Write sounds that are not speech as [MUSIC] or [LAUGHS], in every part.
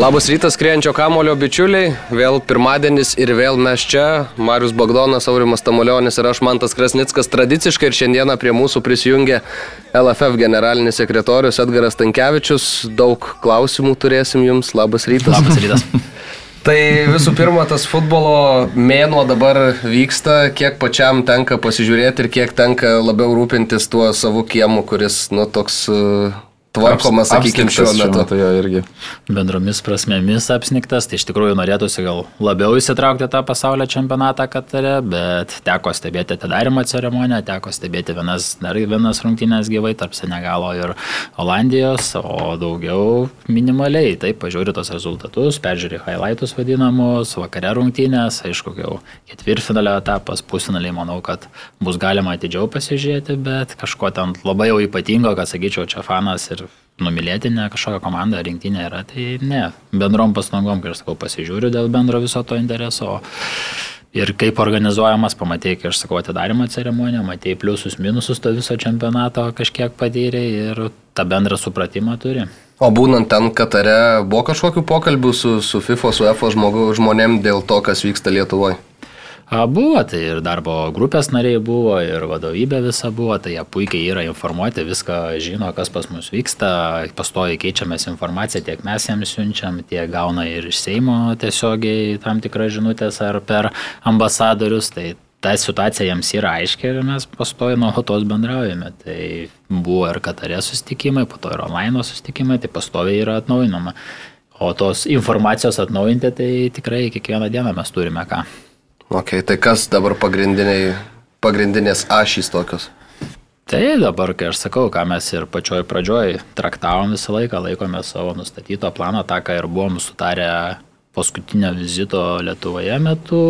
Labas rytas, skrienčio kamulio bičiuliai. Vėl pirmadienis ir vėl mes čia. Marius Bagdonas, Aurimas Tamulionis ir aš Mantas Krasnickas. Tradiciškai ir šiandieną prie mūsų prisijungė LFF generalinis sekretorius Edgaras Tankievičius. Daug klausimų turėsim jums. Labas rytas. Labas rytas. [LAUGHS] Tai visų pirma, tas futbolo mėnuo dabar vyksta, kiek pačiam tenka pasižiūrėti ir kiek tenka labiau rūpintis tuo savo kiemu, kuris, nu, toks uh, tvarkomas, sakykime, šiuo metu. Tai jo irgi. Bendromis prasmėmis apsniktas, tai iš tikrųjų norėtųsi gal labiau įsitraukti tą pasaulio čempionatą Katare, bet teko stebėti atidarimo ceremoniją, teko stebėti vienas, dar vienas rungtynės gyvai tarp Senegalo ir Olandijos, o daugiau minimaliai, taip, pažiūri tos rezultatus, peržiūri highlightus vadinamus, vakare rungtynės, aišku, jau ketvirtfinalio etapas, pusfinaliai manau, kad bus galima atidžiau pasižiūrėti, bet kažko ten labai jau ypatingo, kad sakyčiau, čia fanas ir numylėti ne kažkokią komandą, rinktinę yra, tai ne. Bendrom pastangom, kai aš sakau, pasižiūriu dėl bendro viso to intereso. Ir kaip organizuojamas, pamatėjai, kai aš sakau, atidarimo ceremoniją, matėjai pliusus, minusus to viso čempionato kažkiek patyrė ir tą bendrą supratimą turi. O būnant ten Katare, buvo kažkokių pokalbių su, su FIFA, su EFO žmonėm dėl to, kas vyksta Lietuvoje? Buvo, tai ir darbo grupės nariai buvo, ir vadovybė visa buvo, tai jie puikiai yra informuoti, viską žino, kas pas mus vyksta, pastoji keičiamės informaciją, tiek mes jiems siunčiam, tiek gauna ir iš Seimo tiesiogiai tam tikras žinutės ar per ambasadorius, tai ta situacija jiems yra aiški ir mes pastoji nuolatos bendraujame. Tai buvo ir Katarė sustikimai, po to ir online sustikimai, tai pastoviai yra atnaujinama. O tos informacijos atnaujinti, tai tikrai kiekvieną dieną mes turime ką. Ok, tai kas dabar pagrindinės ašys tokios? Tai dabar, kai aš sakau, ką mes ir pačioj pradžioj traktavom visą laiką, laikome savo nustatyto plano, tą, ką ir buvom sutarę paskutinio vizito Lietuvoje metu,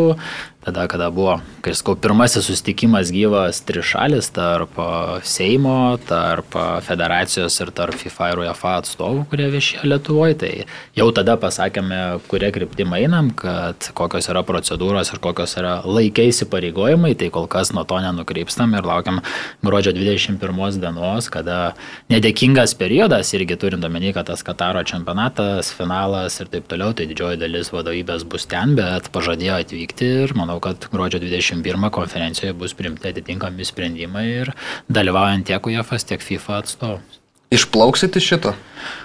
tada, kada buvo, kai sakau, pirmasis susitikimas gyvas trišalis tarp Seimo, tarp federacijos ir tarp FIFA ir UEFA atstovų, kurie viešėjo Lietuvoje, tai jau tada pasakėme, kurie kryptimą einam, kad kokios yra procedūros ir kokios yra laikai įsipareigojimai, tai kol kas nuo to nenukrypstam ir laukiam gruodžio 21 dienos, kada nedėkingas periodas irgi turint omeny, kad tas Kataro čempionatas, finalas ir taip toliau, tai didžioji dalis vadovybės bus ten, bet pažadėjo atvykti ir manau, manau, kad gruodžio 21 konferencijoje bus priimti atitinkami sprendimai ir dalyvaujant tiek UEFA, tiek FIFA atstovams. Išplauksit iš šito?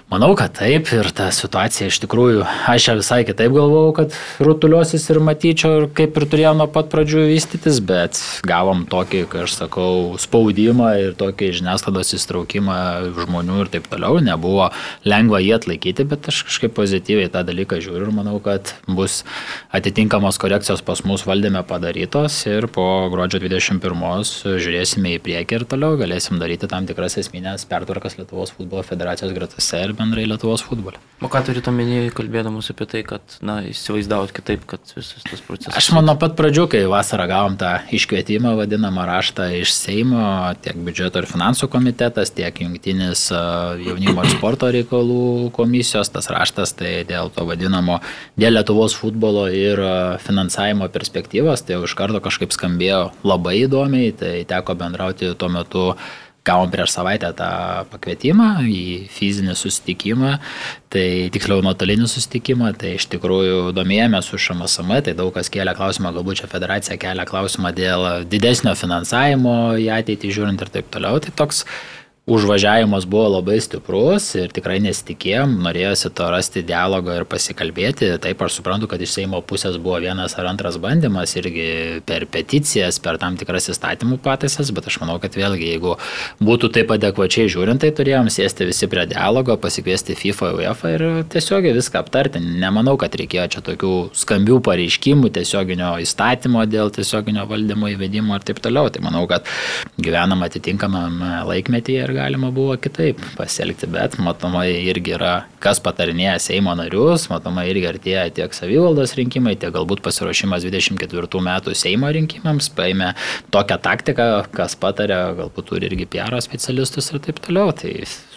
Manau, kad taip ir ta situacija iš tikrųjų, aš ją visai kitaip galvojau, kad rutuliosis ir matyčiau, ir kaip ir turėjau nuo pat pradžių vystytis, bet gavom tokį, kai aš sakau, spaudimą ir tokį žiniasklaidos įstraukimą žmonių ir taip toliau. Nebuvo lengva jį atlaikyti, bet aš kažkaip pozityviai tą dalyką žiūriu ir manau, kad bus atitinkamos korekcijos pas mus valdyme padarytos ir po gruodžio 21 žiūrėsime į priekį ir toliau galėsim daryti tam tikras esminės pertvarkas Lietuvos futbolo federacijos gretose ir bendrai Lietuvos futbole. O ką turite omenyje, kalbėdamas apie tai, kad, na, įsivaizdavot kitaip, kad visas tas procesas. Aš manau pat pradžių, kai vasarą gavom tą iškvietimą, vadinamą raštą iš Seimo, tiek biudžeto ir finansų komitetas, tiek jungtinis jaunimo ir sporto reikalų komisijos, tas raštas, tai dėl to vadinamo, dėl Lietuvos futbolo ir finansavimo perspektyvos, tai jau iš karto kažkaip skambėjo labai įdomiai, tai teko bendrauti tuo metu gavom prieš savaitę tą pakvietimą į fizinį susitikimą, tai tiksliau nuotolinį susitikimą, tai iš tikrųjų domėjomės su ŠMSM, tai daug kas kėlė klausimą, galbūt čia federacija kelia klausimą dėl didesnio finansavimo į ateitį žiūrint ir taip toliau. Tai toks užvažiavimas buvo labai stiprus ir tikrai nesitikėjom, norėjosi to rasti dialogą ir pasikalbėti. Taip, aš suprantu, kad iš Seimo pusės buvo vienas ar antras bandymas irgi per peticijas, per tam tikras įstatymų pataisas, bet aš manau, kad vėlgi, jeigu būtų taip adekvačiai žiūrint, tai turėjom sėsti visi prie dialogo, pasikviesti FIFA, UEFA ir tiesiog viską aptarti. Nemanau, kad reikėjo čia tokių skambių pareiškimų, tiesioginio įstatymo dėl tiesioginio valdymo įvedimo ir taip toliau. Tai manau, kad gyvenam atitinkamam laikmetyje ir galima buvo kitaip pasielgti, bet matomai irgi yra, kas patarinėja Seimo narius, matomai irgi artėja tiek savivaldos rinkimai, tiek galbūt pasiruošimas 24 metų Seimo rinkimams, paėmė tokią taktiką, kas patarė, galbūt turi irgi PR specialistus ir taip toliau. Tai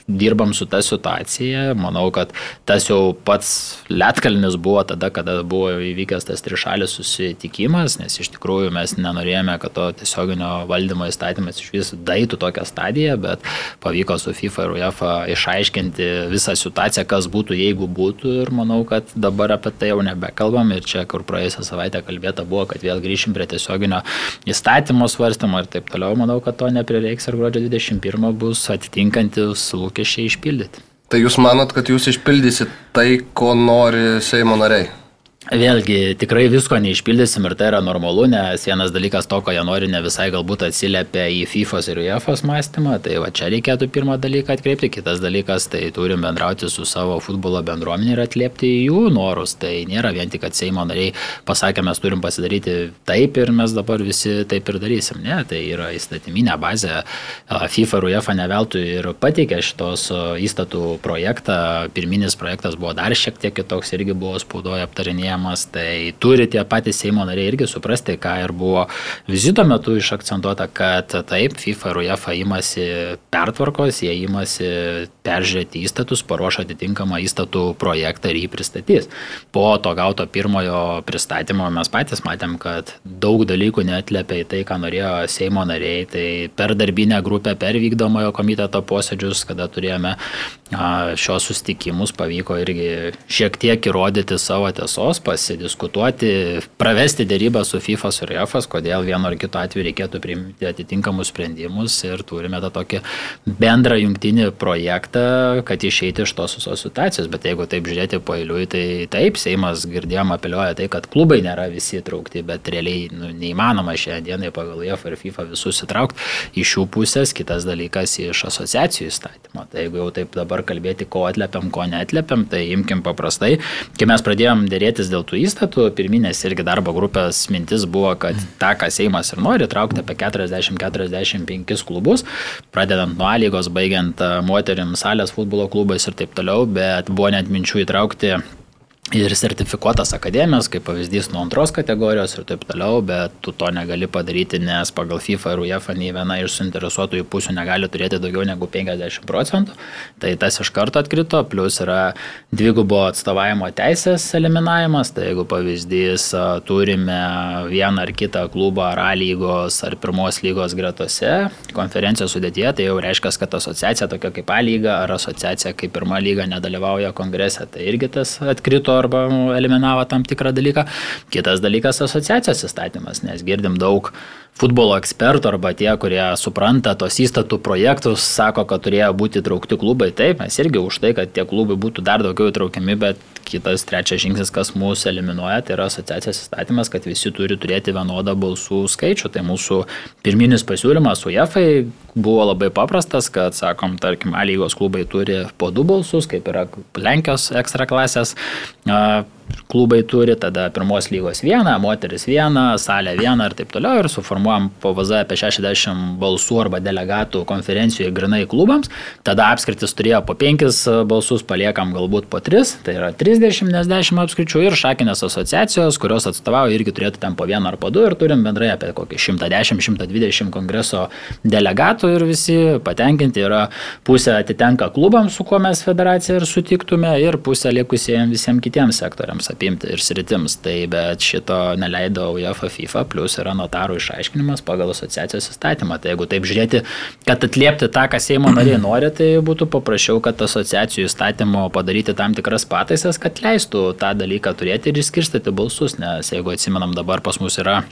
dirbam su ta situacija. Manau, kad tas jau pats Lietkalnis buvo tada, kada buvo įvykęs tas trišalis susitikimas, nes iš tikrųjų mes nenorėjome, kad to tiesioginio valdymo įstatymas iš vis daitų tokią stadiją, bet pavyko su FIFA ir UEFA išaiškinti visą situaciją, kas būtų, jeigu būtų. Ir manau, kad dabar apie tai jau nebekalbam. Ir čia, kur praėjusią savaitę kalbėta buvo, kad vėl grįšim prie tiesioginio įstatymo svarstymo ir taip toliau, manau, kad to neprireiks ir gruodžio 21 bus atitinkantis lūkesčiai išpildyti. Tai jūs manot, kad jūs išpildysit tai, ko nori Seimo nariai? Vėlgi, tikrai visko neišpildysim ir tai yra normalu, nes vienas dalykas to, ko jie nori, ne visai galbūt atsiliepia į FIFA ir UEFA mąstymą, tai va čia reikėtų pirmą dalyką atkreipti, kitas dalykas, tai turim bendrauti su savo futbolo bendruomenė ir atliepti jų norus. Tai nėra vien tik, kad Seimo nariai pasakė, mes turim pasidaryti taip ir mes dabar visi taip ir darysim. Ne, tai yra įstatyminė bazė. FIFA ir UEFA neveltui ir pateikė šitos įstatų projektą. Pirminis projektas buvo dar šiek tiek kitoks, irgi buvo spaudoje aptarinėjamas formuojamas, tai turi tie patys Seimo nariai irgi suprasti, ką ir buvo vizito metu išakcentuota, kad taip, FIFA ir UEFA imasi pertvarkos, jie imasi peržiūrėti įstatus, paruoš atitinkamą įstatų projektą ir jį pristatys. Po to gauto pirmojo pristatymo mes patys matėm, kad daug dalykų netlėpia į tai, ką norėjo Seimo nariai. Tai per darbinę grupę, per vykdomojo komiteto posėdžius, kada turėjome šios sustikimus, pavyko irgi šiek tiek įrodyti savo tiesos, pasidiskutuoti, pravesti dėrybą su FIFA ir UEFA, kodėl vienu ar kitu atveju reikėtų priimti atitinkamus sprendimus ir turime tą tokį bendrą jungtinį projektą, kad išeiti iš tos visos situacijos. Bet jeigu taip žiūrėti po eiliui, tai taip, Seimas girdėjom apeliuoja tai, kad klubai nėra visi įtraukti, bet realiai nu, neįmanoma šiandienai pagal UEFA ir FIFA visus įtraukti iš jų pusės, kitas dalykas iš asociacijų įstatymo. Tai jeigu jau taip dabar kalbėti, ko atlėpiam, ko netlėpiam, tai imkim paprastai. Kai mes pradėjom dėrėtis dėl tų įstatų, pirminės irgi darbo grupės mintis buvo, kad tą, ką Seimas ir nori, traukti apie 40-45 klubus, pradedant nuo lygos, baigiant moterim salės futbolo klubais ir taip toliau, bet buvo net minčių įtraukti ir sertifikuotas akademijas, kaip pavyzdys nuo antros kategorijos ir taip toliau, bet tu to negali padaryti, nes pagal FIFA ir UEFA nei viena iš suinteresuotųjų pusių negali turėti daugiau negu 50 procentų. Tai tas iš karto atkrito, plus yra dvigubo atstovavimo teisės eliminavimas, tai jeigu pavyzdys turime vieną ar kitą klubą ar A lygos ar pirmos lygos gretose konferencijos sudėtyje, tai jau reiškia, kad asociacija tokia kaip A lyga ar asociacija kaip pirma lyga nedalyvauja kongrese, tai irgi tas atkrito arba eliminavo tam tikrą dalyką. Kitas dalykas - asociacijos įstatymas, nes girdim daug futbolo ekspertų arba tie, kurie supranta tos įstatų projektus, sako, kad turėjo būti traukti klubai. Taip, mes irgi už tai, kad tie klubai būtų dar daugiau įtraukiami, bet kitas trečias žingsnis, kas mūsų eliminuoja, tai yra asociacijos įstatymas, kad visi turi turėti vienodą balsų skaičių. Tai mūsų pirminis pasiūlymas UEFA buvo labai paprastas, kad, sakom, tarkim, A lygos klubai turi po du balsus, kaip yra Lenkijos ekstra klasės klubai turi, tada pirmos lygos vieną, moteris vieną, salę vieną ir taip toliau. Ir suformuojam PVZ apie 60 balsų arba delegatų konferencijoje grinai klubams, tada apskritis turėjo po 5 balsus, paliekam galbūt po 3, tai yra 30, nes 10 apskričių. Ir šakinės asociacijos, kurios atstovauja irgi turėtų ten po 1 ar po 2 ir turim bendrai apie kokį 110-120 kongreso delegatų. Ir visi patenkinti yra pusė atitenka klubams, su kuo mes federacija ir sutiktume ir pusė likusiems visiems kitiems sektoriams sektoriams apimti ir sritims. Tai bet šito neleido UEFA FIFA, plus yra notarų išaiškinimas pagal asociacijos įstatymą. Tai jeigu taip žiūrėti, kad atliepti tą, ką Seimo nariai nori, tai būtų paprašiau, kad asociacijų įstatymo padaryti tam tikras pataisas, kad leistų tą dalyką turėti ir išskirstyti balsus, nes jeigu atsimenam dabar pas mus yra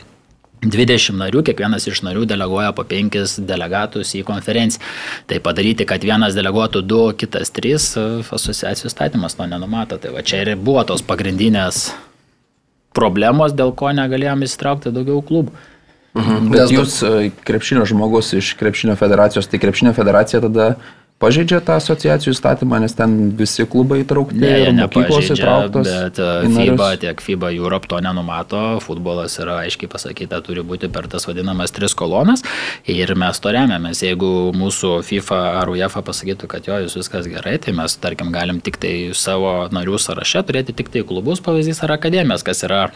20 narių, kiekvienas iš narių deleguoja po 5 delegatus į konferenciją. Tai padaryti, kad vienas deleguotų 2, kitas 3, asociacijų statymas to nenumato. Tai va čia ir buvo tos pagrindinės problemos, dėl ko negalėjom įsitraukti daugiau klubų. Mhm. Bet jūs e, krepšinio žmogus iš krepšinio federacijos, tai krepšinio federacija tada pažeidžia tą asociacijų įstatymą, nes ten visi klubai įtraukti, ne, ir mokyklos įtrauktos. Bet e, FIBA tiek FIBA Europe to nenumato, futbolas yra aiškiai pasakyta, turi būti per tas vadinamas tris kolonas ir mes to remiamės. Jeigu mūsų FIFA ar UEFA pasakytų, kad jo, jūs viskas gerai, tai mes, tarkim, galim tik tai savo narių sąraše turėti tik tai klubus, pavyzdys ar akademijas, kas yra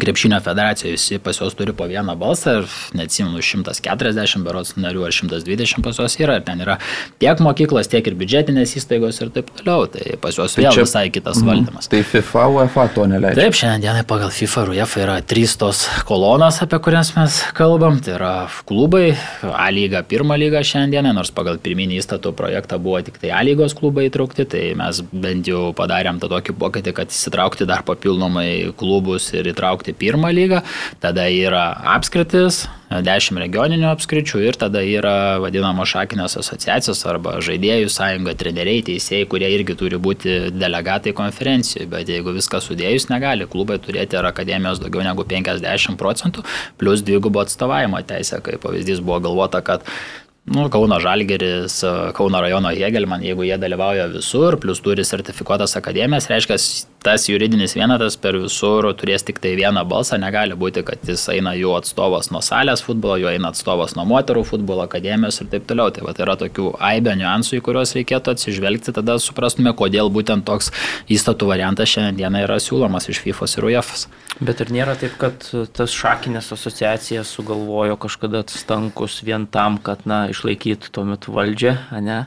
krepšinio federacijoje visi pas juos turi po vieną balsą ir neatsimenu 140 berots narių ar 120 pas juos yra ir ten yra tiek mokyklos, tiek ir biudžetinės įstaigos ir taip toliau. Tai pas juos vėl čia, visai kitas mm, valdymas. Tai FIFA, UEFA to neleidžia. Taip, šiandienai pagal FIFA ir UEFA yra trys tos kolonos, apie kurias mes kalbam. Tai yra klubai, A lyga, pirma lyga šiandieną, nors pagal pirminį įstatų projektą buvo tik tai A lygos klubai įtraukti, tai mes bent jau padarėm tą tokį pokytį, kad įsitraukti dar papildomai klubus ir įtraukti įtraukti pirmą lygą, tada yra apskritis, 10 regioninių apskričių ir tada yra vadinamos šakinės asociacijos arba žaidėjų sąjunga, treneriai, teisėjai, kurie irgi turi būti delegatai konferencijoje, bet jeigu viską sudėjus, negali klubai turėti ar akademijos daugiau negu 50 procentų, plus dvigubo atstovavimo teisę, kaip pavyzdys buvo galvota, kad Nu, Kauno Žalgeris, Kauno rajono Hegelman, jeigu jie dalyvauja visur, plus turi sertifikuotas akademijas, reiškia, tas juridinis vienetas per visur turės tik tai vieną balsą, negali būti, kad jis eina jų atstovas nuo salės futbolo, jo eina atstovas nuo moterų futbolo akademijos ir taip toliau. Tai va, yra tokių aibė niuansų, į kuriuos reikėtų atsižvelgti, tada suprastume, kodėl būtent toks įstatų variantas šiandieną yra siūlomas iš FIFA ir UEFA. Bet ir nėra taip, kad tas šakinės asociacijas sugalvojo kažkada stankus vien tam, kad, na, išlaikytų tuo metu valdžią, ne?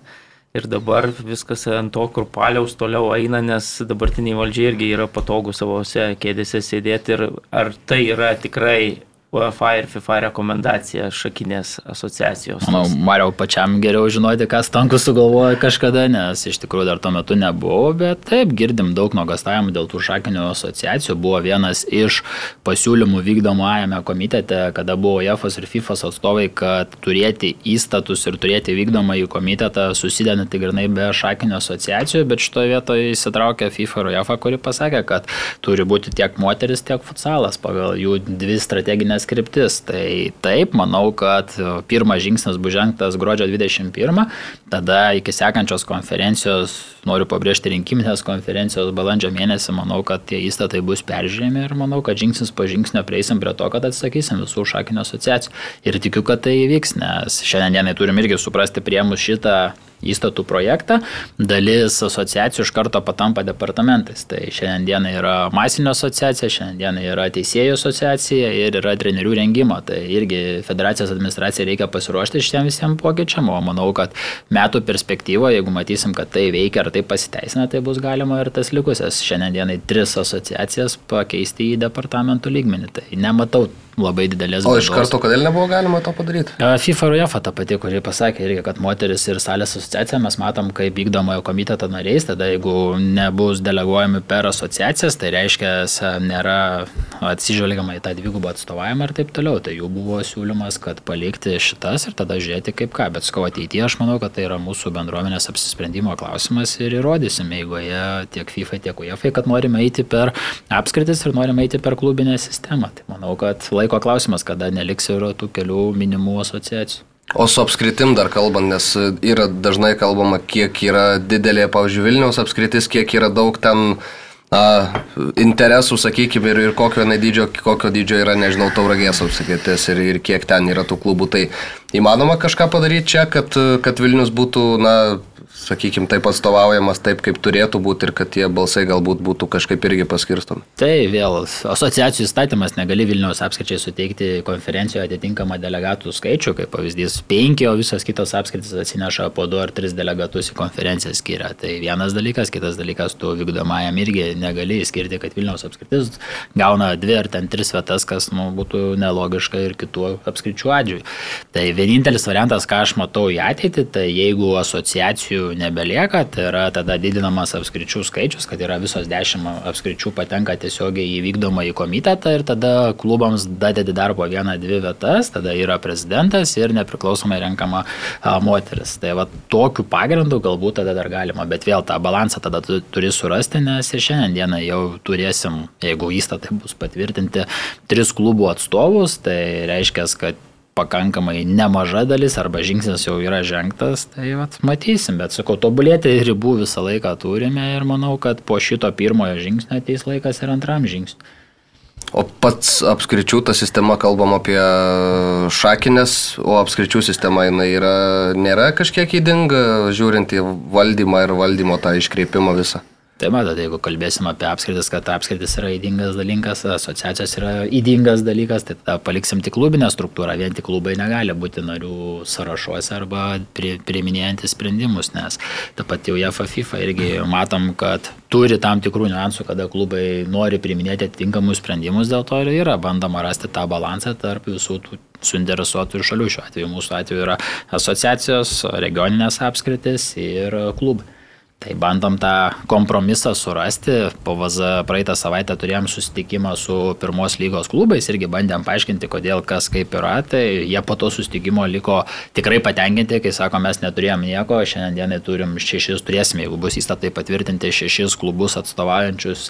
Ir dabar viskas ant to kurpaliaus toliau eina, nes dabartiniai valdžiai irgi yra patogu savose kėdėse sėdėti. Ir ar tai yra tikrai UEFA ir FIFA rekomendacija šakinės asociacijos. Manau, Mariau pačiam geriau žinoti, kas tankus sugalvojo kažkada, nes iš tikrųjų dar tuo metu nebuvo, bet taip, girdim daug nuogastavimų dėl tų šakinių asociacijų. Buvo vienas iš pasiūlymų vykdomajame komitete, kada buvo UEFA ir FIFA atstovai, kad turėti įstatus ir turėti vykdomąjį komitetą susidedantį grinai be šakinių asociacijų, bet šitoje vietoje įsitraukė FIFA ir UEFA, kuri pasakė, kad turi būti tiek moteris, tiek futsalas pagal jų dvi strateginės pagrindinės kryptis. Tai taip, manau, kad pirmas žingsnis bus žengtas gruodžio 21, tada iki sekančios konferencijos, noriu pabrėžti rinkiminės konferencijos balandžio mėnesį, manau, kad tie įstatai bus peržiūrėmi ir manau, kad žingsnis po žingsnio prieisim prie to, kad atsakysim visų šakinio asociacijų. Ir tikiu, kad tai įvyks, nes šiandienai turim irgi suprasti priemus šitą įstatų projektą, dalis asociacijų iš karto patampa departamentais. Tai šiandien yra masinio asociacija, šiandien yra teisėjų asociacija ir yra trenerių rengimo. Tai irgi federacijos administracija reikia pasiruošti šitiem visiems pokyčiam, o manau, kad metų perspektyvoje, jeigu matysim, kad tai veikia ar tai pasiteisina, tai bus galima ir tas likusias šiandienai tris asociacijas pakeisti į departamentų lygmenį. Tai nematau labai didelės bėdos. O iš karto kodėl nebuvo galima to padaryti? FIFA ir UEFA ta pati, kuri pasakė irgi, kad moteris ir salės asociacija mes matom kaip vykdomojo komiteto nariais, tada jeigu nebus deleguojami per asociacijas, tai reiškia, nėra atsižvelgiama į tą dvigubą atstovavimą ir taip toliau. Tai jų buvo siūlymas, kad palikti šitas ir tada žiūrėti kaip ką. Bet skau ateityje aš manau, kad tai yra mūsų bendruomenės apsisprendimo klausimas ir įrodysime, jeigu jie tiek FIFA, tiek UEFA, kad norime eiti per apskritis ir norime eiti per klubinę sistemą. Tai manau, kad laik laiko klausimas, kada neliks ir tų kelių minimų asociacijų. O su apskritim dar kalbant, nes yra dažnai kalbama, kiek yra didelė, pavyzdžiui, Vilniaus apskritis, kiek yra daug ten na, interesų, sakykime, ir, ir kokio dydžio, kokio dydžio yra, nežinau, tauragės apskritis ir, ir kiek ten yra tų klubų. Tai įmanoma kažką padaryti čia, kad, kad Vilnius būtų, na, sakykime, taip atstovaujamas taip, kaip turėtų būti ir kad tie balsai galbūt būtų kažkaip irgi paskirstomi. Tai vėl asociacijų įstatymas negali Vilniaus apskričiai suteikti konferencijoje atitinkamą delegatų skaičių, kaip pavyzdys penki, o visas kitos apskritis atsineša po du ar tris delegatus į konferenciją skiria. Tai vienas dalykas, kitas dalykas, tu vykdomajam irgi negali skirti, kad Vilniaus apskritis gauna dvi ar ten tris vietas, kas nu, būtų nelogiška ir kitų apskričių atžvilgių. Tai vienintelis variantas, ką aš matau į ateitį, tai jeigu asociacijų nebelieka, tai yra tada didinamas apskričių skaičius, kad yra visos dešimt apskričių patenka tiesiogiai į vykdomą į komitetą ir tada klubams dadedi dar po vieną, dvi vietas, tada yra prezidentas ir nepriklausomai renkama a, moteris. Tai va tokiu pagrindu galbūt tada dar galima, bet vėl tą balansą tada tu turi surasti, nes ir šiandieną jau turėsim, jeigu įstatai bus patvirtinti, tris klubų atstovus, tai reiškia, kad pakankamai nemaža dalis arba žingsnis jau yra žengtas, tai vat, matysim, bet sakau, tobulėti ribų visą laiką turime ir manau, kad po šito pirmojo žingsnio ateis laikas ir antram žingsniui. O pats apskričių ta sistema, kalbam apie šakinės, o apskričių sistema jinai yra, nėra kažkiek įdinga, žiūrint į valdymą ir valdymo tą iškreipimą visą. Tai matot, jeigu kalbėsim apie apskritis, kad apskritis yra įdingas dalykas, asociacijos yra įdingas dalykas, tai tada paliksim tik klubinę struktūrą, vien tik klubai negali būti narių sąrašuose arba priiminėjantys sprendimus, nes ta pati UEFA FIFA irgi matom, kad turi tam tikrų niuansų, kada klubai nori priiminėti atitinkamus sprendimus, dėl to ir yra bandoma rasti tą balansą tarp visų tų suinteresuotų šalių. Šiuo atveju mūsų atveju yra asociacijos, regioninės apskritis ir klubai. Tai bandom tą kompromisą surasti. Po VZ praeitą savaitę turėjom susitikimą su pirmos lygos klubais irgi bandėm paaiškinti, kodėl kas kaip yra. Tai jie po to susitikimo liko tikrai patenkinti, kai sako, mes neturėjom nieko, šiandienai turim šešis, turėsime, jeigu bus įstatai patvirtinti, šešis klubus atstovaujančius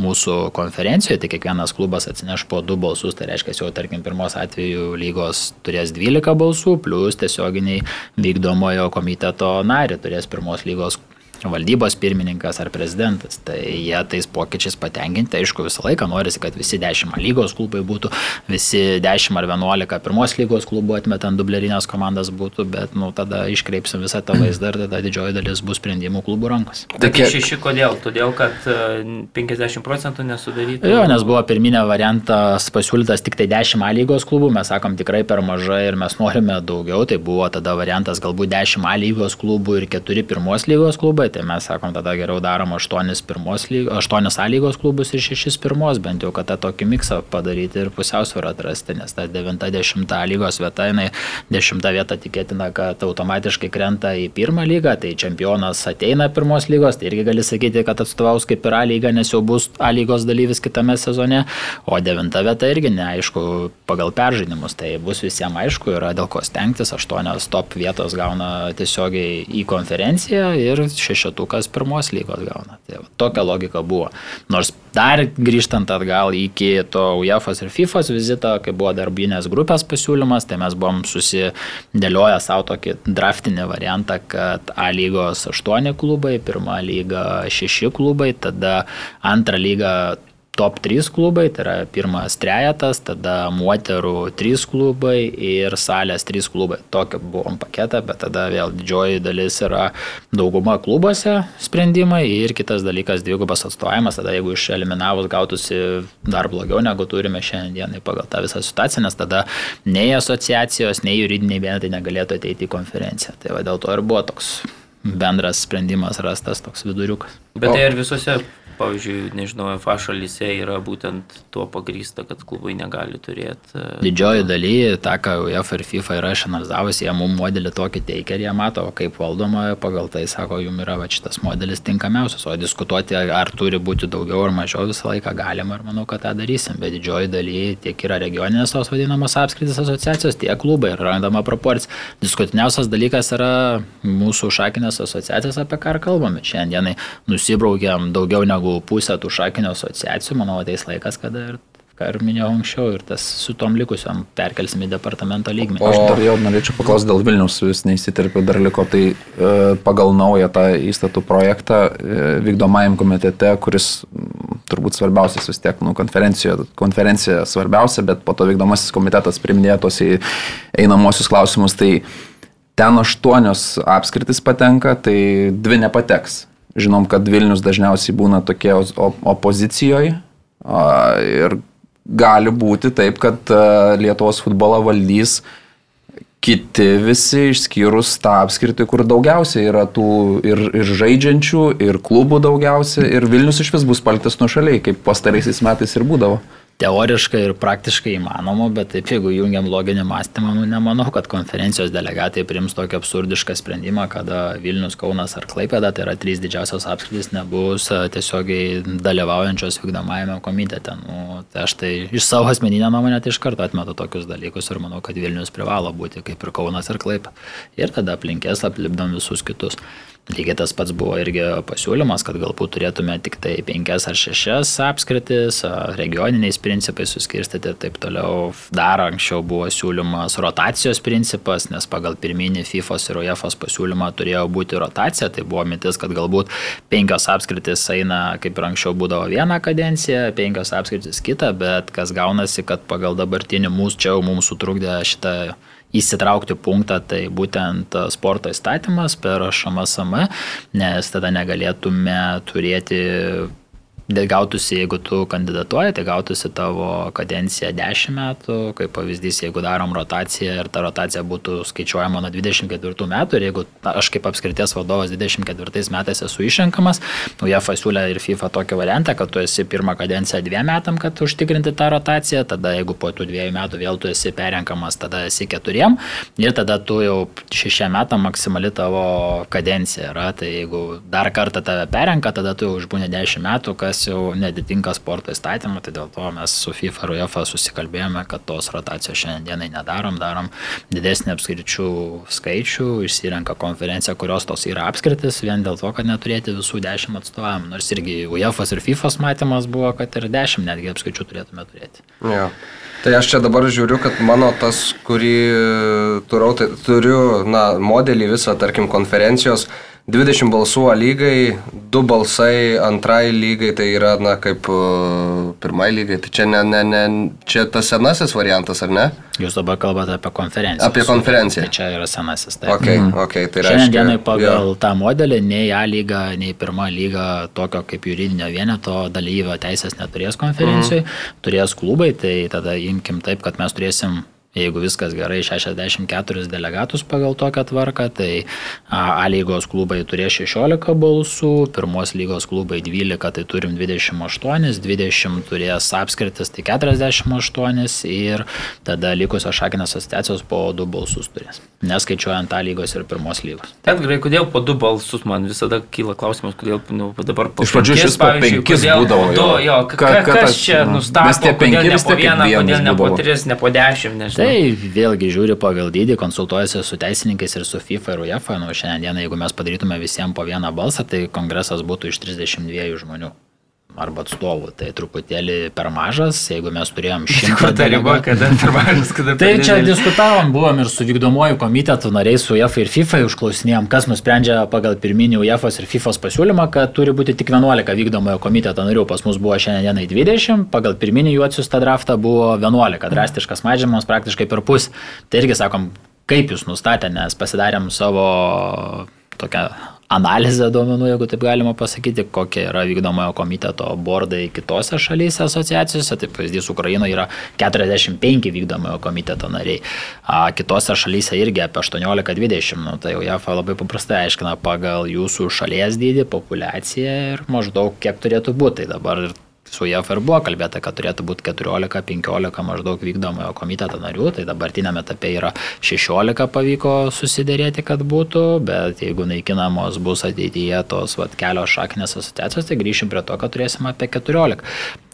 mūsų konferencijoje, tai kiekvienas klubas atsineš po du balsus, tai reiškia, jau tarkim pirmos atveju lygos turės 12 balsų, plus tiesioginiai vykdomojo komiteto narį turės pirmos lygos valdybos pirmininkas ar prezidentas. Tai jie tais pokyčiais patenkinti, aišku, visą laiką norisi, kad visi 10 lygos klubai būtų, visi 10 ar 11 pirmos lygos klubų atmetant dublerinės komandas būtų, bet nu, tada iškreipsim visą tą vaizdą ir tada didžioji dalis bus sprendimų klubų rankos. Tai kiek šeši kodėl? Todėl, kad 50 e, procentų nesudarytų. Jo, nes buvo pirminė variantas pasiūlytas tik tai 10 lygos klubų, mes sakom tikrai per mažai ir mes norime daugiau, tai buvo tada variantas galbūt 10 lygos klubų ir 4 pirmos lygos klubai, tai mes sakom, tada geriau darom 8, pirmos, 8 A lygos klubus ir 6 pirmos, bent jau, kad tą tokį miksą padaryti ir pusiausvyrą atrasti, nes ta 90 lygos vieta, jinai 10 vieta tikėtina, kad automatiškai krenta į pirmą lygą, tai čempionas ateina pirmos lygos, tai irgi gali sakyti, kad atstovaus kaip ir A lyga, nes jau bus A lygos dalyvis kitame sezone, o 9 vieta irgi neaišku pagal peržaidimus, tai bus visiems aišku, yra dėl ko stengtis, 8 top vietos gauna tiesiogiai į konferenciją ir 6 šešetukas pirmos lygos gauna. Tai va, tokia logika buvo. Nors dar grįžtant atgal iki to UEFA ir FIFA vizito, kai buvo darbinės grupės pasiūlymas, tai mes buvom susidėlioję savo tokį draftinį variantą, kad A lygos 8 klubai, pirma lyga 6 klubai, tada antrą lygą top 3 klubai, tai yra pirmas trejetas, tada moterų 3 klubai ir salės 3 klubai. Tokį buvom paketą, bet tada vėl didžioji dalis yra dauguma klubuose sprendimai ir kitas dalykas dvigubas atstovavimas, tada jeigu iš eliminavus gautųsi dar blogiau negu turime šiandienai pagal tą visą situaciją, nes tada nei asociacijos, nei juridiniai vienetai negalėtų ateiti į konferenciją. Tai va dėl to ir buvo toks bendras sprendimas rastas toks viduriukas. Bet tai ir visose pavyzdžiui, nežinau, FA šalyse yra būtent tuo pagrysta, kad klubai negali turėti. E, Didžioji daly, tą, ką UEFA ir FIFA yra išanalizavusi, jie mums modelį tokį teikia ir jie mato, kaip valdoma, pagal tai sako, jums yra va, šitas modelis tinkamiausias, o diskutuoti, ar turi būti daugiau ar mažiau visą laiką galima ir manau, kad tą darysim, bet didžioji daly tiek yra regioninės tos vadinamos apskritis asociacijos, tiek klubai ir randama proporcija. Diskutiniausias dalykas yra mūsų šakinės asociacijos, apie ką kalbame. Šiandienai nusibraukiam daugiau negu negu pusę tų šakinio asociacijų, manau, ateis laikas, kada ir ką ir minėjau anksčiau, ir tas su tom likusiam perkelsim į departamento lygmenį. O aš dar jau norėčiau paklausti dėl Vilnius, vis neįsiterpiu, dar liko tai e, pagal naują tą įstatų projektą e, vykdomajam komitete, kuris m, turbūt svarbiausias vis tiek, nu, konferencija, konferencija svarbiausia, bet po to vykdomasis komitetas priminėjo tos į einamosius klausimus, tai ten aštuonios apskritis patenka, tai dvi nepateks. Žinom, kad Vilnius dažniausiai būna tokie opozicijoje ir gali būti taip, kad Lietuvos futbolą valdys kiti visi išskyrus tą apskritį, kur daugiausiai yra tų ir, ir žaidžiančių, ir klubų daugiausiai, ir Vilnius iš vis bus paliktas nuo šaliai, kaip pastaraisiais metais ir būdavo teoriškai ir praktiškai įmanoma, bet taip, jeigu jungiam loginį mąstymą, nu, nemanau, kad konferencijos delegatai priims tokį absurdišką sprendimą, kada Vilnius, Kaunas ar Klaipėda, tai yra trys didžiausios apskritis, nebus tiesiogiai dalyvaujančios vykdomajame komitete. Nu, tai aš tai iš savo asmeninę nuomonę tai iš karto atmetu tokius dalykus ir manau, kad Vilnius privalo būti kaip ir Kaunas ir Klaipėda. Ir tada aplinkės aplipdom visus kitus. Lygiai tas pats buvo irgi pasiūlymas, kad galbūt turėtume tik tai penkias ar šešias apskritis, regioniniais principais suskirstyti ir taip toliau. Dar anksčiau buvo siūlymas rotacijos principas, nes pagal pirminį FIFA ir UEFA pasiūlymą turėjo būti rotacija, tai buvo mintis, kad galbūt penkios apskritis eina, kaip ir anksčiau būdavo vieną kadenciją, penkios apskritis kitą, bet kas gaunasi, kad pagal dabartinį mūsų čia jau mums sutrukdė šitą įsitraukti punktą, tai būtent sporto įstatymas per šamasam, nes tada negalėtume turėti gautųsi, jeigu tu kandidatuoji, tai gautųsi tavo kadencija 10 metų, kaip pavyzdys, jeigu darom rotaciją ir ta rotacija būtų skaičiuojama nuo 24 metų ir jeigu na, aš kaip apskrities vadovas 24 metais esu išrenkamas, UEFA siūlė ir FIFA tokį variantą, kad tu esi pirmą kadenciją dviem metam, kad užtikrinti tą rotaciją, tada jeigu po tų dviejų metų vėl tu esi perrenkamas, tada esi keturiem ir tada tu jau šešiem metam maksimali tavo kadencija yra, tai jeigu dar kartą tave perrenka, tada tu jau užbūni 10 metų, kas kas jau netitinka sporto įstatymą, tai dėl to mes su FIFA ir UEFA susikalbėjome, kad tos rotacijos šiandienai nedarom, darom didesnį apskričių skaičių, išsirenka konferencija, kurios tos yra apskritis, vien dėl to, kad neturėti visų dešimt atstovavimų. Nors irgi UEFA ir FIFA matymas buvo, kad ir dešimt netgi apskričių turėtume turėti. Ja. Tai aš čia dabar žiūriu, kad mano tas, kurį turiu, tai turiu na, modelį visą, tarkim, konferencijos, 20 balsų A lygai, 2 balsai antrai lygai, tai yra, na, kaip uh, pirmai lygai. Tai čia, ne, ne, ne, čia tas senasis variantas, ar ne? Jūs dabar kalbate apie konferenciją. Apie konferenciją. Tai čia yra senasis. Taip. Okay, mm. okay, tai Šiandien dienai pagal ja. tą modelį nei A lyga, nei pirma lyga tokio kaip juridinio vieneto dalyvio teisės neturės konferencijoje, mm. turės klubai, tai tada imkim taip, kad mes turėsim Jeigu viskas gerai, 64 delegatus pagal tokią tvarką, tai A lygos klubai turės 16 balsų, pirmos lygos klubai 12, tai turim 28, 20 turės apskritis, tai 48 ir tada likusios šakinės asociacijos po 2 balsus turės, neskaičiuojant A lygos ir pirmos lygos. Ten gerai, kodėl po 2 balsus man visada kyla klausimas, kodėl nu, dabar po 5. Iš pradžių šis po 5 būdavo. Do, jo, ka, ka, kas čia nustato, kodėl ne po 1, kodėl ne po 3, ne po 10, nežinau. Tai vėlgi žiūri pagal dydį, konsultuojasi su teisininkais ir su FIFA ir UEFA. Nu, šiandien, jeigu mes padarytume visiems po vieną balsą, tai kongresas būtų iš 32 žmonių arba atstovų. Tai truputėlį per mažas, jeigu mes turėjom [LAUGHS] šimtą. Ta riba, kada per mažas, kada per Tai čia diskutavom, buvom ir su vykdomuoju komitetu nariais, su UEFA ir FIFA, užklausinėjom, kas nusprendžia pagal pirminį UEFA ir FIFA pasiūlymą, kad turi būti tik 11 vykdomojo komiteto narių. Pas mus buvo šiandienai 20, pagal pirminį jų atsiųstą draftą buvo 11, drastiškas mažinimas praktiškai per pus. Tai irgi sakom, kaip jūs nustatė, nes pasidarėm savo tokią analizę duomenų, jeigu taip galima pasakyti, kokie yra vykdomojo komiteto bordai kitose šalyse asociacijose. Taip, pavyzdys, Ukrainoje yra 45 vykdomojo komiteto nariai, a, kitose šalyse irgi apie 18-20. Nu, tai jau JAFA labai paprastai aiškina pagal jūsų šalies dydį, populaciją ir maždaug kiek turėtų būti. Tai dabar su JAF ir buvo kalbėta, kad turėtų būti 14-15 maždaug vykdomojo komiteto narių, tai dabartiniame etape yra 16 pavyko susidėrėti, kad būtų, bet jeigu naikinamos bus ateityje tos vat, kelios šakinės asociacijos, tai grįšim prie to, kad turėsim apie 14.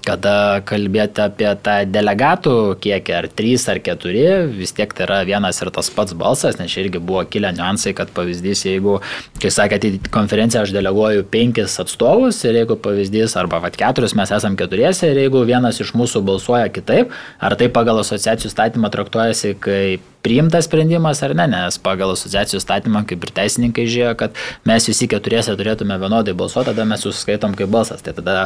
Kada kalbėti apie tą delegatų kiekį, ar 3 ar 4, vis tiek tai yra vienas ir tas pats balsas, nes irgi buvo kilę niuansai, kad pavyzdys, jeigu, kai sakėte, į konferenciją aš deleguoju 5 atstovus ir jeigu pavyzdys, arba vat 4 mes esam keturiese ir jeigu vienas iš mūsų balsuoja kitaip, ar tai pagal asociacijų statymą traktuojasi kaip priimtas sprendimas ar ne, nes pagal asociacijų statymą, kaip ir teisininkai žiūrėjo, kad mes visi keturiese turėtume vienodai balsuoti, tada mes suskaitom kaip balsas. Tai tada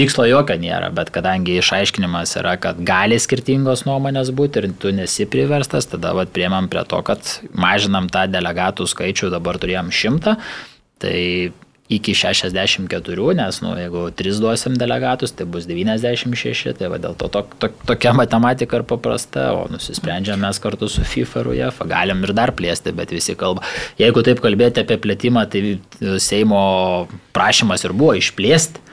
tikslo jokio nėra, bet kadangi išaiškinimas yra, kad gali skirtingos nuomonės būti ir tu nesi priverstas, tada vat, priemam prie to, kad mažinam tą delegatų skaičių, dabar turėjom šimtą. Tai iki 64, nes, nu, jeigu 3 duosim delegatus, tai bus 96, tai va dėl to, to, to tokia matematika ir paprasta, o nusisprendžiam mes kartu su FIFA ir UEFA, galim ir dar plėsti, bet visi kalba. Jeigu taip kalbėti apie plėtimą, tai Seimo prašymas ir buvo išplėsti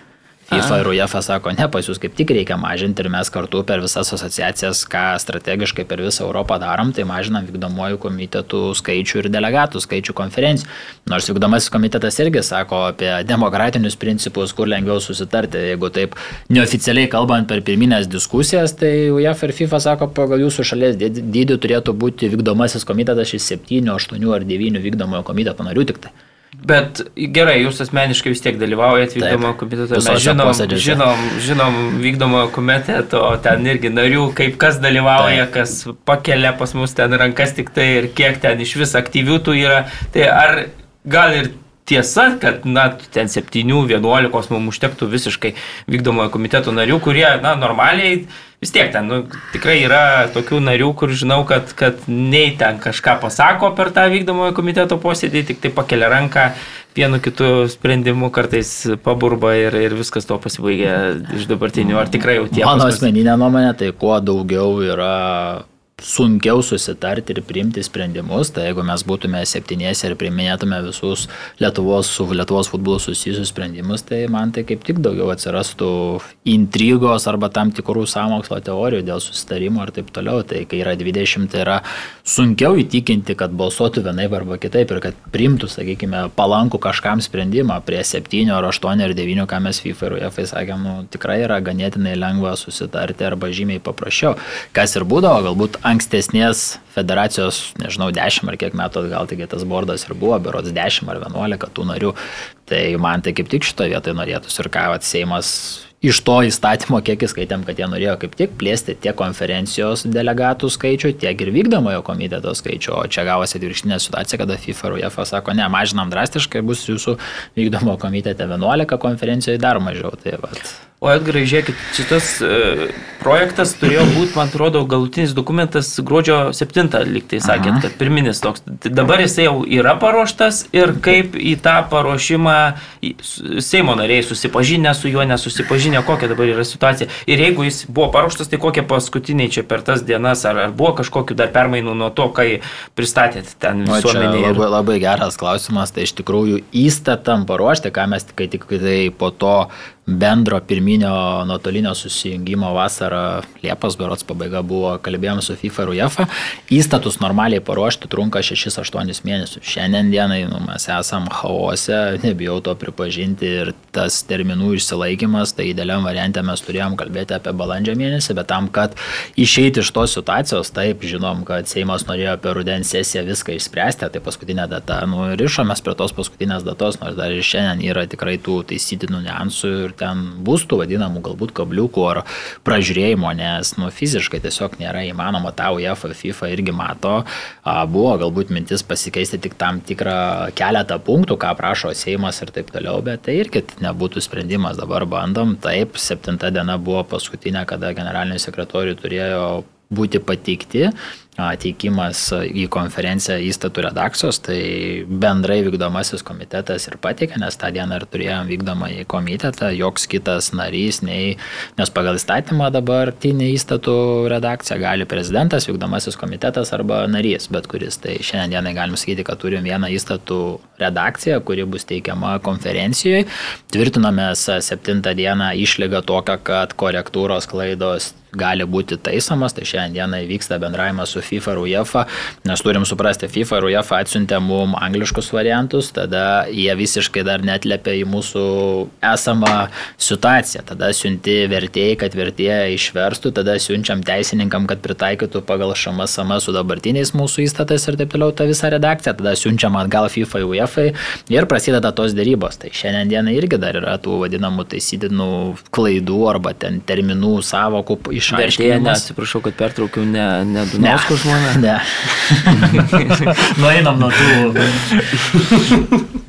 FIFA ir UEFA sako, ne, pas jūs kaip tik reikia mažinti ir mes kartu per visas asociacijas, ką strategiškai per visą Europą darom, tai mažinam vykdomojų komitetų skaičių ir delegatų skaičių konferencijų. Nors vykdomasis komitetas irgi sako apie demokratinius principus, kur lengviau susitarti. Jeigu taip neoficialiai kalbant per pirminės diskusijas, tai UEFA ir FIFA sako, pagal jūsų šalies dydį turėtų būti vykdomasis komitetas iš 7, 8 ar 9 vykdomojo komiteto narių tik tai. Bet gerai, jūs asmeniškai vis tiek dalyvaujate vykdomo komiteto. Mes žinom, žinom, žinom vykdomo komiteto, ten irgi narių, kaip kas dalyvauja, Taip. kas pakelia pas mus ten rankas tik tai ir kiek ten iš vis aktyvių tų yra. Tai ar gal ir tiesa, kad, na, ten 7-11 mums užtektų visiškai vykdomojo komiteto narių, kurie, na, normaliai vis tiek ten, nu, tikrai yra tokių narių, kur žinau, kad, kad nei ten kažką pasako per tą vykdomojo komiteto posėdį, tik tai pakelia ranką vienu kitu sprendimu, kartais paburba ir, ir viskas to pasibaigia iš dabartinių. Ar tikrai jau tie? Mano asmeninė nuomonė, tai kuo daugiau yra sunkiau susitarti ir priimti sprendimus, tai jeigu mes būtume septynėse ir priminėtume visus Lietuvos, su Lietuvos futbolu susijusius sprendimus, tai man tai kaip tik daugiau atsirastų intrigos arba tam tikrų samokslo teorijų dėl susitarimo ir taip toliau. Tai kai yra 20, tai yra sunkiau įtikinti, kad balsuotų vienaip arba kitaip ir kad priimtų, sakykime, palankų kažkam sprendimą prie 7 ar 8 ar 9, ką mes FIFA ir UEFA sakėm, nu, tikrai yra ganėtinai lengva susitarti arba žymiai paprasčiau. Kas ir būdavo, galbūt ankstesnės federacijos, nežinau, 10 ar kiek metų atgal, taigi tas bordas ir buvo, berods 10 ar 11 tų narių, tai man tai kaip tik šitoje vietoje norėtųsi ir ką Seimas iš to įstatymo, kiek įskaitėm, kad jie norėjo kaip tik plėsti tiek konferencijos delegatų skaičių, tiek ir vykdomojo komiteto skaičių, o čia gavosi atvirkštinė situacija, kada FIFA ir UEFA sako, ne, mažinam drastiškai, bus jūsų vykdomo komitete 11 konferencijoje dar mažiau. Tai vat. O Edgarai, žiūrėkit, šitas e, projektas turėjo būti, man atrodo, galutinis dokumentas gruodžio 7, liktai sakėt, Aha. kad pirminis toks. Tai dabar jisai jau yra paruoštas ir kaip į tą paruošimą Seimo nariai susipažinę su juo, nesusipažinę, kokia dabar yra situacija. Ir jeigu jis buvo paruoštas, tai kokie paskutiniai čia per tas dienas, ar, ar buvo kažkokiu dar permainų nuo to, kai pristatėt ten visuomenėje? Labai, labai geras klausimas, tai iš tikrųjų įstatam paruošti, ką mes tik, tik tai po to bendro pirminio nuotolinio susijungimo vasarą, Liepos berots pabaiga buvo, kalbėjom su FIFA ir UEFA, įstatus normaliai paruošti trunka 6-8 mėnesius. Šiandien dienai nu, mes esam chaose, nebijau to pripažinti ir tas terminų išsilaikimas, tai idealiam variantė mes turėjom kalbėti apie balandžio mėnesį, bet tam, kad išeiti iš tos situacijos, taip, žinom, kad Seimas norėjo per rudens sesiją viską išspręsti, tai paskutinė data, nu, rišomės prie tos paskutinės datos, nors dar ir šiandien yra tikrai tų taisytinų niuansų ir ten bus tų vadinamų galbūt kabliukų ar pražiūrėjimo, nes nu, fiziškai tiesiog nėra įmanoma, tą UEFA, FIFA irgi mato, buvo galbūt mintis pasikeisti tik tam tikrą keletą punktų, ką prašo Seimas ir taip toliau, bet tai irgi nebūtų sprendimas, dabar bandom, taip, septinta diena buvo paskutinė, kada generalinių sekretorių turėjo būti pateikti teikimas į konferenciją įstatų redakcijos, tai bendrai vykdomasis komitetas ir pateikė, nes tą dieną ir turėjom vykdomą į komitetą, joks kitas narys, nei, nes pagal įstatymą dabartinį įstatų redakciją gali prezidentas, vykdomasis komitetas arba narys, bet kuris. Tai šiandien dienai galim sakyti, kad turim vieną įstatų redakciją, kuri bus teikiama konferencijoje. Tvirtinomės 7 dieną išlygą tokią, kad korektūros klaidos gali būti taisomas, tai šiandieną vyksta bendravimas su FIFA ir UEFA, nes turim suprasti, FIFA ir UEFA atsiuntė mum angliškus variantus, tada jie visiškai dar netlėpia į mūsų esamą situaciją, tada siunti vertėjai, kad vertėjai išverstų, tada siunčiam teisininkam, kad pritaikytų pagal šamasama su dabartiniais mūsų įstatais ir taip toliau tą visą redakciją, tada siunčiam atgal FIFA ir UEFA ir prasideda tos dėrybos. Tai šiandien dieną irgi dar yra tų vadinamų taisytinų klaidų arba ten terminų savokų išaiškinimas. Ne, atsiprašau, kad pertraukiau, ne, ne Dunausko žmona. Ne. [LAUGHS] Nueinam nuo tų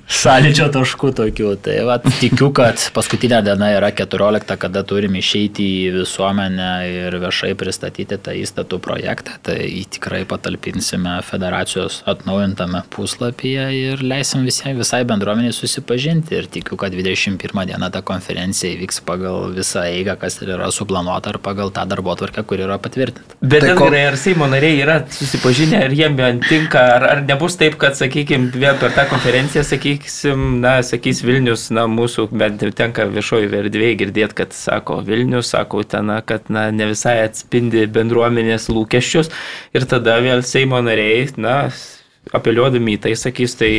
sąlyčio taškų tokių. Tai va, tikiu, kad paskutinė diena yra 14, kada turim išeiti į visuomenę ir viešai pristatyti tą įstatų projektą. Tai tikrai patalpinsime federacijos atnaujintame puslapyje ir leisim visai, visai bendruomeniai susipažinti. Ir tikiu, kad 21 dieną ta konferencija įvyks pagal visą eigą, kas ir yra suplanuota, ar pagal tą darbo tvarkę, kur yra patvirtinta. Bet tai ko... ar Seimo nariai yra susipažinę, ar jiem tinka, ar, ar nebus taip, kad, sakykime, vėl per tą konferenciją, sakyksim, na, sakys Vilnius, na, mūsų bent jau tenka viešoji verdvėjai girdėti, kad sako Vilnius, sako ten, kad, na, ne visai atspindi bendruomenės lūkesčius. Ir tada vėl Seimo nariai, na, apeliuodami į tai sakys, tai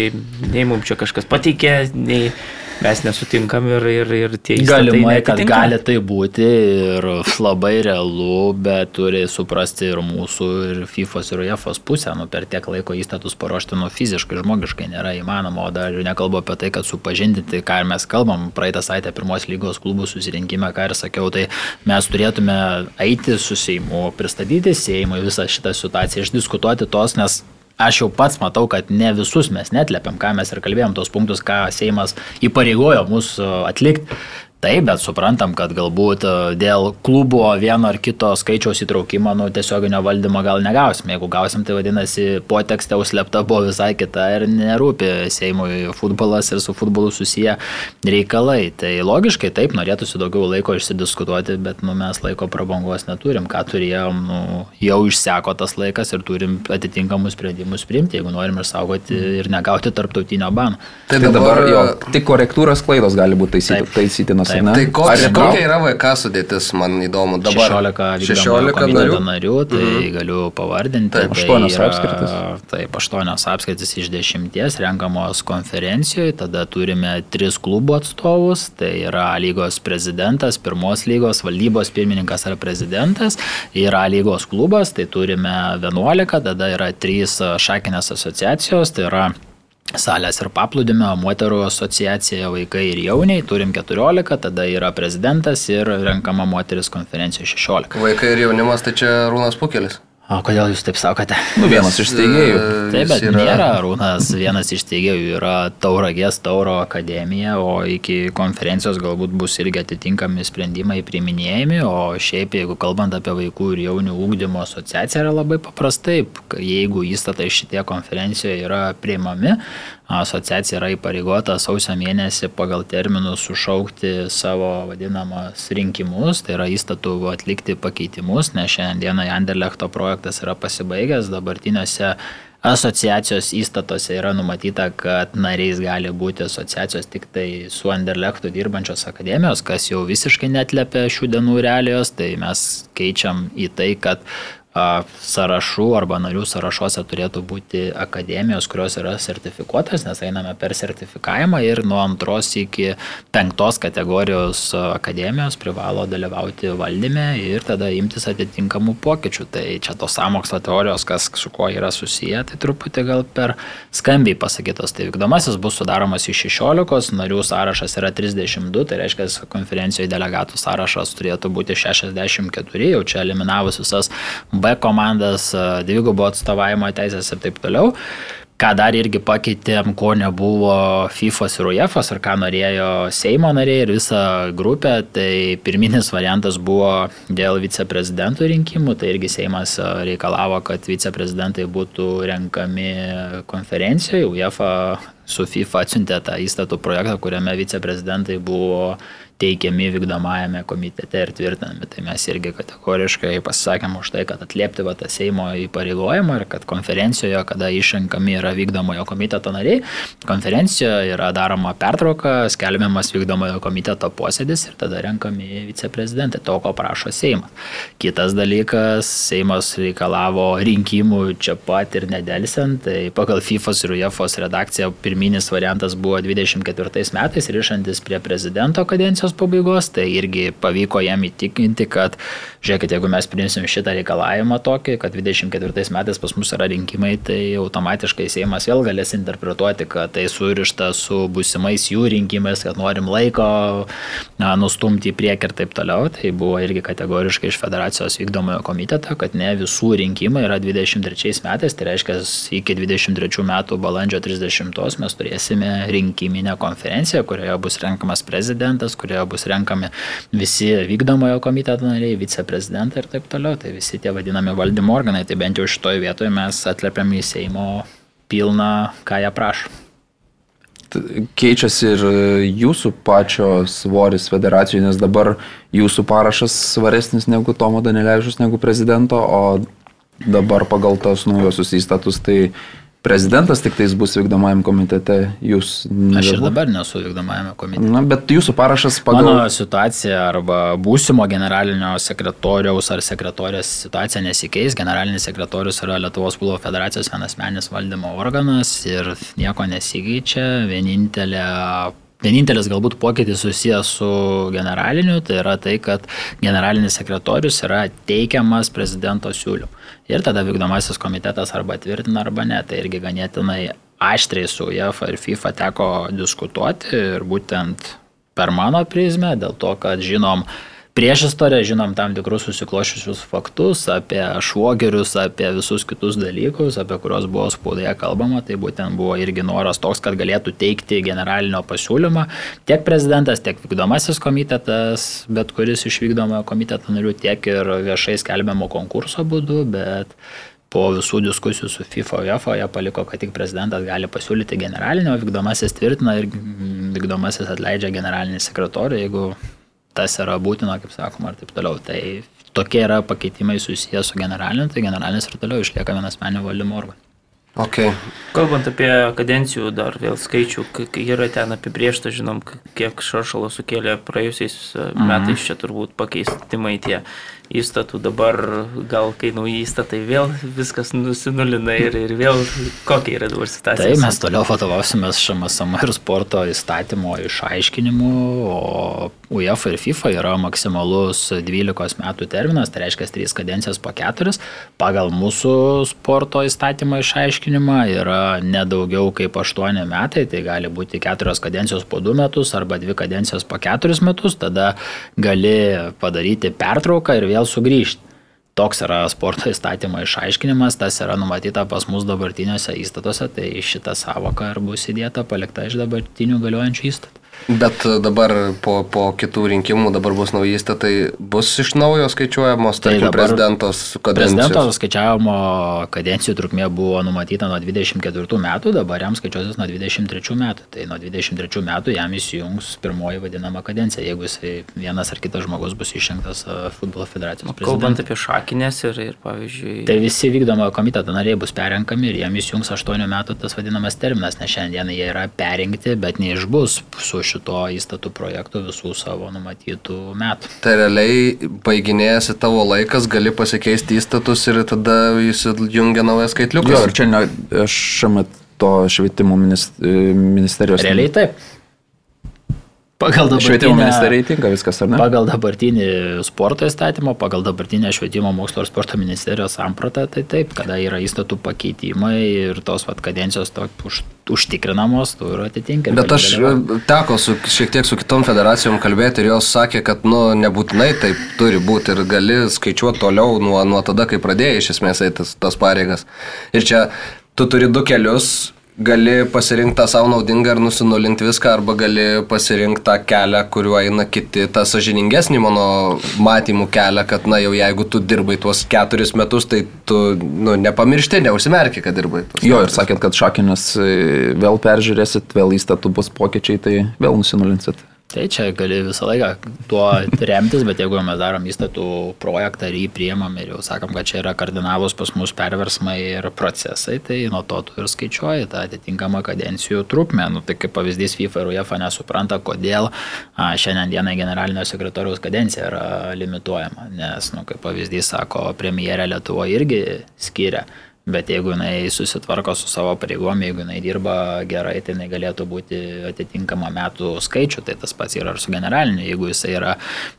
nei mums čia kažkas pateikė, nei mes nesutinkam ir, ir, ir tie įstatymai. Galimai, kad gali tai būti ir labai realu, bet turi suprasti ir mūsų, ir FIFA ir UEFA pusę, nu, per tiek laiko įstatus paruošti, nu, fiziškai, žmogiškai nėra įmanoma, o dar nekalbu apie tai, kad supažindinti, ką mes kalbam, praeitą savaitę pirmos lygos klubų susirinkime, ką ir sakiau, tai mes turėtume eiti su Seimu, pristatyti Seimui visą šitą situaciją, išdiskutuoti tos, nes aš jau pats matau, kad ne visus mes netlepiam, ką mes ir kalbėjom, tos punktus, ką Seimas įpareigojo mūsų atlikti. Taip, bet suprantam, kad galbūt e, dėl klubo vieno ar kito skaičiaus įtraukimo, nu, tiesioginio valdymo gal negausim. Jeigu gausim, tai vadinasi, potekstė užslepta buvo visai kita ir nerūpi Seimui futbolas ir su futbolu susiję reikalai. Tai logiškai taip, norėtųsi daugiau laiko išsidiskutuoti, bet nu, mes laiko prabangos neturim. Ką turėjom, nu, jau išseko tas laikas ir turim atitinkamus sprendimus priimti, jeigu norim išsaugoti ir negauti tarptautinio bano. Tai, tai dabar, dabar jo, tik korektūros klaidos gali būti taisytinos Ne? Tai kokia, kokia yra VK sudėtis, man įdomu. Dabar 16, 16 narių. narių, tai mm. galiu pavardinti. Taip, 8 tai apskritis. Taip, 8 apskritis iš 10 renkamos konferencijoje, tada turime 3 klubo atstovus, tai yra lygos prezidentas, pirmos lygos valdybos pirmininkas ar prezidentas, yra lygos klubas, tai turime 11, tada yra 3 šakinės asociacijos, tai yra salės ir paplūdimio, moterų asociacija, vaikai ir jauniai, turim 14, tada yra prezidentas ir renkama moteris konferencija 16. Vaikai ir jaunimas, tai čia Rūnas Pukelis. O kodėl jūs taip sakote? Nu, vienas iš steigėjų. Taip, bet yra... nėra Rūnas, vienas iš steigėjų yra Tauragės Tauro akademija, o iki konferencijos galbūt bus irgi atitinkami sprendimai priminėjami, o šiaip jeigu kalbant apie vaikų ir jaunių ūkdymo asociaciją yra labai paprastai, jeigu įstatai šitie konferencijoje yra priimami, asociacija yra įpareigota sausio mėnesį pagal terminus sušaukti savo vadinamas rinkimus, tai yra įstatų atlikti pakeitimus, nes šiandieną Anderlechto projektas yra pasibaigęs, dabartiniuose asociacijos įstatuose yra numatyta, kad nariais gali būti asociacijos tik tai su Anderlechtu dirbančios akademijos, kas jau visiškai netlėpia šių dienų realijos, tai mes keičiam į tai, kad sąrašų arba narių sąrašuose turėtų būti akademijos, kurios yra sertifikuotas, nes einame per sertifikavimą ir nuo antros iki penktos kategorijos akademijos privalo dalyvauti valdyme ir tada imtis atitinkamų pokyčių. Tai čia tos samokslo teorijos, kas su kuo yra susiję, tai truputį gal per skambiai pasakytos. Tai vykdomasis bus sudaromas iš 16, narių sąrašas yra 32, tai reiškia, konferencijoje delegatų sąrašas turėtų būti 64, jau čia eliminavus visas B komandas, dvigubo atstovavimo teisės ir taip toliau. Ką dar irgi pakeitėm, ko nebuvo FIFA ir UEFA, ar ką norėjo Seimo nariai ir visa grupė, tai pirminis variantas buvo dėl viceprezidentų rinkimų, tai irgi Seimas reikalavo, kad viceprezidentai būtų renkami konferencijoje, UEFA su FIFA atsiuntė tą įstatų projektą, kuriame viceprezidentai buvo teikiami vykdomajame komitete ir tvirtinami. Tai mes irgi kategoriškai pasisakėm už tai, kad atliepti va, tą Seimo įpareigojimą ir kad konferencijoje, kada išrenkami yra vykdomojo komiteto nariai, konferencijoje yra daroma pertrauka, skelbiamas vykdomojo komiteto posėdis ir tada renkami viceprezidentai, to, ko prašo Seimas. Kitas dalykas, Seimas reikalavo rinkimų čia pat ir nedelsiant, tai pagal FIFA ir UEFA redakciją pirminis variantas buvo 24 metais rišantis prie prezidento kadencijos kadencijos pabaigos, tai irgi pavyko jam įtikinti, kad, žiūrėkit, jeigu mes priimsim šitą reikalavimą tokį, kad 24 metais pas mus yra rinkimai, tai automatiškai Seimas vėl galės interpretuoti, kad tai surišta su būsimais jų rinkimais, kad norim laiko na, nustumti į priekį ir taip toliau. Tai buvo irgi kategoriškai iš federacijos vykdomojo komiteto, kad ne visų rinkimai yra 23 metais, tai reiškia, iki 23 metų balandžio 30 mes turėsime rinkiminę konferenciją, kurioje bus renkamas prezidentas, kurioje kurioje bus renkami visi vykdomojo komiteto nariai, viceprezidentai ir taip toliau. Tai visi tie vadinami valdymo organai. Tai bent jau šitoje vietoje mes atliepiam į Seimo pilną, ką jie prašo. Keičiasi ir jūsų pačio svoris federacijoje, nes dabar jūsų parašas svaresnis negu Tomo Danilevičius, negu prezidento, o dabar pagal tos naujosius įstatus tai prezidentas tik tais bus vykdomajam komitete, jūs nebebu. Aš ir dabar nesu vykdomajame komitete. Na, bet jūsų parašas pagal... Mano situacija arba būsimo generalinio sekretoriaus ar sekretorės situacija nesikeis. Generalinis sekretorius yra Lietuvos futbolo federacijos vienasmenis valdymo organas ir nieko nesikeičia. Vienintelė Vienintelis galbūt pokytis susijęs su generaliniu, tai yra tai, kad generalinis sekretorius yra teikiamas prezidento siūlymu. Ir tada vykdomasis komitetas arba tvirtina, arba ne. Tai irgi ganėtinai aštriai su UEFA ir FIFA teko diskutuoti ir būtent per mano prizmę, dėl to, kad žinom, prieš istoriją žinom tam tikrus susiklošiusius faktus apie šuogerius, apie visus kitus dalykus, apie kuriuos buvo spaudoje kalbama, tai būtent buvo irgi noras toks, kad galėtų teikti generalinio pasiūlymą tiek prezidentas, tiek vykdomasis komitetas, bet kuris iš vykdomojo komiteto narių, tiek ir viešai skelbiamo konkurso būdu, bet po visų diskusijų su FIFA UEFA jie paliko, kad tik prezidentas gali pasiūlyti generalinio, vykdomasis tvirtina ir vykdomasis atleidžia generalinį sekretorių, jeigu tas yra būtina, kaip sakoma, ir taip toliau. Tai tokie yra pakeitimai susijęs su generaliniu, tai generalinis ir toliau išlieka vienas menio valdymo organas. Okay. Kalbant apie kadencijų dar vėl skaičių, kai yra ten apibriešta, žinom, kiek šaršalo sukėlė praėjusiais mhm. metais, čia turbūt pakeitimai tie įstatų, dabar gal kai nauji įstatai vėl viskas nusinulina ir, ir vėl kokia yra dabar situacija. Tai mes toliau vadovausimės šamasam ir sporto įstatymo išaiškinimu, o UEFA ir FIFA yra maksimalus 12 metų terminas, tai reiškia 3 kadencijas po 4. Pagal mūsų sporto įstatymo išaiškinimą yra nedaugiau kaip 8 metai, tai gali būti 4 kadencijos po 2 metus arba 2 kadencijos po 4 metus, tada gali padaryti pertrauką ir vėl vėl sugrįžti. Toks yra sporto [LAUGHS] įstatymo išaiškinimas, tas yra numatyta pas mus dabartiniuose įstatuose, tai šita savoka ir bus įdėta palikta iš dabartinių galiojančių įstatų. Bet dabar po, po kitų rinkimų dabar bus nauji įstatai, bus iš naujo skaičiuojamos, tai tarkim, prezidentos kadencijos. Prezidento skaičiavimo kadencijų trukmė buvo numatyta nuo 24 metų, dabar jam skaičiuosis nuo 23 metų. Tai nuo 23 metų jam įsijungs pirmoji vadinama kadencija, jeigu jisai vienas ar kitas žmogus bus išrinktas futbolo federacijos prezidentu. Kalbant apie šakinės ir, ir pavyzdžiui. Tai visi vykdomo komiteto nariai bus perrenkami ir jam įsijungs 8 metų tas vadinamas terminas, nes šiandien jie yra perrinkti, bet neišbus su šito įstatų projektų visų savo numatytų metų. Tai realiai baiginėjasi tavo laikas, gali pasikeisti įstatus ir tada įsijungia naujas skaitliukas. Jo, ir čia ne, aš šiame to švietimo ministerijos. Realiai taip. Pagal švietimo ministerijai tinka viskas, ar ne? Pagal dabartinį sporto įstatymą, pagal dabartinę švietimo mokslo ir sporto ministerijos sampratą, tai taip, kada yra įstatų pakeitimai ir tos vat, kadencijos to, už, užtikrinamos, tu ir atitinka. Bet aš dalyvau. teko su, šiek tiek su kitom federacijom kalbėti ir jos sakė, kad nu, nebūtinai taip turi būti ir gali skaičiuoti toliau nuo, nuo tada, kai pradėjai iš esmės eiti tas, tas pareigas. Ir čia tu turi du kelius gali pasirinkti tą savo naudingą ir nusinulinti viską, arba gali pasirinkti tą kelią, kuriuo eina kiti, tą sažiningesnį mano matymų kelią, kad, na, jau jeigu tu dirbai tuos keturis metus, tai tu, nu, nepamiršti, neužsimerki, kad dirbai. Jo, ir sakėt, kad šakinės e, vėl peržiūrėsit, vėl įstatų bus pokyčiai, tai vėl nusinulinsit. Tai čia gali visą laiką tuo remtis, bet jeigu mes darom įstatų projektą ir jį priemam ir jau sakom, kad čia yra kardinalus pas mus perversmai ir procesai, tai nuo to tu ir skaičiuoji tą atitinkamą kadencijų trukmę. Nu, tai kaip pavyzdys FIFA ir UEFA nesupranta, kodėl a, šiandien dienai generalinio sekretoriaus kadencija yra limituojama, nes, nu, kaip pavyzdys sako, premjerė Lietuvoje irgi skiria Bet jeigu jinai susitvarko su savo pareigom, jeigu jinai dirba gerai, tai jinai galėtų būti atitinkama metų skaičių, tai tas pats yra ir su generaliniu. Jeigu jisai yra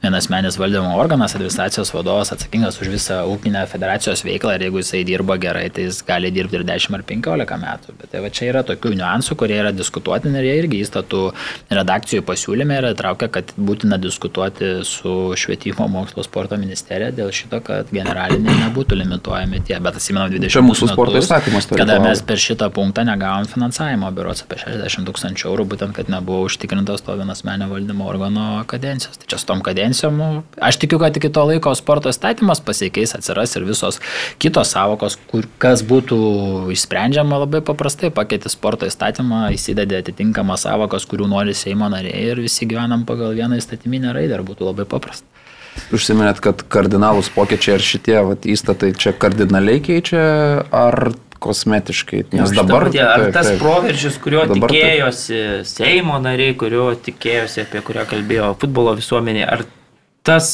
vienas menis valdymo organas, administracijos vadovas atsakingas už visą ūkinę federacijos veiklą ir jeigu jisai dirba gerai, tai jis gali dirbti ir 10 ar 15 metų. Bet tai va čia yra tokių niuansų, kurie yra diskutuotini ir jie irgi įstatų redakcijų pasiūlyme yra traukia, kad būtina diskutuoti su švietimo mokslo sporto ministerija dėl šito, kad generaliniai nebūtų limituojami tie. Bet atsimenu 20 mūsų sporto įstatymas. Kada mes per šitą punktą negavom finansavimo, biuros apie 60 tūkstančių eurų, būtent, kad nebuvo užtikrintas to vienas menio valdymo organo kadencijos. Tai čia su tom kadencijom, nu, aš tikiu, kad iki to laiko sporto įstatymas pasikeis, atsiras ir visos kitos savokos, kur kas būtų išsprendžiama labai paprastai, pakeiti sporto įstatymą, įsidedė atitinkamą savokos, kurių nori Seimo nariai ir visi gyvenam pagal vieną įstatyminę raidę ir būtų labai paprasta. Užsiminėt, kad kardinalus pokyčiai ar šitie vat, įstatai čia kardinaliai keičia, ar kosmetiškai. Nes dabar... Tie, ar taip, tas taip, proveržis, kurio dabar, tikėjosi taip. Seimo nariai, kurio tikėjosi, apie kurio kalbėjo futbolo visuomenė, ar tas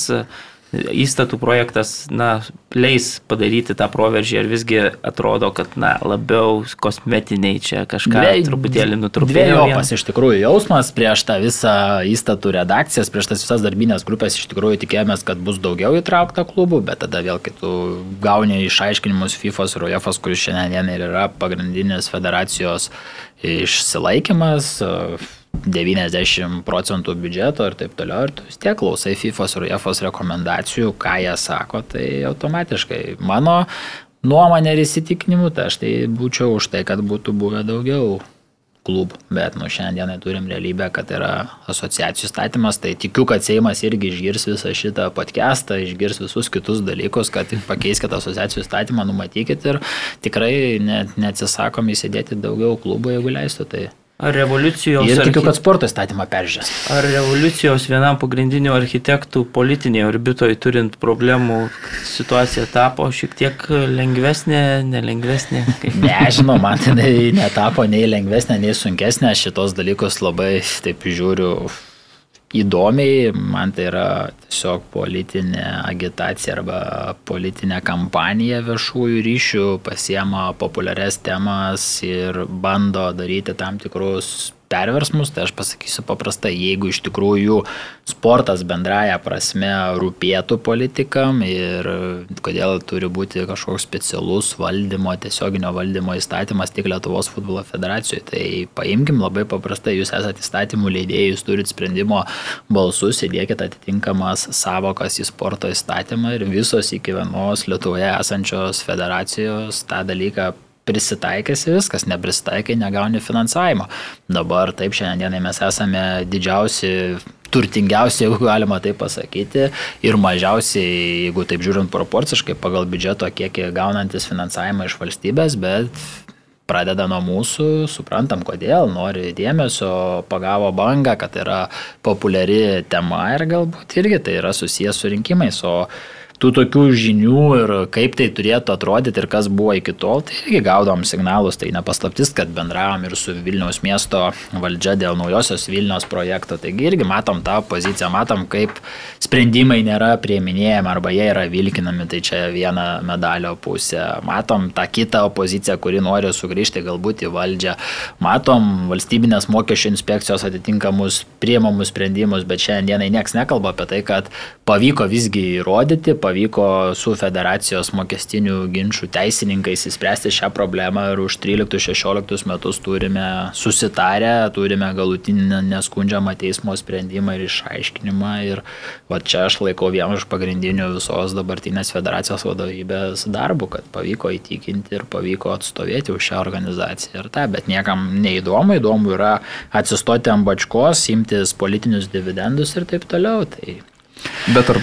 įstatų projektas na, leis padaryti tą proveržį, ar visgi atrodo, kad na, labiau kosmetiniai čia kažką Dvie, truputėlį nutrupėjo. Dviejopas iš tikrųjų jausmas prieš tą visą įstatų redakcijas, prieš tas visas darbinės grupės iš tikrųjų tikėjomės, kad bus daugiau įtraukta klubų, bet tada vėl kai tu gauni išaiškinimus FIFA ir UEFA, kuris šiandien ir yra pagrindinės federacijos išsilaikimas 90 procentų biudžeto ir taip toliau, ir tu vis tiek klausai FIFA ir UEFA rekomendacijų, ką jie sako, tai automatiškai mano nuomonė ir įsitikinimu, tai aš tai būčiau už tai, kad būtų buvę daugiau klubų, bet nu, šiandien turim realybę, kad yra asociacijų statymas, tai tikiu, kad Seimas irgi išgirs visą šitą podcastą, išgirs visus kitus dalykus, kad pakeiskite asociacijų statymą, numatykit ir tikrai net, neatsisakom įsidėti daugiau klubų, jeigu leistų. Tai Ar revoliucijos... Ir tikiu, kad sporto įstatymą peržiūrės. Ar revoliucijos vienam pagrindinių architektų politinėje orbitoje turint problemų situacija tapo šiek tiek lengvesnė, nelengvesnė? [LAUGHS] Nežinau, man tai netapo nei lengvesnė, nei sunkesnė. Šitos dalykus labai taip žiūriu įdomiai, man tai yra tiesiog politinė agitacija arba politinė kampanija viešųjų ryšių, pasiema populiarias temas ir bando daryti tam tikrus perversmus, tai aš pasakysiu paprastai, jeigu iš tikrųjų sportas bendraja prasme rūpėtų politikam ir kodėl turi būti kažkoks specialus valdymo, tiesioginio valdymo įstatymas tik Lietuvos futbolo federacijoje, tai paimkim labai paprastai, jūs esate įstatymų leidėjai, jūs turite sprendimo balsus, įdėkite atitinkamas savokas į sporto įstatymą ir visos iki vienos Lietuvoje esančios federacijos tą dalyką prisitaikysi viskas, neprisitaikai, negauni finansavimo. Dabar taip šiandienai mes esame didžiausi turtingiausi, jeigu galima tai pasakyti, ir mažiausiai, jeigu taip žiūrint proporciškai, pagal biudžeto kiekį gaunantis finansavimą iš valstybės, bet pradeda nuo mūsų, suprantam kodėl, nori dėmesio, pagavo bangą, kad yra populiari tema ir galbūt irgi tai yra susijęs su rinkimais, o tų tokių žinių ir kaip tai turėtų atrodyti ir kas buvo iki tol, tai irgi gaudom signalus, tai nepaslaptis, kad bendravom ir su Vilniaus miesto valdžia dėl naujosios Vilniaus projekto, taigi irgi matom tą poziciją, matom, kaip sprendimai nėra prieminėjami arba jie yra vilkinami, tai čia viena medalio pusė, matom tą kitą opoziciją, kuri nori sugrįžti galbūt į valdžią, matom valstybinės mokesčių inspekcijos atitinkamus priemamus sprendimus, bet šiandienai niekas nekalba apie tai, kad pavyko visgi įrodyti, pavyko su federacijos mokestinių ginčių teisininkais įspręsti šią problemą ir už 13-16 metus turime susitarę, turime galutinį neskundžiamą teismo sprendimą ir išaiškinimą. Ir va čia aš laikau vieną iš pagrindinių visos dabartinės federacijos vadovybės darbų, kad pavyko įtikinti ir pavyko atstovėti už šią organizaciją ir tą, bet niekam neįdomu, įdomu yra atsistoti ant bačkos, imtis politinius dividendus ir taip toliau. Tai... Bet ar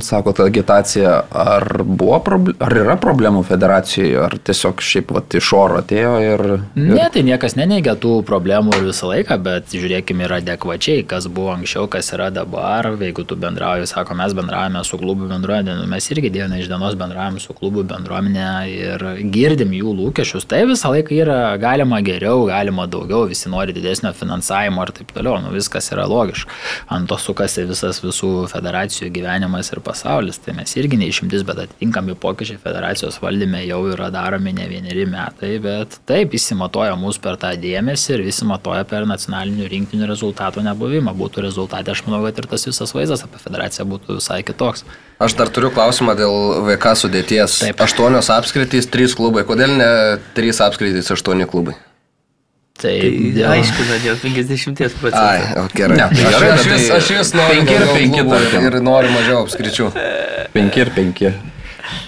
Sako, ta agitacija, ar, buvo, ar yra problemų federacijoje, ar tiesiog šiaip vat, iš oro atėjo ir, ir... Ne, tai niekas neneigia tų problemų visą laiką, bet žiūrėkime ir adekvačiai, kas buvo anksčiau, kas yra dabar. Jeigu tu bendrauji, sako, mes bendravome su klubų bendruomenė, nu, mes irgi diena iš dienos bendravome su klubų bendruomenė ir girdim jų lūkesčius. Tai visą laiką yra galima geriau, galima daugiau, visi nori didesnio finansavimo ir taip toliau. Nu, viskas yra logiška. Ant to sukasi visas visų federacijų gyvenimas ir pasaulis, tai mes irgi neišimtis, bet atitinkami pokyčiai federacijos valdyme jau yra daromi ne vieneri metai, bet taip įsimatoja mūsų per tą dėmesį ir visi matoja per nacionalinių rinktinių rezultatų nebuvimą. Būtų rezultatai, aš manau, kad ir tas visas vaizdas apie federaciją būtų visai kitoks. Aš dar turiu klausimą dėl VK sudėties. Taip. Aštuonios apskritys, trys klubai. Kodėl ne trys apskritys, aštuoni klubai? Tai, tai dėl... aiškina dėl 50 procentų. Ai, o, gerai. Ne, tai gerai aš, vis, aš vis noriu 5 ir 5 ir, ir noriu mažiau apskričių. 5 ir 5.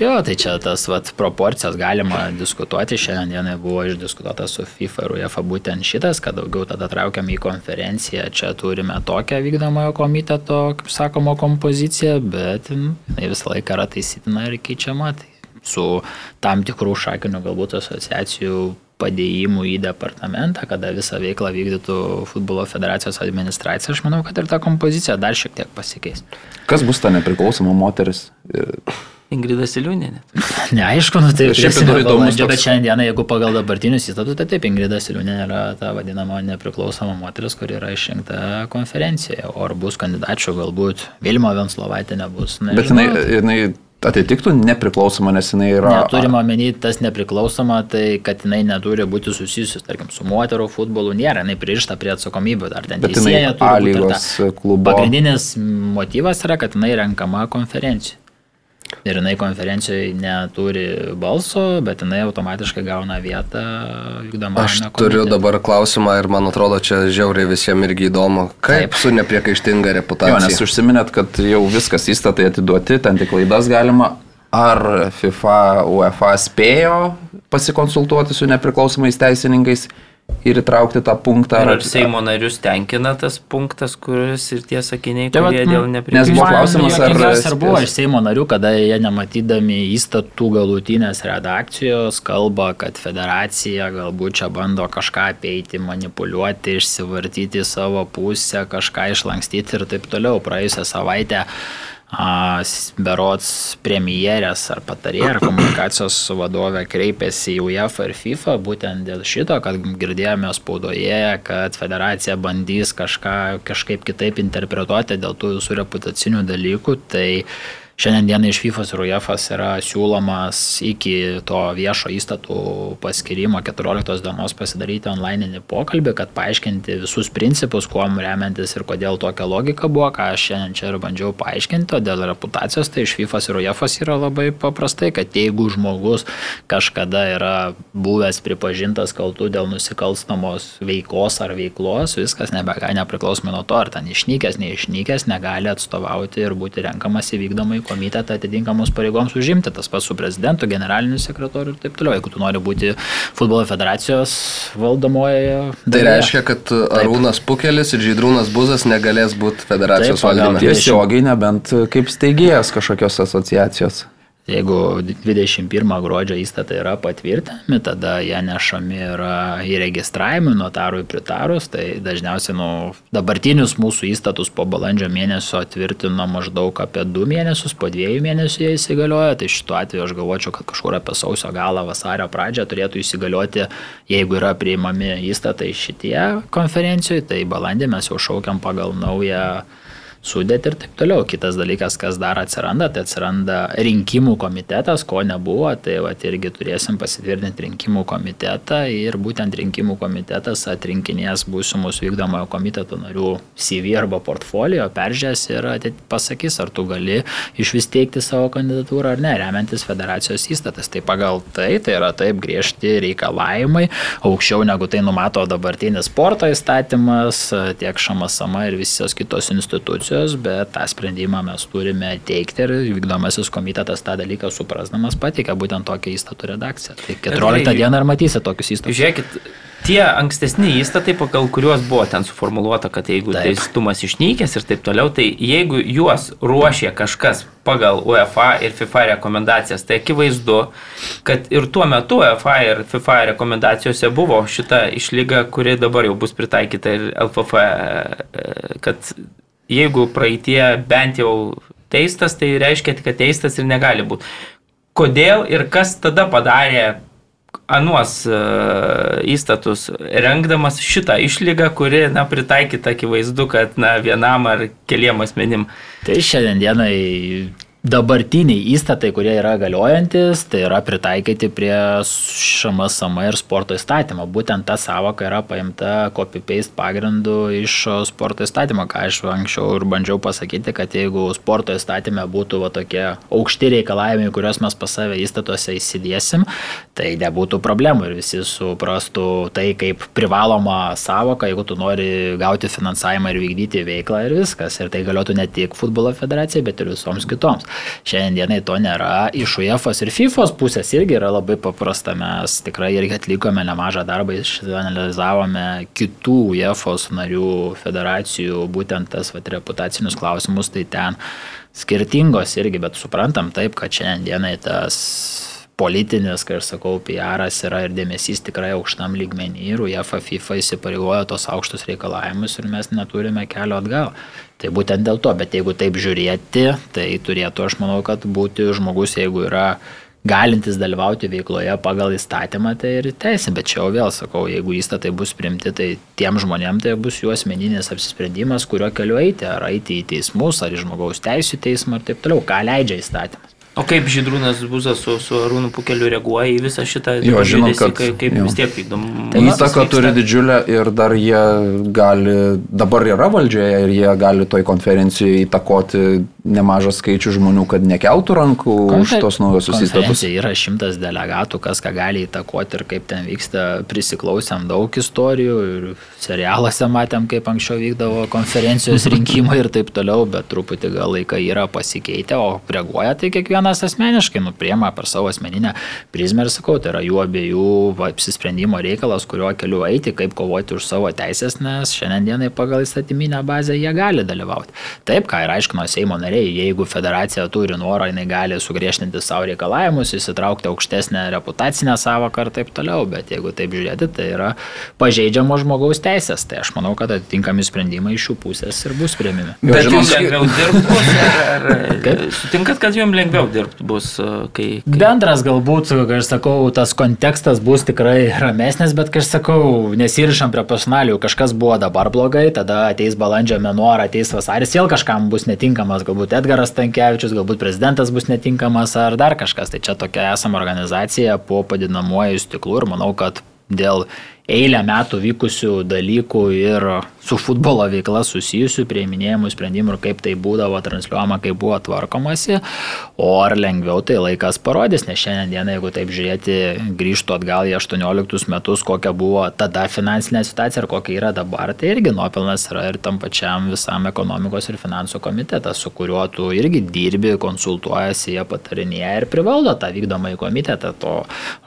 Jo, tai čia tas vat, proporcijas galima diskutuoti. Šiandien buvo išdiskutuota su FIFA ir UEFA būtent šitas, kad daugiau tada traukiam į konferenciją. Čia turime tokią vykdomojo komiteto, kaip sakoma, kompoziciją, bet nu, visą laiką yra taisytina ir keičiama. Tai su tam tikrų šakinių galbūt asociacijų padėjimų į departamentą, kada visą veiklą vykdytų futbolo federacijos administracija, aš manau, kad ir ta kompozicija dar šiek tiek pasikeis. Kas bus ta nepriklausoma moteris? Ingrida Siliūnė. [LAUGHS] Neaišku, nu tai šiaip įdomus, bet šiandieną, jeigu pagal dabartinius įstatus, tai taip, Ingrida Siliūnė yra ta vadinama nepriklausoma moteris, kuri yra išrinkta konferencijoje. O ar bus kandidačių, galbūt Vilma Venslovaitė nebus. Nežinau. Bet jinai, jinai atitiktų nepriklausoma, nes jinai yra. Neturime omeny tas nepriklausoma, tai kad jinai neturi būti susijusi, tarkim, su moterų futbolu, nėra, jinai pririšta prie atsakomybių, ar ten teisėja turi būti. Klubo. Pagrindinis motyvas yra, kad jinai renkama konferencijai. Ir jinai konferencijoje neturi balso, bet jinai automatiškai gauna vietą vykdomą. Aš turiu dabar klausimą ir man atrodo, čia žiauriai visiems irgi įdomu. Kaip Taip. su nepriekaištinga reputacija? Jo, nes užsiminėt, kad jau viskas įstatai atiduoti, ten tik klaidas galima. Ar FIFA, UEFA spėjo pasikonsultuoti su nepriklausomais teisininkais ir įtraukti tą punktą. Ar, ar Seimo narius tenkina tas punktas, kuris ir tie sakiniai, tai kurie dėl nepriklausomybės. Nes buvo klausimas, ar, ar buvo iš Seimo narių, kada jie nematydami įstatų galutinės redakcijos kalba, kad federacija galbūt čia bando kažką apeiti, manipuliuoti, išsivartyti savo pusę, kažką išlankstyti ir taip toliau. Praėjusią savaitę berots premjerės ar patarėja ar komunikacijos vadovė kreipėsi į UEFA ir FIFA būtent dėl šito, kad girdėjome spaudoje, kad federacija bandys kažką kažkaip kitaip interpretuoti dėl tų visų reputacinių dalykų. Tai Šiandien dienai iš FIFA ir UEFA yra siūlomas iki to viešo įstatų paskirimo 14 dienos pasidaryti onlininį pokalbį, kad paaiškinti visus principus, kuo remiantis ir kodėl tokia logika buvo, ką aš šiandien čia ir bandžiau paaiškinti, o dėl reputacijos tai iš FIFA ir UEFA yra labai paprastai, kad jeigu žmogus kažkada yra buvęs pripažintas kaltų dėl nusikalstamos veikos ar veiklos, viskas nebegali nepriklausomai nuo to, ar ten išnykęs, neišnykęs, negali atstovauti ir būti renkamas įvykdomai komitetą atitinkamus pareigoms užimti, tas pats su prezidentu, generaliniu sekretoriu ir taip toliau, jeigu tu nori būti futbolo federacijos valdomoje. Tai reiškia, kad Arūnas Pukelis ir Žydrūnas Buzas negalės būti federacijos valdyme. Tiesiogiai, nebent kaip steigėjas kažkokios asociacijos. Jeigu 21 gruodžio įstatai yra patvirtinami, tada jie nešami yra įregistravimui notarui pritarus, tai dažniausiai nu, dabartinius mūsų įstatus po balandžio mėnesio tvirtino maždaug apie 2 mėnesius, po 2 mėnesių jie įsigalioja, tai šituo atveju aš galvočiau, kad kažkur apie sausio galą, vasario pradžią turėtų įsigalioti, jeigu yra priimami įstatai šitie konferencijoje, tai balandį mes jau šaukiam pagal naują sudėti ir taip toliau. Kitas dalykas, kas dar atsiranda, tai atsiranda rinkimų komitetas, ko nebuvo, tai va irgi turėsim pasitvirtinti rinkimų komitetą ir būtent rinkimų komitetas atrinkinės būsimus vykdomojo komiteto narių CV arba portfolio, peržiūrės ir pasakys, ar tu gali iš vis teikti savo kandidatūrą ar ne, remiantis federacijos įstatas. Tai pagal tai, tai yra taip griežti reikalavimai, aukščiau negu tai numato dabartinis sporto įstatymas, tiek šamasama ir visos kitos institucijos institucijos, bet tą sprendimą mes turime teikti ir vykdomasis komitetas tą dalyką suprasdamas pateikia būtent tokią įstatų redakciją. Tai 14 dieną ir matysite tokius įstatus. Žiūrėkit, tie ankstesni įstatai, pagal kuriuos buvo ten suformuoluota, kad jeigu taip. teistumas išnykęs ir taip toliau, tai jeigu juos ruošė kažkas pagal UEFA ir FIFA rekomendacijas, tai akivaizdu, kad ir tuo metu UEFA ir FIFA rekomendacijose buvo šita išlyga, kuri dabar jau bus pritaikyta ir LFF, kad jeigu praeitie bent jau teistas, tai reiškia, kad teistas ir negali būti. Kodėl ir kas tada padarė anuos uh, įstatus, rengdamas šitą išlygą, kuri, na, pritaikyta akivaizdu, kad, na, vienam ar keliem asmenim. Tai šiandienai dabartiniai įstatai, kurie yra galiojantis, tai yra pritaikyti prie ŠMSM ir sporto įstatymo. Būtent ta savoka yra paimta copy-paste pagrindu iš sporto įstatymo, ką aš anksčiau ir bandžiau pasakyti, kad jeigu sporto įstatymė būtų va, tokie aukšti reikalavimai, kuriuos mes pas save įstatuose įsidėsim, tai nebūtų problemų ir visi suprastų tai kaip privaloma savoka, jeigu tu nori gauti finansavimą ir vykdyti veiklą ir viskas. Ir tai galiotų ne tik futbolo federacijai, bet ir visoms kitoms. Šiandienai to nėra. Iš UEFA ir FIFA pusės irgi yra labai paprasta. Mes tikrai irgi atlikome nemažą darbą, išanalizavome kitų UEFA narių federacijų būtent tas vat, reputacinius klausimus, tai ten skirtingos irgi, bet suprantam taip, kad šiandienai tas politinis, kai aš sakau, PR'as yra ir dėmesys tikrai aukštam lygmenį ir UEFA FIFA įsipareigojo tos aukštus reikalavimus ir mes neturime kelio atgal. Tai būtent dėl to, bet jeigu taip žiūrėti, tai turėtų, aš manau, kad būti žmogus, jeigu yra galintis dalyvauti veikloje pagal įstatymą, tai ir teisė. Bet čia jau vėl sakau, jeigu įstatai bus primti, tai tiem žmonėm tai bus jų asmeninis apsisprendimas, kuriuo keliu eiti, ar eiti į teismus, ar į žmogaus teisų teismą ir taip toliau, ką leidžia įstatymas. O kaip Žydrūnas Buzas su, su Arūnu Pukeliu reaguoja į visą šitą jo, žinom, kad, kaip, kaip jo. vis tiek vykdom? Tai įtaka turi didžiulę ir dar jie gali, dabar yra valdžioje ir jie gali toj konferencijoje įtakoti nemažas skaičius žmonių, kad nekeltų rankų už tos naujosius įstatus. Yra šimtas delegatų, kas ką gali įtakoti ir kaip ten vyksta. Prisiklausėm daug istorijų ir serialuose matėm, kaip anksčiau vykdavo konferencijos [LAUGHS] rinkimai ir taip toliau, bet truputį gal laikai yra pasikeitę, o reaguoja tai kiekvienas asmeniškai, nupriema per savo asmeninę prizmę ir sakau, tai yra jų abiejų apsisprendimo reikalas, kuriuo keliu eiti, kaip kovoti už savo teisės, nes šiandienai pagal įstatyminę bazę jie gali dalyvauti. Taip, ką ir aiškino Seimo nariai jeigu federacija turi norą, jinai gali sugriežtinti savo reikalavimus, įsitraukti aukštesnę reputacinę savoką ir taip toliau, bet jeigu taip žiūrėti, tai yra pažeidžiamo žmogaus teisės, tai aš manau, kad atitinkami sprendimai iš jų pusės ir bus priimimi. Bet jums lengviau dirbti ar sutinkat, kad jums lengviau dirbti bus, kai, kai... Bendras galbūt, kai aš sakau, tas kontekstas bus tikrai ramesnis, bet kai aš sakau, nesirišam prie personalių, kažkas buvo dabar blogai, tada ateis balandžio mėnuo ar ateis vasaris, vėl kažkam bus netinkamas, galbūt Edgaras Tankievičius, galbūt prezidentas bus netinkamas ar dar kažkas. Tai čia tokia esama organizacija po padinamuoju stiklu ir manau, kad dėl eilę metų vykusių dalykų ir su futbolo veikla susijusių prieiminėjimų sprendimų ir kaip tai būdavo transliuojama, kaip buvo tvarkomasi, o ar lengviau tai laikas parodys, nes šiandien, jeigu taip žiūrėti, grįžtų atgal į 18 metus, kokia buvo tada finansinė situacija ir kokia yra dabar, tai irgi nuopelnas yra ir tam pačiam visam ekonomikos ir finansų komitetas, su kuriuo tu irgi dirbi, konsultuojasi, jie patarinėja ir privaldo tą vykdomąjį komitetą, to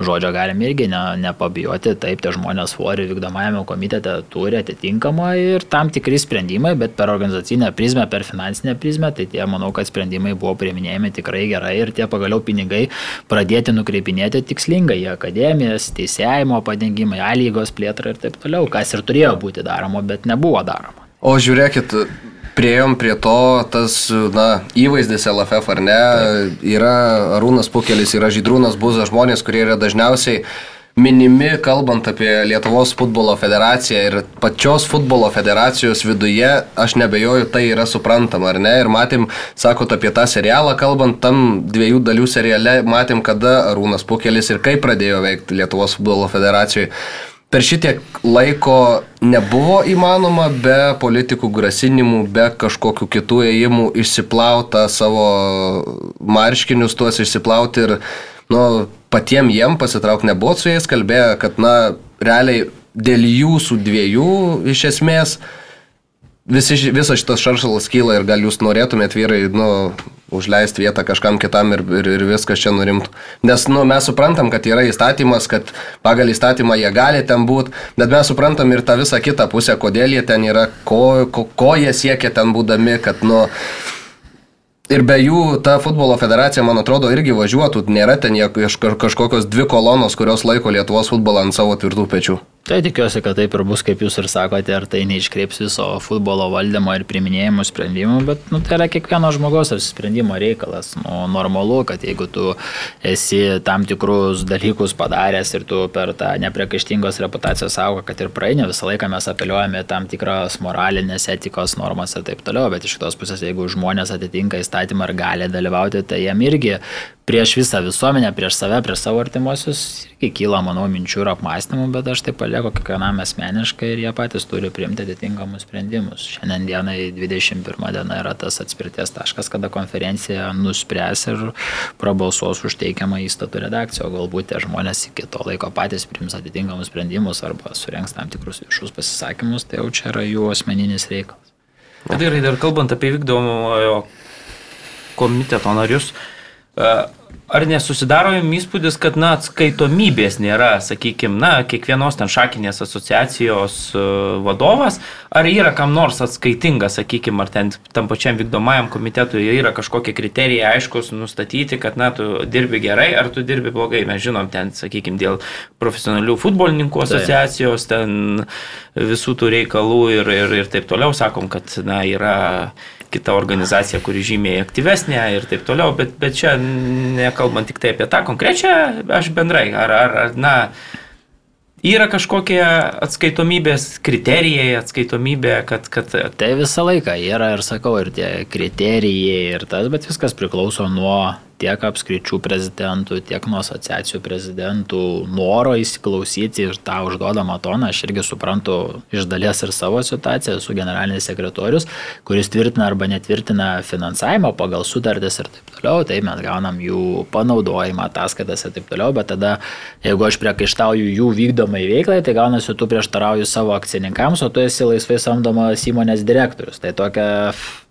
žodžio galim irgi ne, nepabijoti, taip tie žmonės svorį vykdomajame komitete turi atitinkamą ir tam tikri sprendimai, bet per organizacinę prizmę, per finansinę prizmę, tai tie, manau, kad sprendimai buvo prieminėjami tikrai gerai ir tie pagaliau pinigai pradėti nukreipinėti tikslingai į akademijas, teisėjimo padengimai, A lygos plėtrą ir taip toliau, kas ir turėjo būti daroma, bet nebuvo daroma. O žiūrėkit, prieėm prie to, tas, na, įvaizdis LFF ar ne, Taip. yra Arūnas Pukelis, yra Žydrūnas Buza, žmonės, kurie yra dažniausiai minimi, kalbant apie Lietuvos futbolo federaciją ir pačios futbolo federacijos viduje, aš nebejoju, tai yra suprantama, ar ne? Ir matėm, sakot apie tą serialą, kalbant tam dviejų dalių seriale, matėm, kada Arūnas Pukelis ir kaip pradėjo veikti Lietuvos futbolo federacijoje. Per šitiek laiko nebuvo įmanoma be politikų grasinimų, be kažkokių kitų ėjimų išsiplauta savo marškinius, tuos išsiplauti ir nu, patiem jiem pasitraukti nebuvo su jais, kalbėjo, kad, na, realiai dėl jūsų dviejų iš esmės visi, visas šitas šaršalas kyla ir gal jūs norėtumėt vyrai, nu, užleisti vietą kažkam kitam ir, ir, ir viskas čia nurimtų. Nes, nu, mes suprantam, kad yra įstatymas, kad pagal įstatymą jie gali ten būti, bet mes suprantam ir tą visą kitą pusę, kodėl jie ten yra, ko, ko, ko jie siekia ten būdami, kad, nu, Ir be jų ta futbolo federacija, man atrodo, irgi važiuotų, nėra ten kažkokios dvi kolonos, kurios laiko Lietuvos futbolą ant savo tvirtų pečių. Tai tikiuosi, kad taip ir bus, kaip jūs ir sakote, ar tai neiškreips viso futbolo valdymo ir priminėjimų sprendimų, bet nu, tai yra kiekvieno žmogaus apsisprendimo reikalas. Nu, normalu, kad jeigu tu esi tam tikrus dalykus padaręs ir tu per tą nepriekaištingos reputacijos savo, kad ir praeini, visą laiką mes apeliuojame tam tikras moralinės etikos normas ir taip toliau, bet iš kitos pusės, jeigu žmonės atitinka įstatymą ir gali dalyvauti, tai jam irgi prieš visą visuomenę, prieš save, prieš savo artimuosius, irgi kyla, manau, minčių ir apmąstymų, bet aš tai palieku kiekvienam asmeniškai ir jie patys turi priimti atitinkamus sprendimus. Šiandien dienai 21 diena yra tas atspirties taškas, kada konferencija nuspręs ir prabalsuos už teikiamą įstatų redakciją, o galbūt tie žmonės iki to laiko patys priims atitinkamus sprendimus arba surenks tam tikrus viešus pasisakymus, tai jau čia yra jų asmeninis reikalas. Gerai, dar kalbant apie vykdomojo komiteto narius, Ar nesusidaro jums įspūdis, kad, na, atskaitomybės nėra, sakykime, na, kiekvienos ten šakinės asociacijos e, vadovas, ar yra kam nors atskaitinga, sakykime, ar ten tam pačiam vykdomajam komitetui yra kažkokie kriterijai aiškus nustatyti, kad, na, tu dirbi gerai ar tu dirbi blogai. Mes žinom, ten, sakykime, dėl profesionalių futbolininkų asociacijos, ten visų tų reikalų ir, ir, ir taip toliau. Sakom, kad, na, yra kita organizacija, kuri žymiai aktyvesnė ir taip toliau, bet, bet čia nekalbant tik tai apie tą konkrečią, aš bendrai, ar, ar, ar na, yra kažkokie atskaitomybės kriterijai, atskaitomybė, kad, kad... Tai visą laiką yra ir sakau, ir tie kriterijai ir tas, bet viskas priklauso nuo tiek apskričių prezidentų, tiek nuo asociacijų prezidentų noro įsiklausyti ir tą užduodamą toną. Aš irgi suprantu iš dalies ir savo situaciją, esu generalinis sekretorius, kuris tvirtina arba netvirtina finansavimą pagal sutartis ir taip toliau. Tai mes gaunam jų panaudojimą, ataskaitas ir taip toliau, bet tada, jeigu aš priekaištauju jų vykdomai veiklai, tai gaunasi tu prieštarauji savo akcininkams, o tu esi laisvai samdomas įmonės direktorius. Tai tokia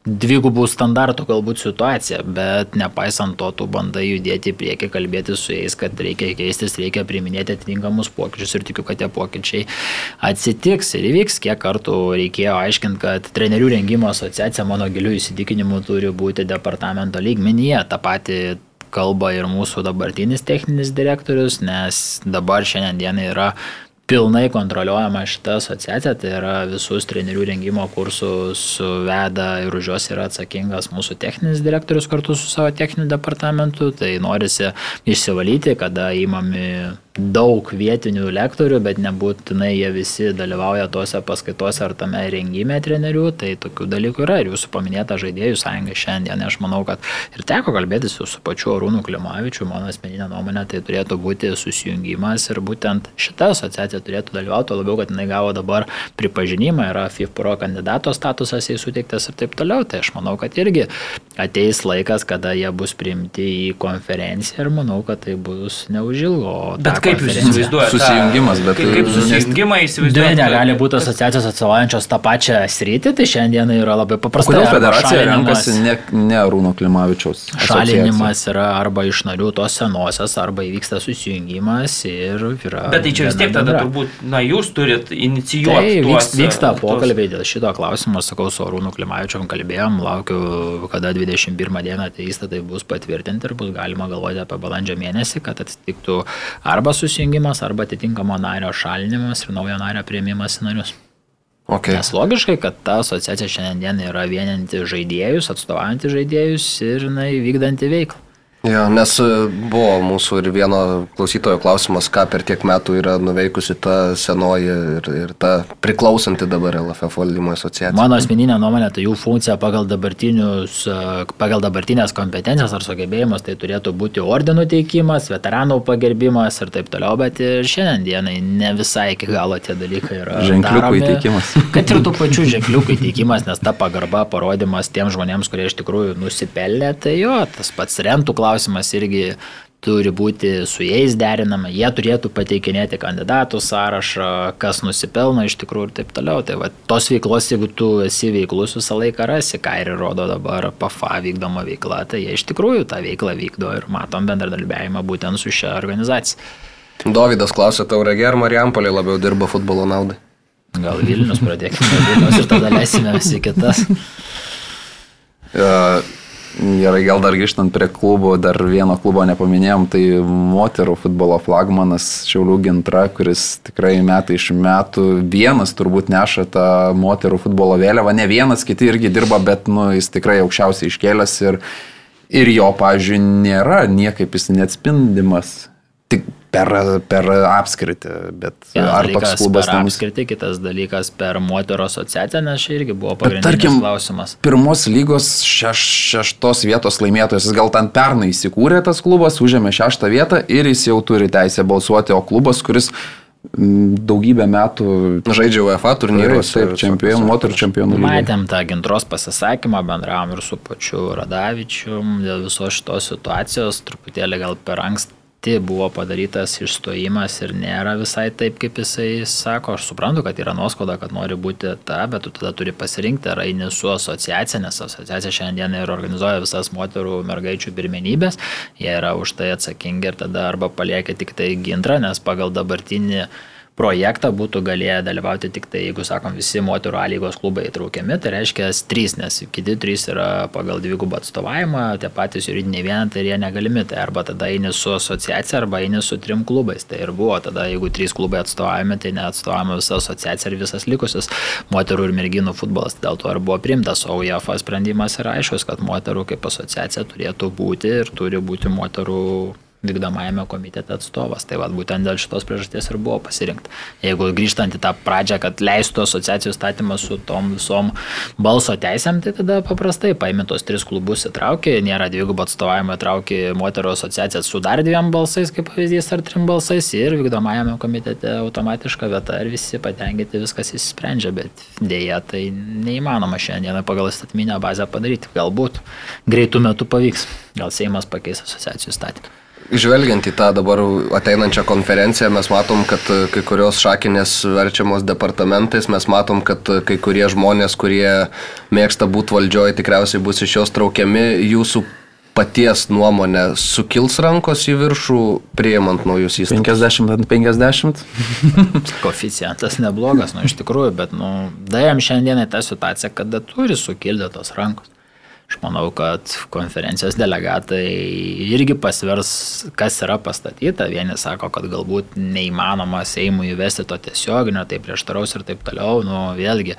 dvigubų standartų galbūt situacija, bet nepaisant to, tu bandai judėti į priekį, kalbėti su jais, kad reikia keistis, reikia priminėti atitinkamus pokyčius ir tikiu, kad tie pokyčiai atsitiks ir įvyks. Kiek kartų reikėjo aiškinti, kad trenerių rengimo asociacija mano gilių įsitikinimu turi būti departamento lygmenyje. Ta pati kalba ir mūsų dabartinis techninis direktorius, nes dabar šiandien yra pilnai kontroliuojama šita asociacija, tai yra visus trenerių rengimo kursus veda ir už juos yra atsakingas mūsų techninis direktorius kartu su savo techniniu departamentu, tai norisi išsivalyti, kada įmami daug vietinių lektorių, bet nebūtinai jie visi dalyvauja tose paskaitose ar tame rengime trenerių, tai tokių dalykų yra. Ir jūsų paminėta žaidėjų sąjunga šiandien, aš manau, kad ir teko kalbėtis su, pačiu Arūnu Klimavičiu, mano asmeninė nuomonė, tai turėtų būti susijungimas ir būtent šita asociacija turėtų dalyvauti, labiau, kad jinai gavo dabar pripažinimą, yra FIFPRO kandidato statusas jai suteiktas ir taip toliau. Tai aš manau, kad irgi ateis laikas, kada jie bus priimti į konferenciją ir manau, kad tai bus neužilgo. Bet kaip jūs įsivaizduojate? Susijungimas, bet Kaip, kaip susijungimą Dvi įsivaizduojate? negali būti asociacijos atstovaujančios tą pačią sritį, tai šiandien yra labai paprasta. Kodėl federacija šalinimas- renkasi ne, ne Rūno Klimavičiaus? Šalinimas yra arba iš narių tos senosios, arba įvyksta susijungimas ir yra. Bet tai čia vis tiek tada turbūt, na, jūs turit Tai inicijuoti. vyks, tuos, vyksta pokalbiai dėl šito klausimo, sakau, su Arūnu Klimavičiom kalbėjom, laukiu, kada 21 dieną tie įstatai bus patvirtinti ir bus galima galvoti apie balandžio mėnesį, kad atitiktų arba susijungimas, arba atitinkamo nario šalinimas ir naujo nario prieimimas į narius. Okay. Nes logiškai, kad ta asociacija šiandien yra vieninti žaidėjus, atstovaujanti žaidėjus ir jinai vykdanti veiklą. Jo, nes e, buvo mūsų ir vieno klausytojo klausimas, ką per tiek metų yra nuveikusi ta senoji ir, ir ta priklausanti dabar LFF valdymo asociacija. Mano asmeninė nuomonė, tai jų funkcija pagal, dabartinius, e, pagal dabartinės kompetencijas ar sugebėjimus tai turėtų būti ordinų teikimas, veteranų pagerbimas ir taip toliau, bet ir šiandien dienai ne visai iki galo tie dalykai yra. Ženkliukų įteikimas. [LAUGHS] Kad ir tų pačių ženkliukų įteikimas, nes ta pagarba, parodimas tiem žmonėms, kurie iš tikrųjų nusipelnė, tai jo, tas pats rentų klausimas irgi turi būti su jais derinama, jie turėtų pateikinėti kandidatų sąrašą, kas nusipelno iš tikrųjų ir taip toliau. Tai va, tos veiklos, jeigu tu esi veiklus, visą laiką rasi, ką ir rodo dabar PAFA vykdoma veikla, tai jie iš tikrųjų tą veiklą vykdo ir matom bendradarbiavimą būtent su šia organizacija. Dovydas klausė, tauragė ar Marijampolė labiau dirba futbolo naudai? Gal Vilnius pradėkime Vilnius ir tada leisime visi kitas. [LAUGHS] E, Gerai, gal dar grįžtant prie klubų, dar vieno klubo nepaminėjom, tai moterų futbolo flagmanas Šiaulių Gintra, kuris tikrai metai iš metų vienas turbūt neša tą moterų futbolo vėliavą, ne vienas, kiti irgi dirba, bet nu, jis tikrai aukščiausiai iškėlęs ir, ir jo, pažiūrėjau, nėra niekaip jis neatspindimas. Tik per, per apskritį, bet Vienas ar toks klubas per ten apskritai, kitas dalykas per moterų asociaciją, nes čia irgi buvo Bet pagrindinis tarkim, klausimas. pirmos lygos šeš, šeštos vietos laimėtojas, jis gal ten pernai įsikūrė tas klubas, užėmė šeštą vietą ir jis jau turi teisę balsuoti, o klubas, kuris mm, daugybę metų Žaidžia UEFA turnyruose. Taip, ir čempionų, moterų čempionų lygoje. Matėm tą gintros pasisakymą, bendravom ir su pačiu Radavičium dėl visos šitos situacijos, truputėlį gal per anksti buvo padarytas išstojimas ir nėra visai taip, kaip jisai sako. Aš suprantu, kad yra nuoskauda, kad nori būti ta, bet tu tada turi pasirinkti, ar eini su asociacija, nes asociacija šiandien ir organizuoja visas moterų mergaičių pirmenybės, jie yra už tai atsakingi ir tada arba palieka tik tai gintrą, nes pagal dabartinį projektą būtų galėję dalyvauti tik tai, jeigu sakom, visi moterų A lygos klubai įtraukiami, tai reiškia trys, nes kiti trys yra pagal dvigubą atstovavimą, tie patys juridiniai vienetai ir jie negalimi, tai arba tada eini su asociacija, arba eini su trim klubais. Tai ir buvo tada, jeigu trys klubai atstovavimi, tai neatstovavimo visa asociacija ir visas likusis moterų ir merginų futbolas. Dėl to ir buvo priimtas, o UEFA sprendimas yra aiškus, kad moterų kaip asociacija turėtų būti ir turi būti moterų vykdomajame komitete atstovas. Tai vad būtent dėl šitos priežasties ir buvo pasirinkta. Jeigu grįžtant į tą pradžią, kad leistų asociacijų statymą su tom visom balso teisėm, tai tada paprastai paėmė tos tris klubus įtraukė, nėra dvigubo atstovavimo, įtraukė moterų asociaciją su dar dviem balsais, kaip pavyzdys, ar trim balsais ir vykdomajame komitete automatiška vieta ir visi patenkinti viskas įsisprendžia, bet dėja tai neįmanoma šiandieną pagal įstatyminę bazę padaryti. Galbūt greitų metų pavyks, gal Seimas pakeis asociacijų statymą. Žvelgiant į tą dabar ateinančią konferenciją, mes matom, kad kai kurios šakinės verčiamos departamentais, mes matom, kad kai kurie žmonės, kurie mėgsta būti valdžioje, tikriausiai bus iš jos traukiami. Jūsų paties nuomonė sukils rankos į viršų, prieimant naujus įstatymus? 50 ant 50. [LAUGHS] Koficijantas neblogas, nu iš tikrųjų, bet, nu, daėm šiandienai tą situaciją, kada turi sukilti tos rankos. Aš manau, kad konferencijos delegatai irgi pasvers, kas yra pastatyta. Vieni sako, kad galbūt neįmanoma Seimui įvesti to tiesioginio, tai prieštaraus ir taip toliau. Nu, vėlgi,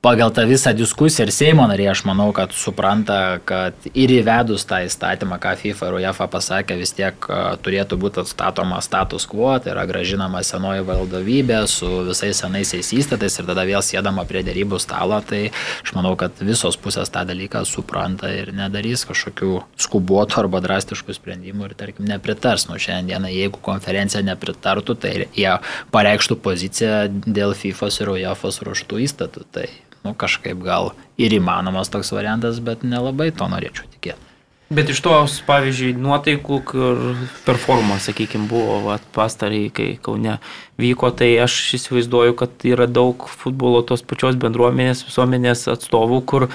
pagal tą visą diskusiją ir Seimo nariai, aš manau, kad supranta, kad ir įvedus tą įstatymą, ką FIFA ir UEFA pasakė, vis tiek turėtų būti atstatoma status quo, tai yra gražinama senoji valdovybė su visais senaisiais įstatais ir tada vėl sėdama prie dėrybų stalo, tai aš manau, kad visos pusės tą dalyką supranta ir nedarys kažkokių skubotų arba drastiškų sprendimų ir, tarkim, nepritars. Nu, šiandieną, jeigu konferencija nepritartų, tai jie pareikštų poziciją dėl FIFA ir UEFA ruoštų įstatų. Tai nu, kažkaip gal ir įmanomas toks variantas, bet nelabai to norėčiau tikėti. Bet iš tos, pavyzdžiui, nuotaikų, kur performas, sakykime, buvo pastarai, kai Kaune vyko, tai aš įsivaizduoju, kad yra daug futbolo tos pačios bendruomenės, visuomenės atstovų, kur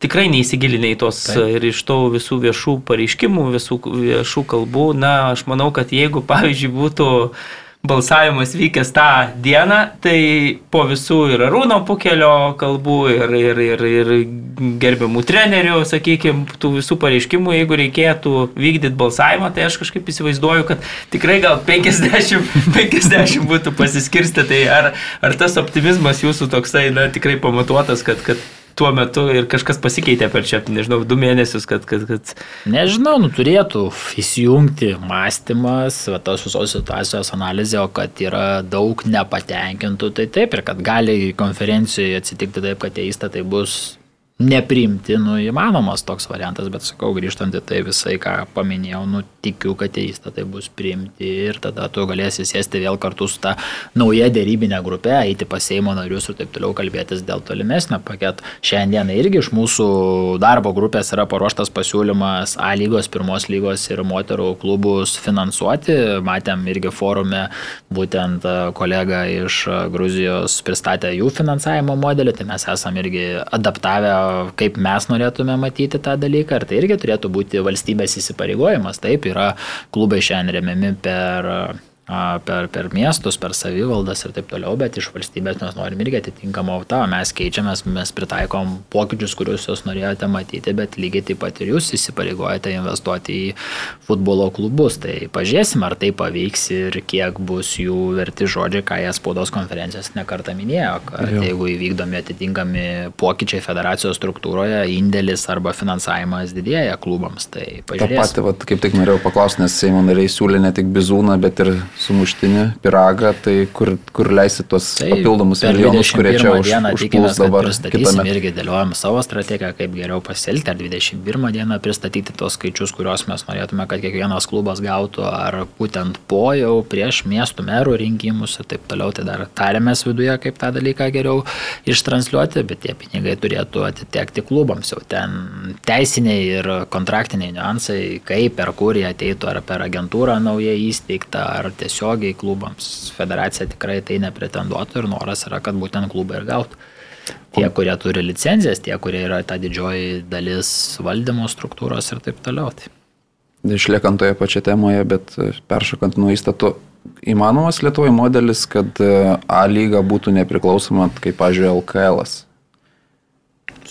tikrai neįsigilinai tos Taip. ir iš to visų viešų pareiškimų, visų viešų kalbų. Na, aš manau, kad jeigu, pavyzdžiui, būtų uh, balsavimas vykęs tą dieną, tai po visų ir Arūno Pukelio kalbų, ir, ir, ir, ir gerbiamų trenerių, sakykime, tų visų pareiškimų, jeigu reikėtų vykdyti balsavimą, tai aš kažkaip įsivaizduoju, kad tikrai gal 50, 50 [LAUGHS] būtų pasiskirsti, tai ar, ar tas optimizmas jūsų toksai, na, tikrai pamatuotas, kad, kad tuo metu ir kažkas pasikeitė per čia, nežinau, du mėnesius, kad... kad, kad... Nežinau, nu, turėtų įsijungti mąstymas, va, tos visos situacijos analizė, o kad yra daug nepatenkintų, tai taip ir kad gali konferencijoje atsitikti taip, kad tie įstatai bus nepriimti, nu, įmanomas toks variantas, bet sakau, grįžtant į tai visai, ką paminėjau, nu, tikiu, kad tie įstatai bus priimti ir tada tu galėsi sėsti vėl kartu su ta nauja dėrybinė grupė, eiti pas Seimo narius ir taip toliau kalbėtis dėl tolimesnio paketo. Šiandieną irgi iš mūsų darbo grupės yra paruoštas pasiūlymas A lygos, pirmos lygos ir moterų klubus finansuoti. Matėm irgi forume, būtent kolega iš Gruzijos pristatė jų finansavimo modelį, tai mes esame irgi adaptavę kaip mes norėtume matyti tą dalyką, ar tai irgi turėtų būti valstybės įsipareigojimas. Taip, yra klubai šiandien remiami per per, per miestus, per savivaldas ir taip toliau, bet iš valstybės mes norim irgi atitinkamą autą, mes keičiamės, mes pritaikom pokyčius, kuriuos jūs norėjote matyti, bet lygiai taip pat ir jūs įsipareigojate investuoti į futbolo klubus. Tai pažiūrėsim, ar tai pavyks ir kiek bus jų verti žodžiai, ką jie spaudos konferencijos nekartą minėjo, kad jo. jeigu įvykdomi atitinkami pokyčiai federacijos struktūroje, indėlis arba finansavimas didėja klubams. Tai pažiūrėsim. Ta pati, vat, kaip tik norėjau paklausti, nes Seimo nariai siūlė ne tik bizūną, bet ir sumuštinį, piragą, tai kur, kur leisi tuos tai papildomus milijonus, kurie čia už, užplūs dabar. Pristatysim irgi dėliojam savo strategiją, kaip geriau pasielgti, ar 21 dieną pristatyti tos skaičius, kuriuos mes norėtume, kad kiekvienas klubas gautų, ar būtent po jau prieš miestų merų rinkimus ir taip toliau, tai dar tarėmės viduje, kaip tą dalyką geriau ištransliuoti, bet tie pinigai turėtų atitekti klubams, jau ten teisiniai ir kontraktiniai niuansai, kaip per kur jie ateitų, ar per agentūrą naujai įsteigtą, ar tiesiogiai klubams. Federacija tikrai tai nepretenduotų ir noras yra, kad būtent klubai ir gautų. Tie, kurie turi licenzijas, tie, kurie yra ta didžioji dalis valdymo struktūros ir taip toliau. Tai. Išliekant toje pačioje temoje, bet peršokant nuo įstatų, įmanomas Lietuvoje modelis, kad A lyga būtų nepriklausoma, kaip, pažiūrėjau, LKL. -as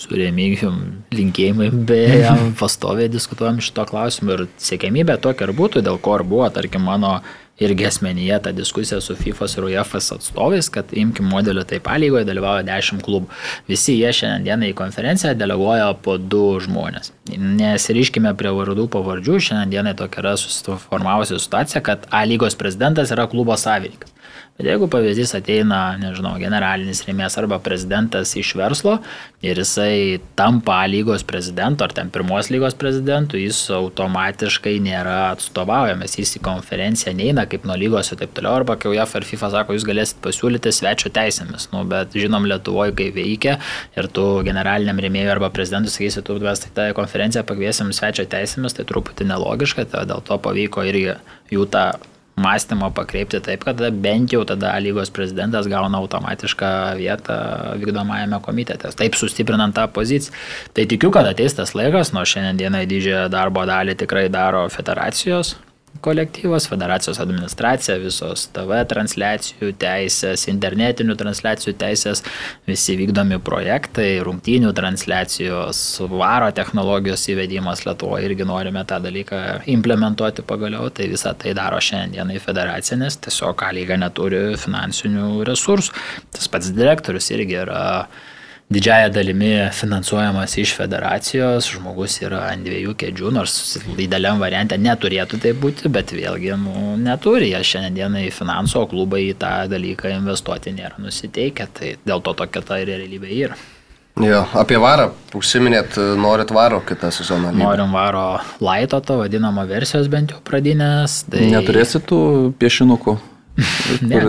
su Remigijum linkėjimai, beje, [LAUGHS] pastoviai diskutuojam šito klausimu ir siekėmybė tokia ir būtų, dėl ko ir buvo, tarkim, mano irgi asmenyje tą diskusiją su FIFA ir UEFA atstovais, kad imkim modelį taip A lygoje dalyvauja 10 klubų. Visi jie šiandieną į konferenciją deleguoja po du žmonės. Nesiriškime prie vardų pavardžių, šiandieną tokia yra susiformavusi situacija, kad A lygos prezidentas yra klubo savininkas. Bet jeigu pavyzdys ateina, nežinau, generalinis rėmėjas arba prezidentas iš verslo ir jisai tampa lygos prezidentu ar ten pirmos lygos prezidentu, jis automatiškai nėra atstovaujamas, jis į konferenciją neina kaip nuo lygos ir taip toliau, arba kai UEFA ir FIFA sako, jūs galėsit pasiūlyti svečio teisėmis. Nu, bet žinom Lietuvoje, kai veikia ir tu generaliniam rėmėjui arba prezidentui sakysi, tu mes tai tą konferenciją pakviesim svečio teisėmis, tai truputį nelogiška, tai dėl to pavyko irgi jų tą mąstymo pakreipti taip, kad bent jau tada lygos prezidentas gauna automatišką vietą vykdomajame komitete, taip sustiprinant tą poziciją. Tai tikiu, kad ateis tas laikas, nuo šiandien dienai didžiąją darbo dalį tikrai daro federacijos kolektyvas, federacijos administracija, visos TV transliacijų teisės, internetinių transliacijų teisės, visi vykdomi projektai, rungtynių transliacijos, varo technologijos įvedimas Lietuvoje irgi norime tą dalyką implementuoti pagaliau, tai visą tai daro šiandienai federacija, nes tiesiog ką lyga neturi finansinių resursų. Tas pats direktorius irgi yra didžiaja dalimi finansuojamas iš federacijos, žmogus yra ant dviejų kėdžių, nors dideliam variantė neturėtų tai būti, bet vėlgi nu, neturi, jie šiandienai finansų, o klubai į tą dalyką investuoti nėra nusiteikę, tai dėl to tokia ta realybė yra. Jo, apie varą užsiminėt, norit varo kitą sezoną. Norim varo laito, to vadinamo versijos bent jau pradinės. Tai... Neturėsit tų piešinukų? Ne,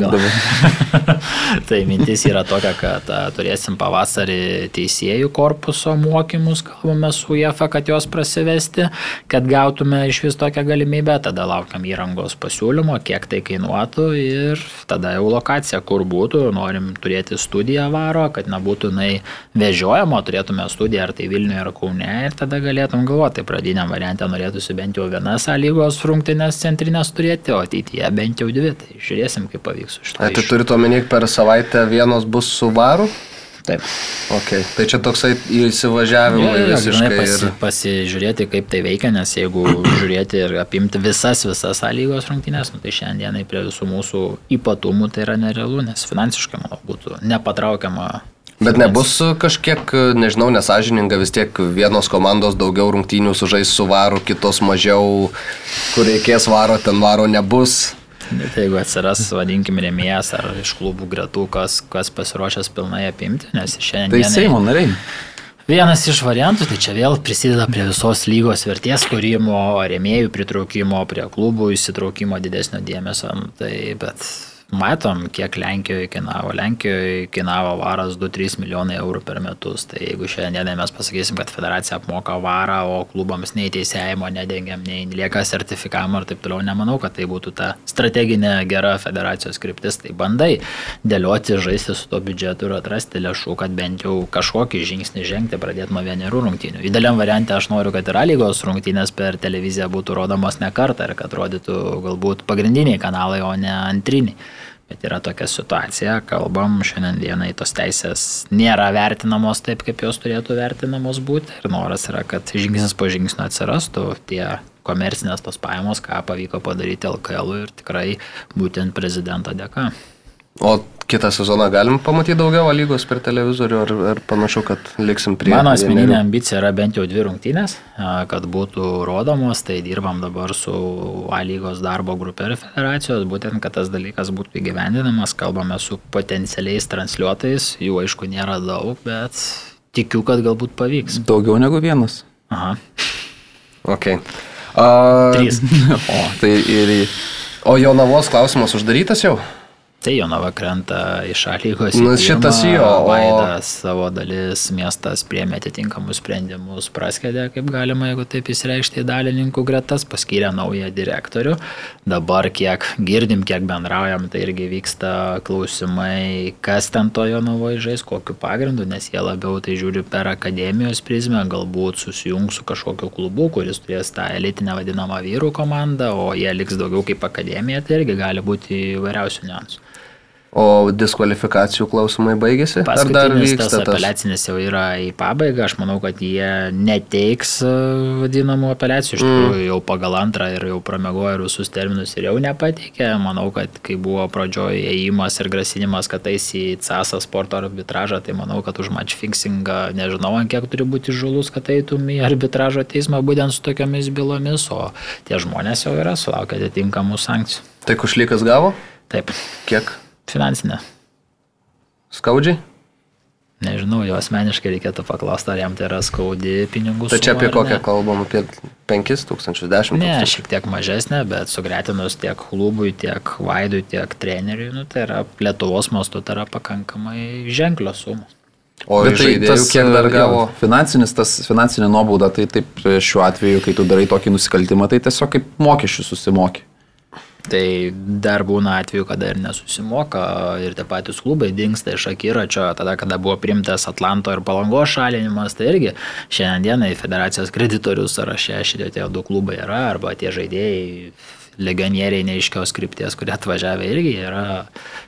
[LAUGHS] tai mintis yra tokia, kad a, turėsim pavasarį teisėjų korpuso mokymus, kalbame su UEFA, kad jos prasivesti, kad gautume iš vis tokią galimybę, tada laukiam įrangos pasiūlymo, kiek tai kainuotų ir tada jau lokacija, kur būtų, norim turėti studiją varo, kad nebūtų jinai vežiojama, turėtume studiją ar tai Vilniuje ar Kaune ir tada galėtum galvoti, tai pradiniam variantė norėtųsi bent jau vienas sąlygos rungtynės centrinės turėti, o ateityje bent jau dvi. Tai žiūrėsim, kaip pavyks iš to. Tai tu turite omeny, per savaitę vienos bus su varu? Taip. Okay. Tai čia toksai įsivažiavimai ja, ja, visiškai. Pasi, ir... Pasižiūrėti, kaip tai veikia, nes jeigu [CLEARS THROAT] žiūrėti ir apimti visas, visas lygos rungtynės, nu, tai šiandienai prie visų mūsų ypatumų tai yra nerealu, nes finansiškai, manau, būtų nepatraukiama Bet nebus kažkiek, nežinau, nesažininga, vis tiek vienos komandos daugiau rungtynių sužais su varu, kitos mažiau, kur reikės varo, ten varo nebus. Bet jeigu atsiras, vadinkim, rėmėjas ar iš klubų gretų, kas, kas pasiruošęs pilnai apimti, nes šiandien... Tai Seimo nariai. Vienas iš variantų, tai čia vėl prisideda prie visos lygos vertės kūrimo, rėmėjų pritraukimo, prie klubų įsitraukimo didesnio dėmesio. Tai, bet Matom, kiek Lenkijoje kainavo. Lenkijoje kainavo varas 2-3 milijonai eurų per metus. Tai jeigu šiandien mes pasakysim, kad federacija apmoka varą, o klubams nei teisėjimo nedengiam, nei lieka sertifikavimo ir taip toliau, nemanau, kad tai būtų ta strateginė gera federacijos kryptis. Tai bandai dėlioti, žaisti su to biudžetu ir atrasti lėšų, kad bent jau kažkokį žingsnį žengti, pradėti nuo vienerių rungtynių. Idealiam variantė aš noriu, kad ir lygos rungtynės per televiziją būtų rodomos ne kartą ir kad rodytų galbūt pagrindiniai kanalai, o ne antriniai. Bet yra tokia situacija, kalbam, šiandien dienai tos teisės nėra vertinamos taip, kaip jos turėtų vertinamos būti. Ir noras yra, kad žingsnis po žingsnio atsirastų tie komercinės tos pajamos, ką pavyko padaryti LKL ir tikrai būtent prezidento dėka. O kitą sezoną galim pamatyti daugiau lygos per televizorių ar, ar panašu, kad liksim prie... Mano asmeninė vienerių. ambicija yra bent jau dvi rungtynės, kad būtų rodomos, tai dirbam dabar su A lygos darbo grupė ir federacijos, būtent, kad tas dalykas būtų įgyvendinamas, kalbame su potencialiais transliuotojais, jų aišku nėra daug, bet tikiu, kad galbūt pavyks. Daugiau negu vienas. Aha. Ok. Uh, Trys. [LAUGHS] o, tai ir... O Jonavos klausimas uždarytas jau? Tai Jonava krenta iš lygos. Na, šitas jo. O... Vaidas savo dalis, miestas priemė atitinkamus sprendimus, praskedė, kaip galima, jeigu taip įsireikšti, dalininkų gretas, paskyrė naują direktorių. Dabar kiek girdim, kiek bendraujam, tai irgi vyksta klausimai, kas ten to Jonavoje žais, kokiu pagrindu, nes jie labiau tai žiūri per akademijos prizmę, galbūt susijungs su kažkokiu klubu, kuris turės tą elitinę vadinamą vyrų komandą, o jie liks daugiau kaip akademija, tai irgi gali būti įvairiausių niuansų. O diskvalifikacijų klausimai baigėsi? Ar dar vyksta tas? apeliacinis jau yra į pabaigą, aš manau, kad jie neteiks e, vadinamų apeliacijų, iš Mm. tikrųjų jau pagal antrą ir jau pramegojo ir visus terminus ir jau nepateikė, manau, kad kai buvo pradžioje įėjimas ir grasinimas, kad eis į CASA sporto arbitražą, tai manau, kad už match fixingą nežinau, ant kiek turi būti žulus, kad eitum į arbitražo teismą būtent su tokiamis bylomis, o tie žmonės jau yra sulaukę atitinkamų sankcijų. Tai kušlykas gavo? Taip, Kiek? Finansinė. Skaudžiai? Nežinau, jo asmeniškai reikėtų paklausti, ar jam tai yra skaudi pinigų Tai čia suma apie ar kokią ne. kalbam? Apie 5 tūkstančius, 10 Ne, tūkstančių? šiek tiek mažesnė, bet sugretinus tiek klubui, tiek vaidui, tiek treneriui, nu, tai yra Lietuvos mastu, tai yra pakankamai ženklios sumos. O Bet iš žaidėjų kiek dar gavo? Finansinis, tas finansinė nuobauda, tai taip šiuo atveju, kai tu darai tokį nusikaltimą, tai tiesiog kaip mokesčių susimoki. Tai dar būna atveju, kada ir nesusimoka ir tie patys klubai dinksta iš akiračio, tada, kada buvo primtas Atlanto ir Palango šalinimas, tai irgi šiandienai federacijos kreditorių sąraše šitie tie du klubai yra, arba tie žaidėjai legionieriai neiškios krypties, kurie atvažiavę irgi yra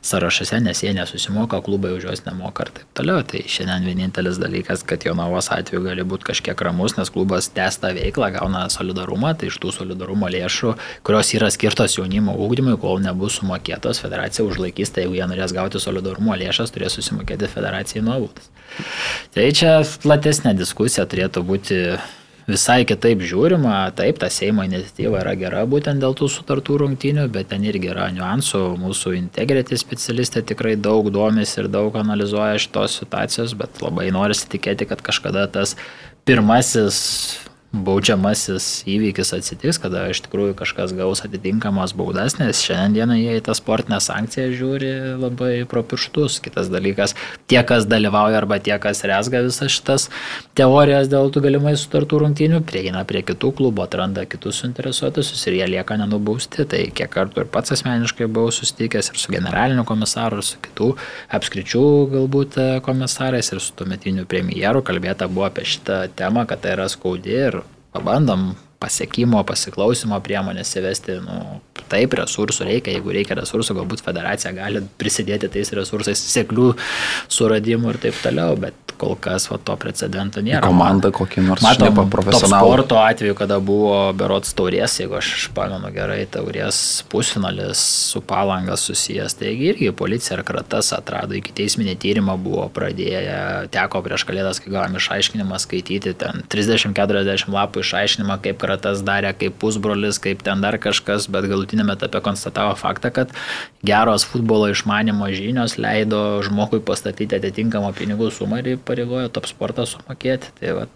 sąrašuose, nes jie nesusimoka, klubai už juos nemoka ir taip toliau. Tai šiandien vienintelis dalykas, kad Jonavos atveju gali būti kažkiek ramus, nes klubas tęsta veiklą, gauna solidarumą, tai iš tų solidarumo lėšų, kurios yra skirtos jaunimo ūkdymui, kol nebus sumokėtos, federacija užlaikys, tai jeigu jie norės gauti solidarumo lėšas, turės susimokėti federacijai nuobaudas. Tai čia platesnė diskusija turėtų būti visai kitaip žiūrima. Taip, ta Seimo iniciatyva yra gera būtent dėl tų sutartų rungtynių, bet ten irgi yra niuansų. Mūsų integrity specialistė tikrai daug domisi ir daug analizuoja šitos situacijos, bet labai norisi tikėti, kad kažkada tas pirmasis baudžiamasis įvykis atsitiks, kada iš tikrųjų kažkas gaus atitinkamas baudas, nes šiandieną jie į tą sportinę sankciją žiūri labai pro pirštus. Kitas dalykas, tie, kas dalyvauja arba tie, kas resga visas šitas teorijas dėl tų galimai sutartų rungtynių, prieina prie kitų klubų, atranda kitus suinteresuotusius ir jie lieka nenubausti. Tai kiek kartų ir pats asmeniškai buvau susitikęs ir su generaliniu komisaru, ir su kitų apskričių galbūt komisarais, ir su tuometiniu premjeru kalbėta buvo apie šitą temą, kad tai yra skaudi ir pabandom pasiekimo, pasiklausimo priemonės įvesti, nu, taip, resursų reikia, jeigu reikia resursų, galbūt federacija gali prisidėti tais resursais, seklių suradimų ir taip toliau, bet kol kas va, to precedento nėra. Komanda kokį nors Matom, profesionalų. sporto atveju, kada buvo berots taurės, jeigu aš pamenu gerai, taurės pusfinalis su palanga susijęs, taigi irgi policija ir kratas atrado, iki teisminį tyrimą buvo pradėję, teko prieš kalėdas, kai gavom išaiškinimą skaityti, ten 30-40 lapų išaiškinimą, kaip kratas darė, kaip pusbrolis, kaip ten dar kažkas, bet galutinėme etape konstatavo faktą, kad geros futbolo išmanimo žinios leido žmogui pastatyti atitinkamą pinigų sumą ir pareigojo top sportą sumokėti. Tai va,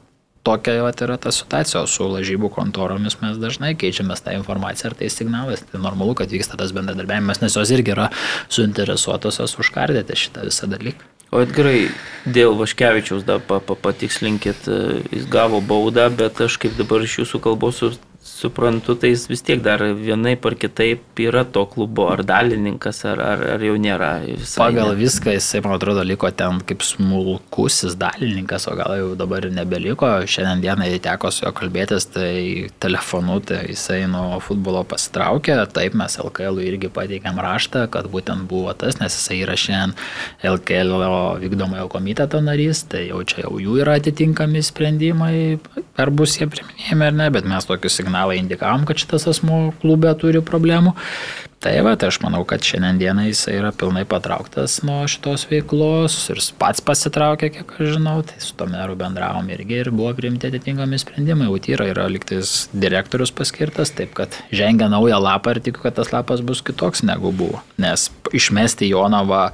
tokia vat yra ta situacija, o su lažybų kontoromis mes dažnai keičiamės tą informaciją ar tai signalais. Tai normalu, kad vyksta tas bendradarbiavimas, nes jos irgi yra suinteresuotosios užkardyti šitą visą dalyką. O Edgarai, dėl Vaškevičiaus dar pa, pa, patikslinkit, e, jis gavo baudą, bet aš kaip dabar iš jūsų kalbos suprantu, tai jis vis tiek dar vienai par kitaip yra to klubo, ar dalininkas, ar, ar, ar jau nėra. Pagal ne. viską jisai, man atrodo, liko ten kaip smulkusis dalininkas, o gal jau dabar ir nebeliko. Šiandien dienai teko su juo kalbėtis, tai telefonu, tai jisai nuo futbolo pasitraukė. Taip, mes LKL irgi pateikėm raštą, kad būtent buvo tas, nes jisai yra šiandien LKL vykdomojo komiteto narys, tai jau čia jau jų yra atitinkami sprendimai, ar bus jie priminėjami ar ne, bet mes tokį signalą indikavom, kad šitas asmo klube turi problemų. Tai va, tai aš manau, kad šiandien dieną jisai yra pilnai patrauktas nuo šitos veiklos ir jis pats pasitraukė, kiek aš žinau, tai su to meru bendravom irgi ir buvo priimti atitinkami sprendimai. Utyra yra liktais direktorius paskirtas, taip kad žengia naują lapą ir tikiu, kad tas lapas bus kitoks negu buvo. Nes išmesti Jonavą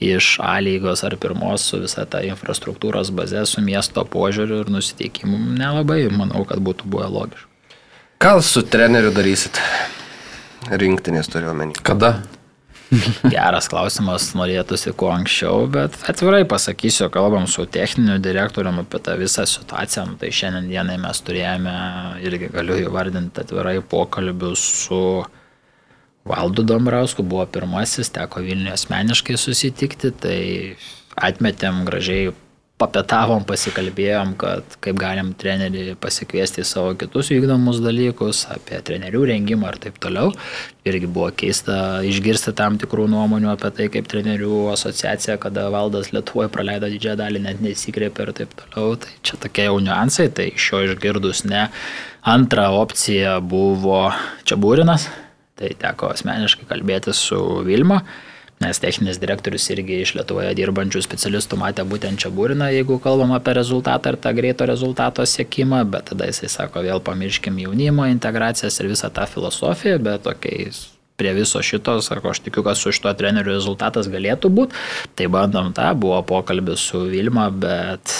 iš A lygos ar pirmos su visa ta infrastruktūros baze, su miesto požiūriu ir nusiteikimu nelabai, manau, kad būtų buvę logiška. Ką su treneriu darysit? Rinktinės turiu omeny. Kada? Geras klausimas, norėtųsi kuo anksčiau, bet atvirai pasakysiu, kalbam su techniniu direktoriumi apie tą visą situaciją. Nu, tai šiandien dienai mes turėjome, irgi galiu įvardinti atvirai pokalbius su Valdu Dombrausku, buvo pirmasis, teko Vilniuje asmeniškai susitikti, tai atmetėm gražiai papetavom, pasikalbėjom, kad kaip galim trenerį pasikviesti į savo kitus vykdomus dalykus, apie trenerių rengimą ir taip toliau. Irgi buvo keista išgirsti tam tikrų nuomonių apie tai, kaip trenerių asociacija, kada valdas Lietuvoje praleido didžiąją dalį, net neįsikreipė ir taip toliau. Tai čia tokie jau niuansai, tai iš jo išgirdus ne. Antra opcija buvo čia būrinas, tai teko asmeniškai kalbėti su Vilma nes techninis direktorius irgi iš Lietuvoje dirbančių specialistų matė būtent čia būriną, jeigu kalbam apie rezultatą ir tą greito rezultato siekimą, bet tada jisai sako, vėl pamirškim jaunimo integracijas ir visą tą filosofiją, bet tokiais prie viso šito, sako, aš tikiu, kad su šituo treneriu rezultatas galėtų būti. Tai bandom tą, buvo pokalbis su Vilma, bet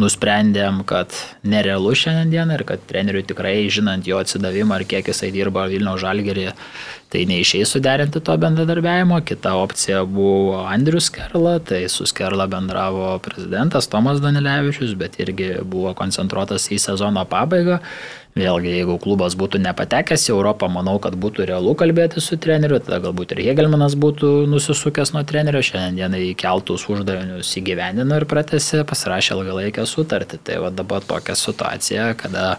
nusprendėm, kad nerealu šiandien ir kad treneriui tikrai, žinant jo atsidavimą ir kiek jisai dirba Vilniaus žalgerį, tai neišėjai suderinti to bendradarbiavimo. Kita opcija buvo Andrius Kerla, tai su Kerla bendravo prezidentas Tomas Danilevičius, bet irgi buvo koncentruotas į sezono pabaigą. Vėlgi, jeigu klubas būtų nepatekęs į Europą, manau, kad būtų realu kalbėti su treneriu, tada galbūt ir Hegelmanas būtų nusisukęs nuo trenerio, šiandien įkeltus uždavinius įgyvendino ir pratęsė, pasirašė ilgalaikę sutartį. Tai va dabar tokia situacija, kada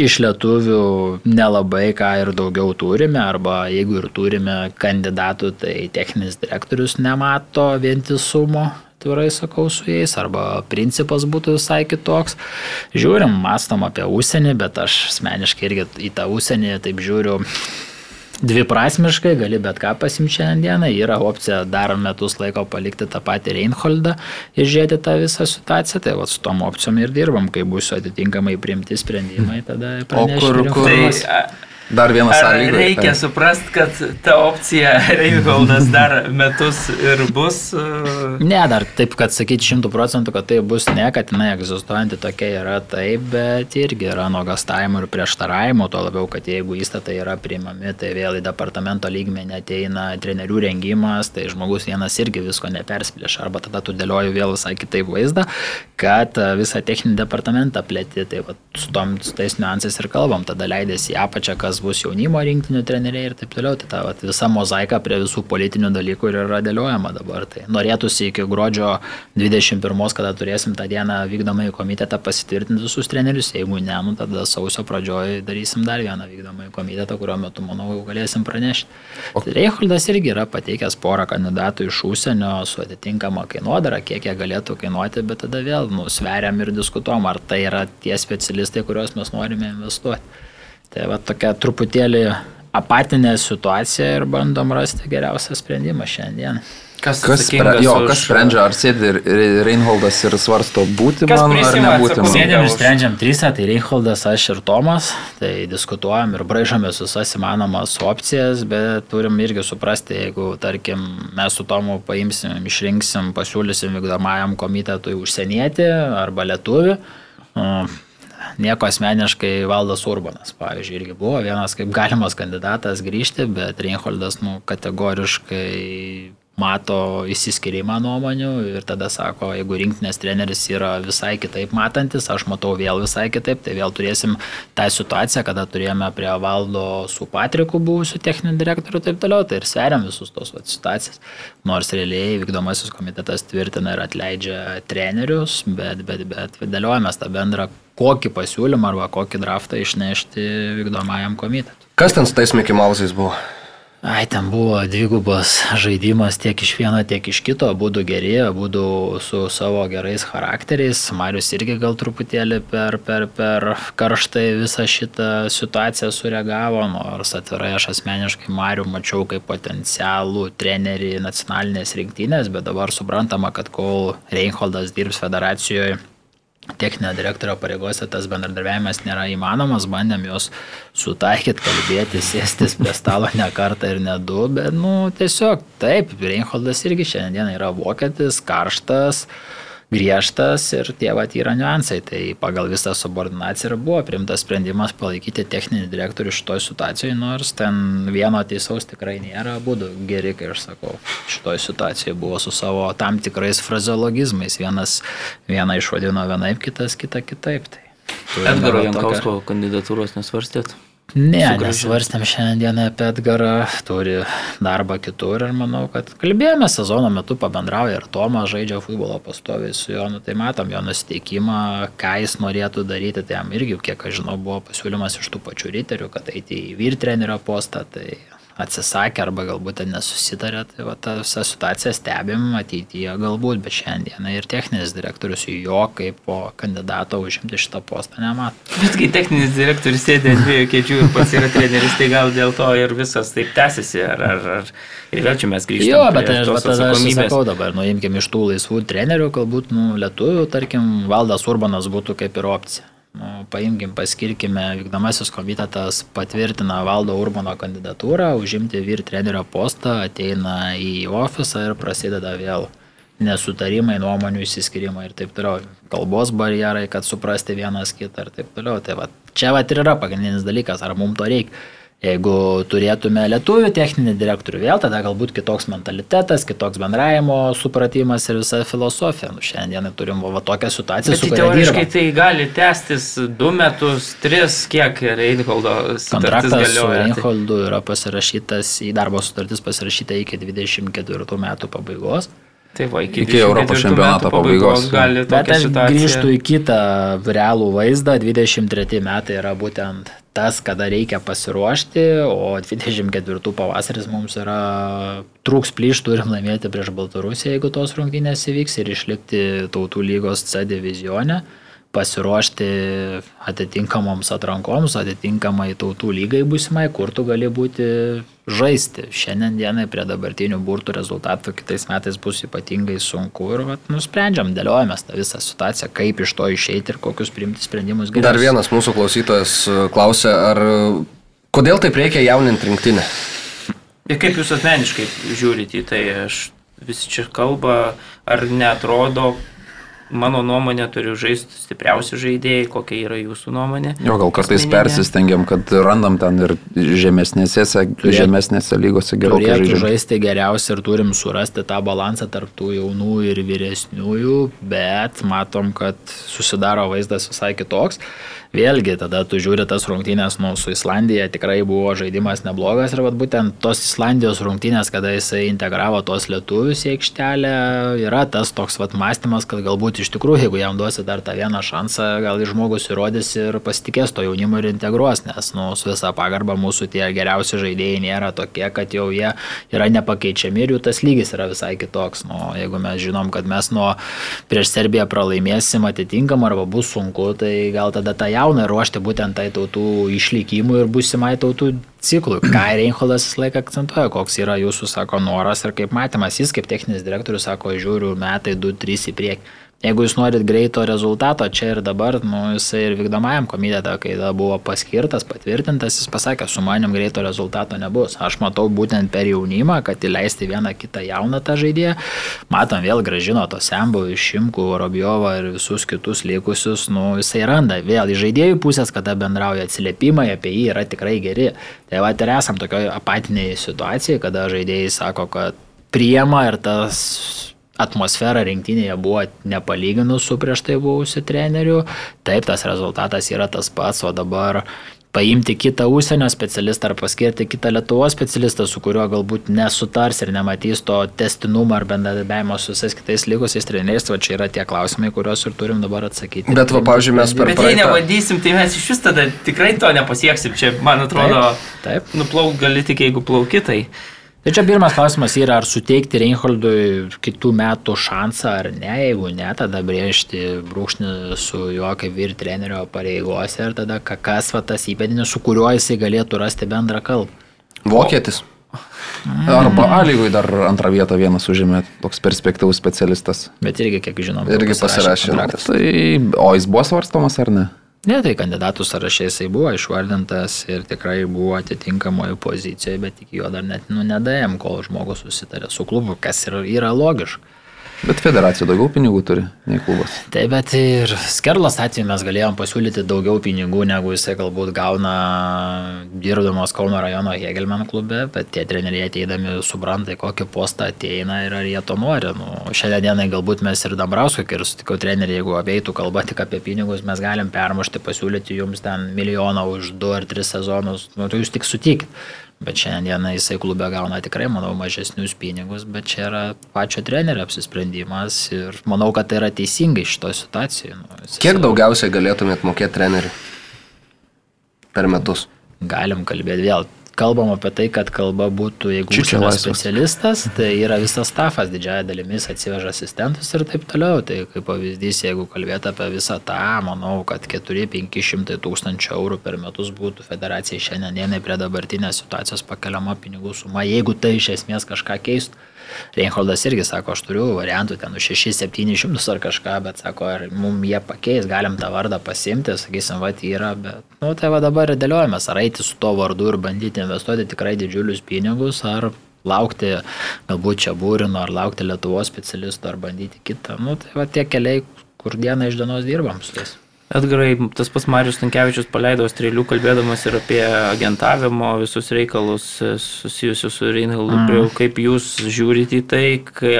iš lietuvių nelabai ką ir daugiau turime, arba jeigu ir turime kandidatų, tai techninis direktorius nemato vientisumo atvirai sakau su jais, arba principas būtų visai kitoks. Žiūrim, mastom apie užsienį, bet aš asmeniškai irgi į tą užsienį taip žiūriu dviprasmiškai, gali bet ką pasimti šiandieną, yra opcija dar metus laiko palikti tą patį Reinholdą ir žiūrėti tą visą situaciją, tai va su tom opcijom ir dirbam, kai bus atitinkamai priimti sprendimai, tada pranešime. O kur, kur, tai, Dar vienas sąlyga. Reikia tai. suprasti, kad ta opcija [LAUGHS] Reinholdas dar metus ir bus. Uh... Ne, dar taip, kad sakyti šimtų procentų, kad tai bus ne, kad jinai egzistuojanti tokia yra taip, bet irgi yra nuogastavimų ir prieštaravimų, tuo labiau, kad jeigu įstatai yra priimami, tai vėl į departamento lygmenį ateina trenerių rengimas, tai žmogus vienas irgi visko neperspėlėš, arba tada tu dėlioji vėl visai kitaip vaizdą, kad visą techninį departamentą plėti, tai va, su tom su tais niuansais ir kalbam, tada leidėsi į apačią, kas bus jaunimo rinktinių treneriai ir taip toliau. Tai ta vat, visa mozaika prie visų politinių dalykų ir yra dėliojama dabar. Tai norėtųsi iki gruodžio 21, kada turėsim tą dieną vykdomąjį komitetą pasitvirtinti visus trenerius. Jeigu ne, nu, tada sausio pradžioje darysim dar vieną vykdomąjį komitetą, kurio metu, manau, jau galėsim pranešti. O... Tai Reicholdas irgi yra pateikęs porą kandidatų iš užsienio su atitinkama kainodara, kiek jie galėtų kainuoti, bet tada vėl nu, sveriam ir diskutuom, ar tai yra tie specialistai, kuriuos mes norime investuoti. Tai va tokia truputėlį apatinė situacija ir bandom rasti geriausią sprendimą šiandien. Kas, kas, spre, jo, kas už... sprendžia, ar sėdi Reinholdas ir svarsto būti kas man ar nebūti man? Sėdėm ir sprendžiam trysą, tai Reinholdas, aš ir Tomas, tai diskutuojam ir braižomės visas įmanomas opcijas, bet turim irgi suprasti, jeigu, tarkim, mes su Tomu paimsim, išrinksim, pasiūlysim vykdomajam komitetui užsienietį arba lietuvių, nieko asmeniškai valdas Urbanas, pavyzdžiui, irgi buvo vienas kaip galimas kandidatas grįžti, bet Reinholdas nu, kategoriškai mato įsiskirimą nuomonių ir tada sako, jeigu rinktinės treneris yra visai kitaip matantis, aš matau vėl visai kitaip, tai vėl turėsim tą situaciją, kada turėjome prie valdo su Patriku buvusiu techniniu direktoriu ir taip toliau, tai ir sveriam visus tos vat, situacijas. Nors realiai vykdomasis komitetas tvirtina ir atleidžia trenerius, bet, bet, bet dėliojame tą bendrą kokį pasiūlymą arba kokį draftą išnešti vykdomajam komitetui. Kas ten su tais Mickey Mouse'ais buvo? Ai, ten buvo dvigubas žaidimas tiek iš vieno, tiek iš kito, būdų geri, būdų su savo gerais charakteriais. Marius irgi gal truputėlį per, per, per karštai visą šitą situaciją sureagavo, nors atvirai aš asmeniškai Mariu mačiau kaip potencialų trenerį nacionalinės rinktinės, bet dabar suprantama, kad kol Reinholdas dirbs federacijoje techninio direktorio pareigose tas bendradarbiavimas nėra įmanomas, bandėm juos sutaikyti, kalbėti, sėstis prie stalo ne kartą ir ne du, bet, nu, tiesiog taip, Reinholdas irgi šiandien yra vokietis, karštas, uh, griežtas ir tie vat yra niuansai. Tai pagal visą subordinaciją ir buvo primtas sprendimas palaikyti techninį direktorių šitoje situacijoje, nors ten vieno teisaus tikrai nėra, būdų geri, kai aš sakau, šitoje situacijoje buvo su savo tam tikrais frazeologizmais. Vienas vieną išvadino vienaip, kitas kitą kitaip. Tai Edgaro Jankausko tokia... kandidatūros nesvarstėt? Ne, nesvarstėm šiandieną apie Edgarą, turi darbą kitur ir manau, kad kalbėjome sezono metu, pabendrauja ir Tomas žaidžia futbolo pastoviai su juo, nu, tai matom jo nusiteikimą, ką jis norėtų daryti, tai jam irgi, kiek aš žinau, buvo pasiūlymas iš tų pačių riterių, kad eiti į vyr trenerio postą, tai atsisakė arba galbūt nesusitarė, tai va tą visą situaciją stebim ateityje galbūt, bet šiandieną ir techninis direktorius jo kaip po kandidato užimti šitą postą nemato. Bet kai techninis direktorius sėdė ant dviejų kėdžių ir pats yra treneris, tai gal dėl to ir visas taip tęsiasi. Ar, ar, ar... Ir vėl čia mes grįžtame. Jo, bet aš, bet tada aš sakau dabar, nuimkim iš tų laisvų trenerių, galbūt nu, lietuvių, tarkim, Valdas Urbanas būtų kaip ir opcija. Paimkim, paskirkime, vykdomasis komitetas patvirtina Valdo Urbano kandidatūrą, užimti vyr trenerio postą, ateina į ofisą ir prasideda vėl nesutarimai, nuomonių įsiskirimai ir taip toliau. Kalbos barjerai, kad suprasti vienas kitą ir taip toliau. Tai va, čia va ir yra pagrindinis dalykas, ar mums to reikia. Jeigu turėtume lietuvių techninį direktorių vėl, tada galbūt kitoks mentalitetas, kitoks bendravimo supratimas ir visa filosofija. Nu, šiandien turim va, tokią situaciją. Bet tai teoriškai tai gali tęstis du metus, tris, kiek Reinholdo kontraktas su Reinholdu yra pasirašytas, į darbo sutartis pasirašyta iki 24 metų pabaigos. Tai va, iki, Iki Europos čempionato pabaigos. gali Bet aš situacija... grįžtu į kitą realų vaizdą. 23 metai yra būtent tas, kada reikia pasiruošti, o 24 pavasaris mums yra trūks plyš, turim laimėti prieš Baltarusiją, jeigu tos rungtynės įvyks ir išlikti tautų lygos C divizione pasiruošti atitinkamoms atrankoms, atitinkamai tautų lygai būsimai, kur tu gali būti žaisti. Šiandien dienai prie dabartinių burtų rezultatų kitais metais bus ypatingai sunku ir vat, nusprendžiam, dėliojamės tą visą situaciją, kaip iš to išeiti ir kokius priimti sprendimus geriausius. Dar vienas mūsų klausytojas e, klausė, ar e, kodėl taip reikia jauninti rinktinę? Ir kaip jūs asmeniškai žiūrite į tai, aš visi čia kalba, ar netrodo, mano nuomonė turi žaisti stipriausi žaidėjai, kokia yra jūsų nuomonė. Jo, gal kartais persistengiam, kad randam ten ir žemesnėse, žemesnėse lygose gerokai žaidžiam. žaisti geriausiai ir turim surasti tą balansą tarp tų jaunų ir vyresniųjų, bet matom, kad susidaro vaizdas visai kitoks. Vėlgi, tada tu žiūri tas rungtynės nu, su Islandija, tikrai buvo žaidimas neblogas ir vat, būtent tos Islandijos rungtynės, kada jisai integravo tos lietuvius į aikštelę, yra tas toks vat, mąstymas, kad galbūt iš tikrųjų, jeigu jam duosi dar tą vieną šansą, gal žmogus įrodys ir pasitikės to jaunimo ir integruos, nes nu, su visa pagarba mūsų tie geriausi žaidėjai nėra tokie, kad jau jie yra nepakeičiami ir jų tas lygis yra visai kitoks. Nu, jeigu mes žinom, kad mes nuo prieš Serbiją pralaimėsim atitinkam arba bus sunku, tai gal tada tą jauną ruošti būtent tai tautų išlikimui ir būsimai tautų ciklui. Ką Reinholdas visą laiką akcentuoja, koks yra jūsų, sako, noras ir kaip matymas, jis kaip techninis direktorius sako, žiūriu metai 2-3 į priekį. Jeigu jūs norit greito rezultato čia ir dabar, nu, jisai ir vykdomajam komitete, kai buvo paskirtas, patvirtintas, jis pasakė, su manim greito rezultato nebus. Aš matau būtent per jaunimą, kad įleisti vieną kitą jauną tą žaidėją. Matom vėl gražino to Sembo, Šimkų, Robiovą ir visus kitus likusius, nu, jisai randa. Vėl iš žaidėjų pusės, kada bendrauja atsiliepimai apie jį yra tikrai geri. Tai va ir esam tokioje apatinėje situacijoje, kada žaidėjai sako, kad priema ir tas atmosfera rinktinėje buvo nepalyginus su prieš tai buvusiu treneriu. Taip, tas rezultatas yra tas pats, o dabar paimti kitą užsienio specialistą ar paskirti kitą Lietuvos specialistą, su kuriuo galbūt nesutars ir nematys to testinumo ar bendradarbiavimo su visais kitais likusiais treneriais, va čia yra tie klausimai, kuriuos ir turim dabar atsakyti. Bet va, pavyzdžiui, mes per Bet jei praeitą... nevadysim, tai mes iš vis tada tikrai to nepasieksim. Čia, man atrodo, Taip. nuplauk gali tik jeigu plaukitai. Tai čia pirmas klausimas yra, ar suteikti Reinholdui kitų metų šansą ar ne, jeigu ne, tada brėžti brūkšnį su juo kaip vyr trenerio pareigose ir tada ka- kas va tas įpėdinis, su kuriuo jisai galėtų rasti bendrą kalbą. Vokietis. Arba A lygui dar antrą vietą vienas užėmė toks perspektyvus specialistas. Bet irgi, kiek žinom, Irgi pasirašė kontraktą. Tai, o jis buvo svarstomas ar ne? Ne, tai kandidatų sąraše jisai buvo išvardintas ir tikrai buvo atitinkamoje pozicijoje, bet iki jo dar net nu, nedėjom, kol žmogus susitarė su klubu, kas yra, yra logiška. Bet federacija daugiau pinigų turi nei klubas. Taip, bet ir Skerlas atveju mes galėjom pasiūlyti daugiau pinigų, negu jisai galbūt gauna dirbdamas Kauno rajono Hegelman klube, bet tie treneriai ateidami supranta, kokį postą ateina ir ar jie to nori. Nu, šiandien dienai galbūt mes ir Dambrausko, kai ir sutikau treneriai, jeigu apeitų kalba tik apie pinigus, mes galim permušti, pasiūlyti jums ten milijoną už du ar tris sezonus, nu, tai jūs tik sutikit. Bet šiandieną jisai klube gauna tikrai, manau, mažesnius pinigus, bet čia yra pačio trenerio apsisprendimas ir manau, kad tai yra teisingai šitoje situacijoje. Nu, Kiek daugiausiai galėtumėt mokėti treneriui per metus? Galim kalbėti vėl kalbam apie tai, kad kalba būtų, jeigu užsienio specialistas, tai yra visas stafas, didžiaja dalimis atsiveža asistentus ir taip toliau. Tai kaip pavyzdys, jeigu kalbėt apie visą tą, manau, kad 4-500 tūkstančių eurų per metus būtų federacijai šiandien dienai prie dabartinės situacijos pakeliama pinigų suma, jeigu tai iš esmės kažką keistų. Reinholdas irgi sako, aš turiu variantų ten už 6-700 ar kažką, bet sako, ar mums jie pakeis, galim tą vardą pasimti, sakysim, va, yra, bet, nu, tai va dabar ir dėliojamės, ar eiti su to vardu ir bandyti investuoti tikrai didžiulius pinigus, ar laukti galbūt čia būrino, ar laukti Lietuvos specialistų, ar bandyti kitą. Nu, tai va tie keliai, kur dieną iš dienos dirbam su jais. Edgarai, tas pats Marius Tankievičius paleido strėlių, kalbėdamas ir apie agentavimo visus reikalus e, susijusius su Reinhaldu mm. Kaip jūs žiūrite į tai,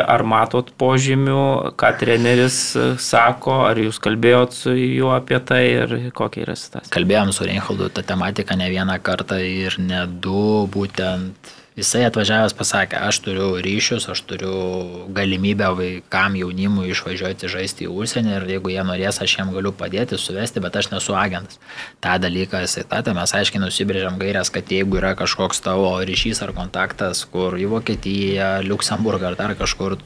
ar matot požymių, ką treneris e, sako, ar jūs kalbėjot su juo apie tai ir kokia yra situacija? Kalbėjom su Reinhaldu tą tematiką ne vieną kartą ir ne du, būtent Jisai atvažiavęs pasakė, aš turiu ryšius, aš turiu galimybę vaikam jaunimui išvažiuoti žaisti į užsienį ir jeigu jie norės, aš jiem galiu padėti, suvesti, bet aš nesu agentas. Ta dalyką jisai tatė, mes aiškiai nusibrėžiam gairias, kad jeigu yra kažkoks tavo ryšys ar kontaktas, kur į Vokietiją, Luksemburgą ar dar kažkur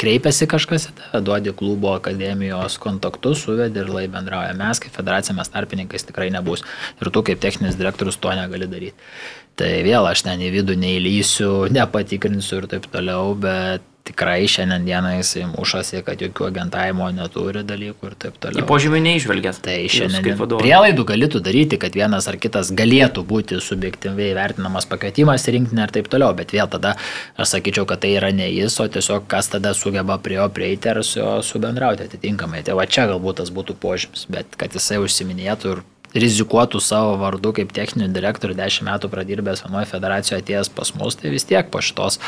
kreipiasi kažkas, duodi klubo akademijos kontaktus, suvedi ir lai bendrauja. Mes kaip federacija, mes tarpininkais tikrai nebus. Ir tu kaip techninis direktorius to negali daryti. Tai vėl aš ten į vidų neįlysiu, nepatikrinsiu ir taip toliau, bet tikrai šiandien dieną jisai mušasi, kad jokių agentavimo neturi dalykų ir taip toliau. Į požymį neižvelgęs. Tai šiandien prielaidų galėtų daryti, kad vienas ar kitas galėtų būti subjektyviai vertinamas pakvietimas į rinktinę ir taip toliau, bet vėl tada aš sakyčiau, kad tai yra ne jis, o tiesiog kas tada sugeba prie jo prieiti ir su juo subendrauti atitinkamai. Tai va čia galbūt tas būtų požymis, bet kad jisai užsiminėtų ir rizikuotų savo vardu kaip techninių direktorių 10 metų pradirbęs vienoje federacijoje atėjęs pas mus, tai vis tiek po šitos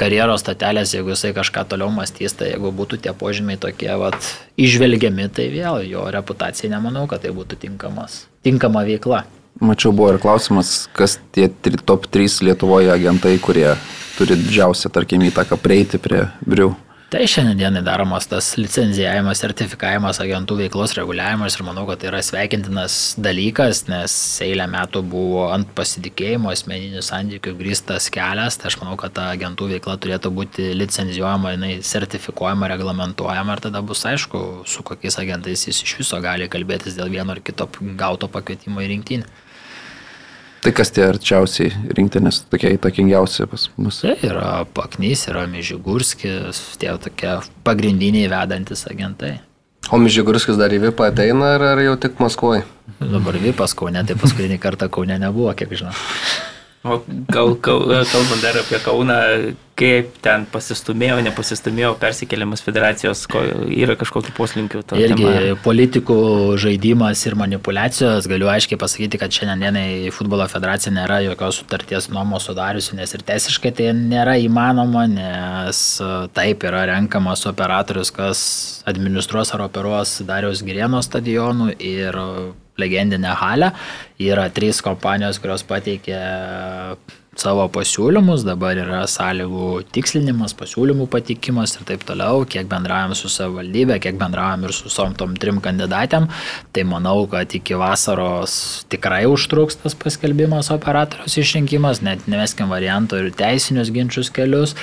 karjeros statelės, jeigu jisai kažką toliau mąstys, tai jeigu būtų tie požymiai tokie vat, išvelgiami, tai vėl jo reputacijai nemanau, kad tai būtų tinkamas, tinkama veikla. Mačiau, buvo ir klausimas, kas tie top 3 Lietuvoje agentai, kurie turi didžiausią, tarkim, įtaką prieiti prie brių. Tai šiandien daromas tas licenzijavimas, sertifikavimas, agentų veiklos reguliavimas ir manau, kad tai yra sveikintinas dalykas, nes eilę metų buvo ant pasitikėjimo asmeninių santykių grįstas kelias, tai aš manau, kad ta agentų veikla turėtų būti licenzijuojama, jinai sertifikuojama, reglamentuojama ir tada bus aišku, su kokiais agentais jis iš viso gali kalbėtis dėl vieno ar kito gauto pakvietimo į rinktinį. Tai kas tie arčiausiai rinktinės, tokie įtakingiausi pas mus? Tai yra Paknys, yra Mižigurskis, tie tokie pagrindiniai vedantis agentai. O Mižigurskis dar į Vipą ateina ar, ar jau tik Maskvoje? Dabar Vipas Kaune, tai paskutinį kartą Kaune nebuvo, kiek žinau. O gal, kalbant dar apie Kauną, kaip ten pasistumėjo, nepasistumėjo persikeliamas federacijos, ko, yra kažkokiu poslinkiu. Irgi tema. politikų žaidimas ir manipulacijos, galiu aiškiai pasakyti, kad šiandienai futbolo federacija nėra jokios sutarties nuomos sudariusi, nes ir teisiškai tai nėra įmanoma, nes taip yra renkamas operatorius, kas administruos ar operuos Dariaus Girieno stadionų ir legendinę halę. Yra trys kompanijos, kurios pateikė savo pasiūlymus, dabar yra sąlygų tikslinimas, pasiūlymų patikimas ir taip toliau, kiek bendraujam su savivaldybė, kiek bendraujam ir su som tom trim kandidatėm, tai manau, kad iki vasaros tikrai užtruks tas paskelbimas operatorius išrinkimas, net neveskim variantų ir teisinius ginčius kelius,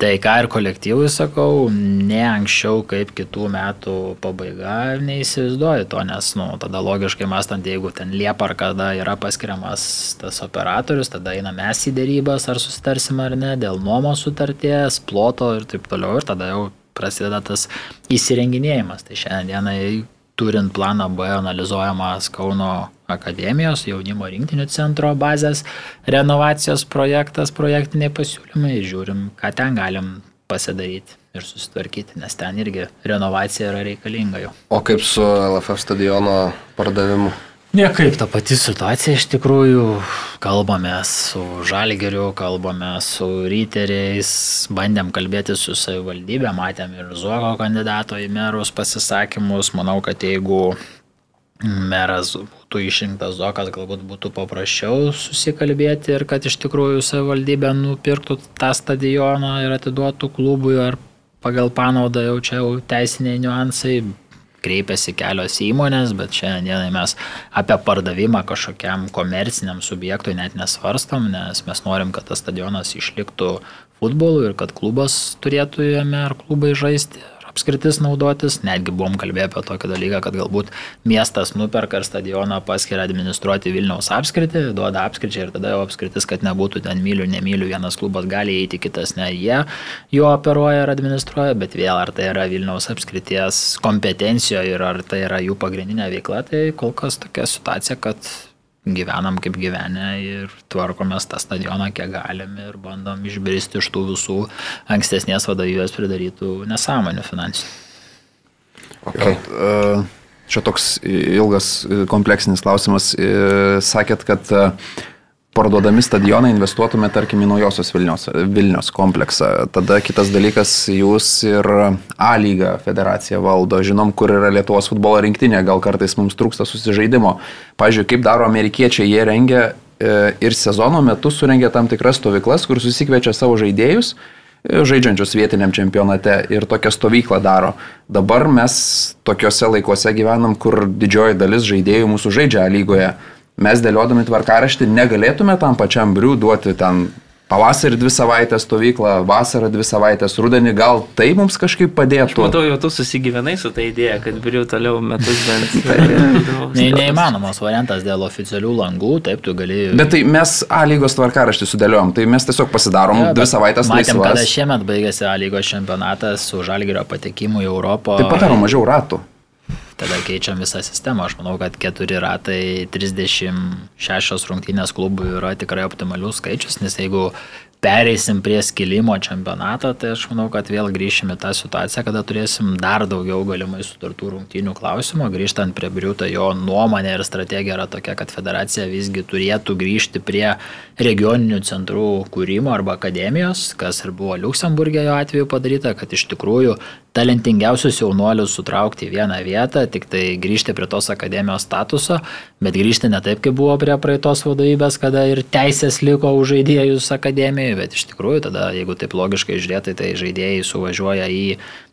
Tai ką ir kolektyvui sakau, ne anksčiau kaip kitų metų pabaiga neįsivaizduoju to, nes, nu, tada logiškai mąstant, jeigu ten Liepa ar kada yra paskiriamas tas operatorius, tada eina mes į dėrybas, ar susitarsim ar ne, dėl nuomos sutarties, ploto ir taip toliau, ir tada jau prasideda tas įsirenginėjimas. Tai šiandieną turint planą B analizuojamas Kauno akademijos jaunimo rinktinių centro bazės renovacijos projektas, projektiniai pasiūlymai, žiūrim, ką ten galim pasidaryti ir susitvarkyti, nes ten irgi renovacija yra reikalinga jau. O kaip su LFF stadiono pardavimu? Niekaip. Ta pati situacija iš tikrųjų, kalbame su Žalgeriu, kalbame su Ryteriais, bandėm kalbėti su savivaldybė, matėm ir Zuoko kandidato į merus pasisakymus, manau, kad jeigu meras būtų išrinktas Zokas, galbūt būtų paprasčiau susikalbėti ir kad iš tikrųjų savivaldybė nupirktų tą stadioną ir atiduotų klubui ar pagal panaudą jau čia jau teisiniai niuansai, kreipiasi kelios įmonės, bet šiandienai mes apie pardavimą kažkokiam komerciniam subjektui net nesvarstom, nes mes norim, kad tas stadionas išliktų futbolu ir kad klubas turėtų jame ar klubai žaisti apskritis naudotis, netgi buvom kalbėję apie tokį dalyką, kad galbūt miestas nuperka ir stadioną paskiria administruoti Vilniaus apskritį, duoda apskričiai ir tada jau apskritis, kad nebūtų ten mylių, nemylių, vienas klubas gali eiti, kitas ne, jie jo operuoja ir administruoja, bet vėl ar tai yra Vilniaus apskrities kompetencijoje ir ar tai yra jų pagrindinė veikla, tai kol kas tokia situacija, kad gyvenam kaip gyvenę ir tvarkomės tą stadioną kiek galim ir bandom išbristi iš tų visų ankstesnės vadovybės pridarytų nesąmonių finansinių. Okay. Jo, čia toks ilgas kompleksinis klausimas. Sakėt, kad parduodami stadionai investuotume, tarkim, į naujosios Vilnios, Vilnios kompleksą. Tada kitas dalykas, jūs ir A lygą federacija valdo, žinom, kur yra Lietuvos futbolo rinktinė, gal kartais mums trūksta susižaidimo. Pavyzdžiui, kaip daro amerikiečiai, jie rengia e, ir sezono metu surengia tam tikras stovyklas, kur susikviečia savo žaidėjus e, žaidžiančius vietiniam čempionate ir tokią stovyklą daro. Dabar mes tokiuose laikuose gyvenam, kur didžioji dalis žaidėjų mūsų žaidžia lygoje mes dėliodami tvarkaraštį negalėtume tam pačiam briu duoti ten pavasarį dvi savaitės stovyklą, vasarą dvi savaitės, rudenį, gal tai mums kažkaip padėtų. Aš matau, jau tu susigyvenai su ta idėja, kad briu toliau metus bent. [LAUGHS] ne, neįmanomas variantas dėl oficialių langų, taip tu gali. Bet tai mes A lygos tvarkaraštį sudėliojom, tai mes tiesiog pasidarom ja, dvi savaitės matėm, laisvas. Kada šiemet baigėsi A lygos čempionatas su Žalgirio patekimu į Europą. Tai padaro mažiau ratų tada keičiam visą sistemą. Aš manau, kad keturi ratai 36 rungtynės klubų yra tikrai optimalius skaičius, nes jeigu pereisim prie skilimo čempionato, tai aš manau, kad vėl grįšime tą situaciją, kada turėsim dar daugiau galimai sutartų rungtynių klausimų. Grįžtant prie Briuto, jo nuomonė ir strategija yra tokia, kad federacija visgi turėtų grįžti prie regioninių centrų kūrimo arba akademijos, kas ir buvo Luksemburgė jo atveju padaryta, kad iš tikrųjų talentingiausius jaunuolius sutraukti į vieną vietą, tik tai grįžti prie tos akademijos statuso, bet grįžti ne taip, kaip buvo prie praeitos vadovybės, kada ir teisės liko už žaidėjus akademijoje, bet iš tikrųjų tada, jeigu taip logiškai žiūrėti, tai žaidėjai suvažiuoja į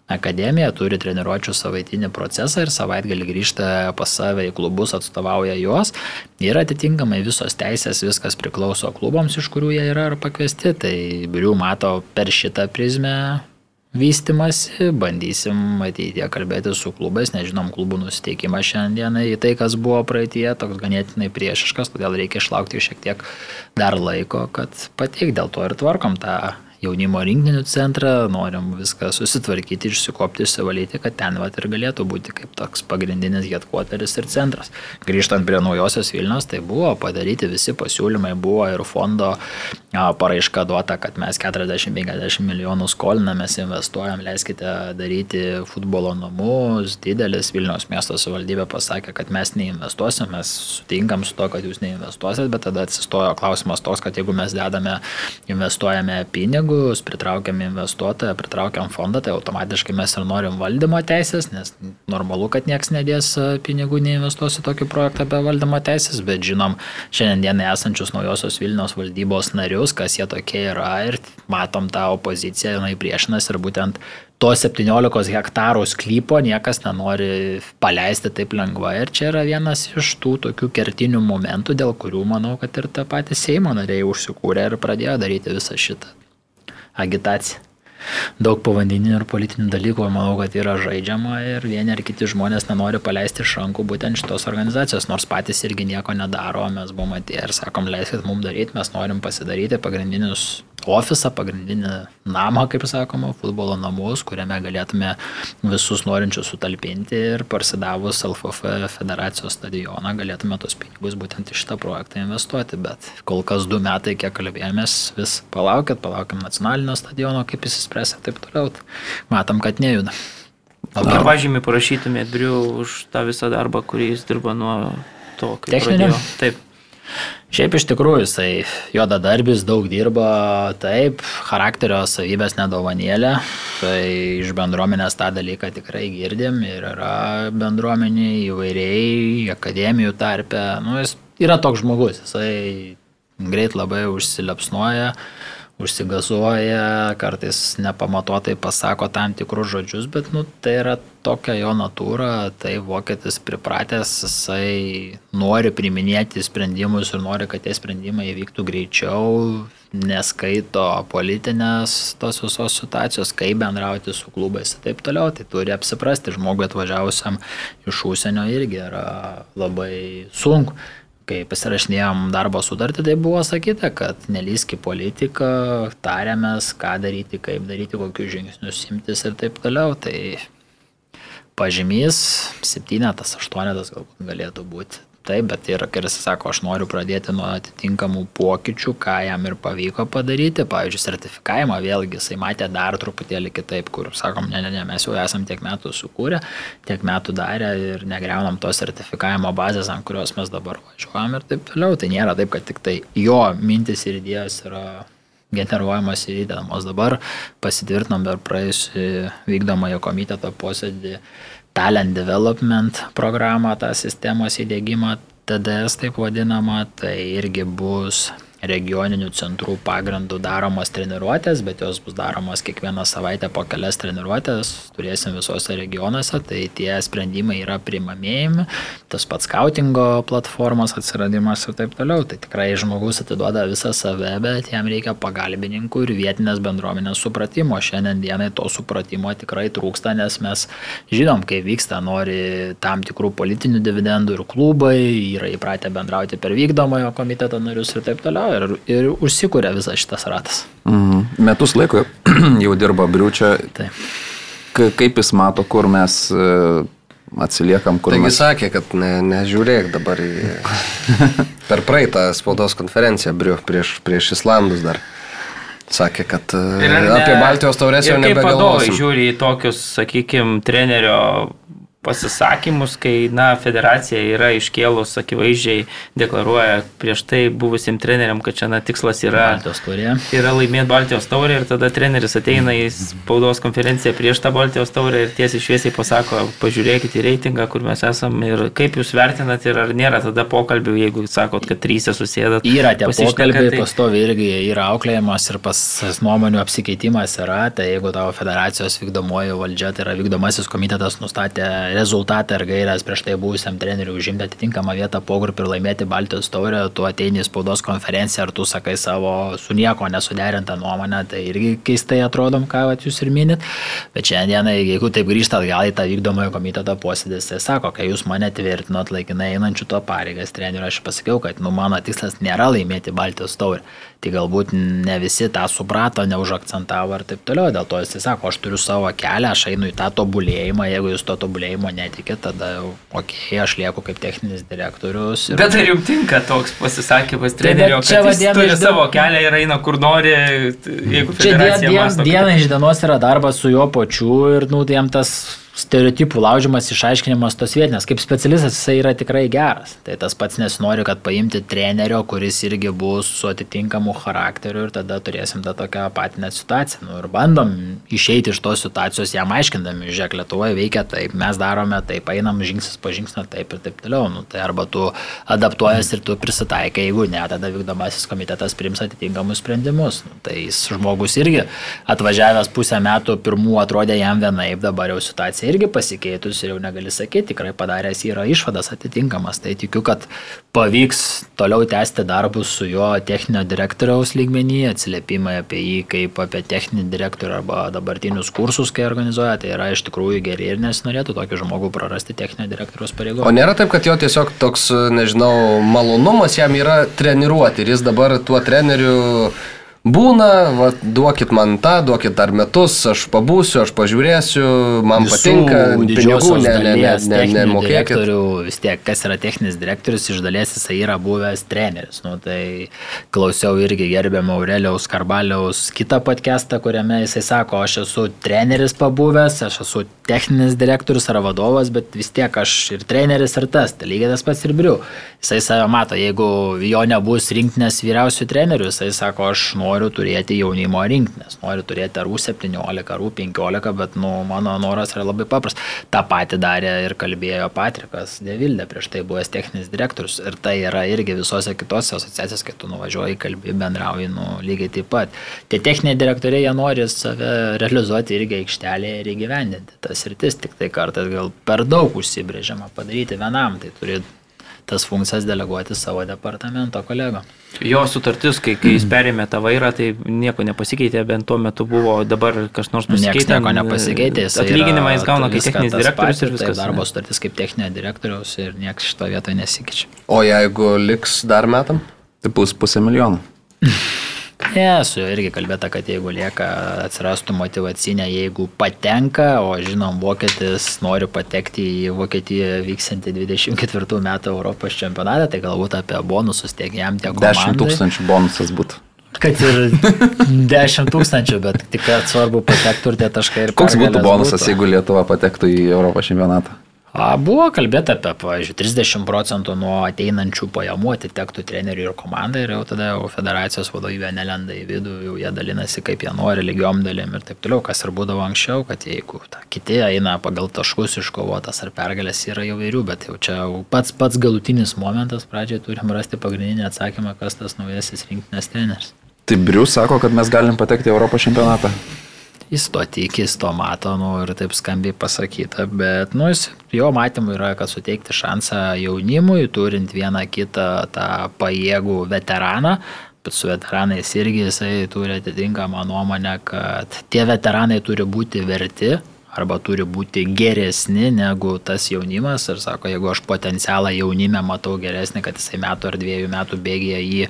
akademiją, turi treniruočio savaitinį procesą ir savaitgalį grįžta pas save į klubus, atstovauja juos. Ir atitinkamai visos teisės, viskas priklauso klubams, iš kurių jie yra pakviesti, tai Briu mato per šitą prizmę vystimasi, bandysim ateityje kalbėti su klubais, nežinom klubų nusiteikimą šiandieną į tai, kas buvo praeitie, toks ganėtinai priešiškas, todėl reikia išlaukti šiek tiek dar laiko, kad pateik dėl to ir tvarkom tą jaunimo rinktinių centrą, norim viską susitvarkyti, išsikopti, išsivalyti, kad ten vat, ir galėtų būti kaip toks pagrindinis headquarteris ir centras. Grįžtant prie naujosios Vilnius, tai buvo padaryti visi pasiūlymai, buvo ir fondo paraiška duota, kad mes 40-50 milijonų skolinamės, investuojam, leiskite daryti futbolo namus, didelis Vilnius miesto savivaldybė pasakė, kad mes neinvestuosim, mes sutinkam su to, kad jūs neinvestuosit, bet tada atsistojo klausimas toks, kad jeigu mes dedame, investuojame pinigus, pinigus, pritraukiam investuotoją, pritraukiam fondą, tai automatiškai mes ir norim valdymo teisės, nes normalu, kad niekas nedės e, pinigų neinvestuos į tokį projektą be valdymo teisės, bet žinom šiandien esančius naujosios Vilnius valdybos narius, kas jie tokie yra ir matom tą opoziciją, jinai priešinas ir būtent to 17 hektarų sklypo niekas nenori paleisti taip lengvai. Ir čia yra vienas iš tų tokių kertinių momentų, dėl kurių manau, kad ir tą patį Seimo nariai užsikūrė ir pradėjo daryti visą šitą agitacija. Daug povandeninių ir politinių dalykų, manau, kad yra žaidžiama ir vieni ar kiti žmonės nenori paleisti iš rankų būtent šitos organizacijos, nors patys irgi nieko nedaro, mes buvome atėję ir sakom, leiskit mums daryti, mes norim pasidaryti pagrindinius ofisą, pagrindinį namą, kaip sakoma, futbolo namus, kuriame galėtume visus norinčius sutalpinti ir parsidavus LFF federacijos stadioną galėtume tos pinigus būtent į šitą projektą investuoti. Bet kol kas du metai, kiek kalbėjomės, vis palaukit, palaukim nacionalinio stadiono, kaip jis įspręs ir taip toliau. Matom, kad nejuda. Ar pažymį parašytumėt Briu už tą visą darbą, kurį jis dirba nuo to, kai Techninio? pradėjo? Taip. Šiaip iš tikrųjų, jisai juoda darbis, daug dirba, taip, charakterio savybės nedovanėlė, tai iš bendruomenės tą dalyką tikrai girdim ir yra bendruomenė įvairiai, akademijų tarpe, nu, jis yra toks žmogus, jisai greit labai užsilepsnuoja, užsigazuoja, kartais nepamatuotai pasako tam tikrus žodžius, bet nu, tai yra tokia jo natūra, tai vokietis pripratęs, jisai nori priminėti sprendimus ir nori, kad tie sprendimai įvyktų greičiau, neskaito politinės tos visos situacijos, kaip bendrauti su klubais ir taip toliau, tai turi apsiprasti, žmogui atvažiavusiam iš užsienio irgi yra labai sunku kai pasirašinėjom darbo sutartį, tai buvo sakyta, kad nelyski politiką, tarėmės, ką daryti, kaip daryti, kokius žingsnius imtis ir taip toliau. Tai pažymys, septynetas, aštuonetas galbūt galėtų būti. Taip, bet ir, kai jis sako, aš noriu pradėti nuo atitinkamų pokyčių, ką jam ir pavyko padaryti. Pavyzdžiui, sertifikavimą vėlgi jisai matė dar truputėlį kitaip, kur sakom, ne, ne, ne, mes jau esam tiek metų sukūrę, tiek metų darę ir negreunam tos sertifikavimo bazės, ant kurios mes dabar važiuojam ir taip toliau. Tai nėra taip, kad tik tai jo mintis ir idėjos yra generuojamos ir įdedamos. Dabar pasitvirtinom per praėjusį vykdomąją komiteto posėdį talent development programą, tą sistemos įdėgymą, TDS taip vadinama, tai irgi bus regioninių centrų pagrindų daromos treniruotės, bet jos bus daromos kiekvieną savaitę po kelias treniruotės, turėsim visose regionuose, tai tie sprendimai yra primamėjami, tas pats skautingo platformos atsiradimas ir taip toliau, tai tikrai žmogus atiduoda visą save, bet jam reikia pagalbininkų ir vietinės bendruomenės supratimo. Šiandien dienai to supratimo tikrai trūksta, nes mes žinom, kai vyksta, nori tam tikrų politinių dividendų ir klubai, yra įpratę bendrauti per vykdomojo komiteto narius ir taip toliau ir, ir užsikūrė visas šitas ratas. Mhm. Metus laiko [CLEARS THROAT] jau dirba Briučia. Taip. Ka- Kaip jis mato, kur mes e, atsiliekam, kur Taigi mes... sakė, kad ne, nežiūrėk dabar į... [LAUGHS] Per praeitą spaudos konferenciją briu, prieš, prieš Islandus dar. Sakė, kad e, Ir ne- apie Baltijos taurės jau ir kaip vadovai žiūri į tokius, sakykime, trenerio pasisakymus, kai, na, federacija yra iškėlus, akivaizdžiai deklaruoja prieš tai buvusim treneriam, kad čia, na, tikslas yra, yra laimėti Baltijos taurę ir tada treneris ateina į spaudos konferenciją prieš tą Baltijos taurę ir tiesiai šviesiai pasako, pažiūrėkite į reitingą, kur mes esame ir kaip jūs vertinat ir ar nėra tada pokalbių, jeigu sakot, kad trysė susėdat. Yra tie pokalbiai, tai- pastovi irgi yra auklėjimas ir pas nuomonių apsikeitimas yra, tai jeigu tavo federacijos vykdomoji valdžia, tai yra vykdomasis komitetas nustatė rezultatą ir gairias prieš tai buvusiam treneriui užimti atitinkamą vietą pogrupį ir laimėti Baltijos taurę, tu ateini į spaudos konferenciją ar tu sakai savo su nieko nesuderintą nuomonę, tai irgi keistai atrodom, ką vat, jūs ir minit. Bet šiandieną, jeigu taip grįžtat gal į tą vykdomojo komiteto posėdį, tai sako, kai jūs mane tvirtinot laikinai einančių to pareigas treneriu, aš pasakiau, kad nu, mano tikslas nėra laimėti Baltijos taurę. Tai galbūt ne visi tą suprato, neužakcentavo ir taip toliau. Dėl to jis sako, aš turiu savo kelią, aš einu į tą tobulėjimą, jeigu jūs to tobulėjimo netikit, tada jau, okei, okay, aš lieku kaip techninis direktorius. Ir... Bet ar jums tinka toks pasisakymas Tai trenerio, čia kad jis diena turi iš savo kelią ir eina kur nori, jeigu Čia dien, federacija dien, mąsto, diena iš dienos yra darbas su juo pačiu ir, nu, tai jam tas stereotipų laužimas, išaiškinimas tos vietinės. Kaip specialistas jisai yra tikrai geras. Tai tas pats nesinori, kad paimti trenerio, kuris irgi bus su atitinkamu charakteriu ir tada turėsim tą tokią apatinę situaciją. Nu, ir bandom išeiti iš tos situacijos, jam aiškindami, žiūrėk, Lietuvoje veikia taip, mes darome taip, einam žingsnis po žingsnio taip ir taip toliau. Nu, tai arba tu adaptuojas ir tu prisitaikai, jeigu ne, tada vykdomasis komitetas priims atitinkamus sprendimus. Nu, tai jis žmogus irgi atvažiavęs pusę metų pirmų atrodė jam vienaip, dabar jau situacija irgi pasikeitus ir jau negali sakyti, tikrai padaręs yra išvadas atitinkamas. Tai tikiu, kad pavyks toliau tęsti darbus su jo techninio direktoriaus lygmenį, atsiliepimai apie jį kaip apie techninį direktorių arba dabartinius kursus, kai organizuoja, tai yra iš tikrųjų geri ir nesinorėtų tokį žmogų prarasti techninio direktoriaus O pareigų. nėra taip, kad jo tiesiog toks, nežinau, malonumas jam yra treniruoti ir jis dabar tuo treneriu būna, va, duokit man tą, duokit dar metus, aš pabūsiu, aš pažiūrėsiu, man Visų patinka, pinigų ne, ne, ne, ne, nemokėkit. vis tiek, kas yra techninis direktorius, iš dalies jisai yra buvęs treneris. Nu, tai klausiau irgi gerbiamą Aureliaus Karbaliaus kitą podcastą, kuriame jisai sako, aš esu treneris pabuvęs, aš esu techninis direktorius ar vadovas, bet vis tiek aš ir treneris ir tas, tai lygiai tas pats ir briu. Jisai save mato, jeigu jo nebus rinktinės vyriausių trenerių, jisai sako, aš noriu turėti jaunimo rinktinės, noriu turėti ar U17, ar U15, bet nu, mano noras yra labai paprastas. Ta pati darė ir kalbėjo Patrikas Devildė, prieš tai buvęs techninis direktorius. Ir tai yra irgi visose kitose asociacijose, kai tu nuvažiuoji, kalbi, bendrauji, nu, lygiai taip pat. Tie techniniai direktoriai, jie nori save realizuoti irgi aikštelėje ir įgyvendinti. Tas rytis tik tai kartais gal per daug užsibrėžiama padaryti vienam, tai turi tas funkcijas deleguoti savo departamento kolego. Jo sutartis, kai, kai jis perėmė tą vairą, tai nieko nepasikeitė, bent tuo metu buvo dabar kas nors Niekas pasikeitė. nieko nepasikeitė. Atlyginimą jis gauna kaip techninis direktorius ir viskas. Tai darbo sutartis kaip techninio direktoriaus ir niekas šito vietoje nesikeičia. O jeigu liks dar metam? Tai bus pusė milijono. [LAUGHS] Ne, su juo irgi kalbėta, kad jeigu lieka, atsirastų motivacinė, jeigu patenka, o žinom, vokietis nori patekti į Vokietiją vyksantį 24 metų Europos čempionatą, tai galbūt apie bonusus tiek jam, tiek 10 komandai. tūkstančių bonusas būtų. Kad ir 10 tūkstančių, bet tik svarbu patektų ir tie taškai. Ir Koks būtų bonusas, būtų. jeigu Lietuva patektų į Europos čempionatą? Buvo kalbėta apie, pavyzdžiui, 30 procentų nuo ateinančių pajamų atitektų treneriui ir komandai ir jau tada jau federacijos vadovybė nelenda į vidų, jau jie dalinasi kaip jie nori, lygiom dalim ir taip toliau, kas ir būdavo anksčiau, kad jeigu ta, kiti eina pagal taškus iškovotas ar pergalės yra jau vairių, bet jau čia jau pats pats galutinis momentas, pradžioje turim rasti pagrindinį atsakymą, kas tas naujasis rinktinės treneris. Tai Brius sako, kad mes galim patekti į Europos čempionatą. Jis to tiki, jis to mato, nu, ir taip skambiai pasakyta, bet nu, jis, jo matymu yra, kad suteikti šansą jaunimui, turint vieną kitą tą pajėgų veteraną, bet su veteranais irgi jisai turi atitinkamą nuomonę, kad tie veteranai turi būti verti arba turi būti geresni negu tas jaunimas ir sako, jeigu aš potencialą jaunime matau geresnį, kad jisai metų ar dviejų metų bėgėje jį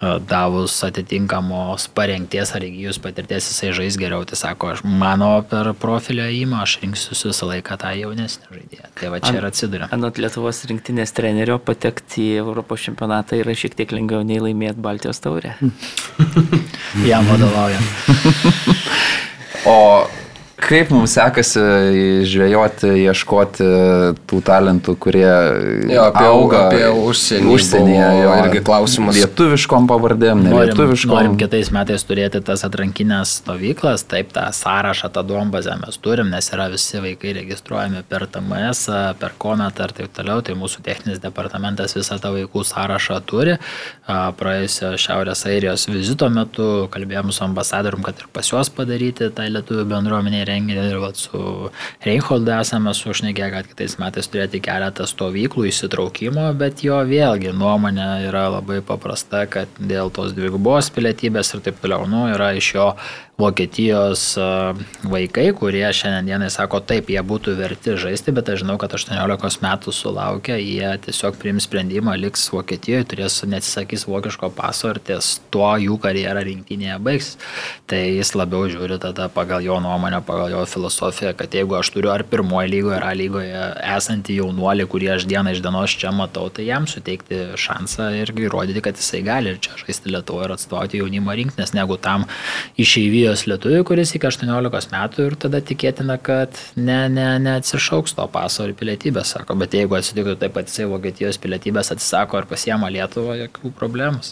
davus atitinkamos parengties ar įgyjus patirties jisai žais geriau, tai sako, aš mano per profilio įmą aš rinksiu visą laiką tą jaunesnį žaidėją. Tai va čia ir atsiduria. Anot Lietuvos rinktinės trenerio patekti į Europos čempionatą yra šiek tiek lengviau nei laimėti Baltijos taurę. [LAUGHS] Jam vadovaujant. O kaip mums sekasi žvejoti, ieškoti tų talentų, kurie Jo, apie, auga apie užsienį. užsienyje, jo, irgi klausimas. Lietuviškom pavardėm, ne Norim, lietuviškom. norim kitais metais turėti tas atrankinės stovyklas, taip tą sąrašą, tą duombazę mes turim, nes yra visi vaikai registruojami per TMS, per Kometą ir taip toliau, tai mūsų techninis departamentas visą tą vaikų sąrašą turi. Praėjusio Šiaurės Airijos vizito metu kalbėjom su ambasadorium, kad ir pas juos padaryti tą lietuvių bendruomenį renginį ir vat, su Reinholdu esame sušnekėję, kad kitais metais turėti keletą stovyklų įsitraukimo, bet jo vėlgi nuomonė yra labai paprasta, kad dėl tos dvigubos pilietybės ir taip toliau, nu, yra iš jo Vokietijos vaikai, kurie šiandien dienai sako, taip, jie būtų verti žaisti, bet aš žinau, kad 18 metų sulaukia, jie tiesiog priims sprendimą, liks Vokietijoje, turės neatsisakys vokiško paso ir ties tuo jų karjera rinktinėje baigsis. Tai jis labiau žiūri tada pagal jo nuomonę, pagal jo filosofiją, kad jeigu aš turiu ar pirmoje lygoje, ar lygoje esantį jaunuolį, kurį aš dieną iš dienos čia matau, tai jam suteikti šansą ir įrodyti, kad jisai gali ir čia žaisti Lietuvoje ir atstovauti jaunimo rinktinės, negu tam išeivijos lietuviui, kuris iki 18 metų ir tada tikėtina, kad ne, ne, neatsišauks to paso ir pilietybės, sako, bet jeigu atsitiktų taip pat jisai Vokietijos pilietybės atsisako ir pasiema Lietuvą, jokių problemų.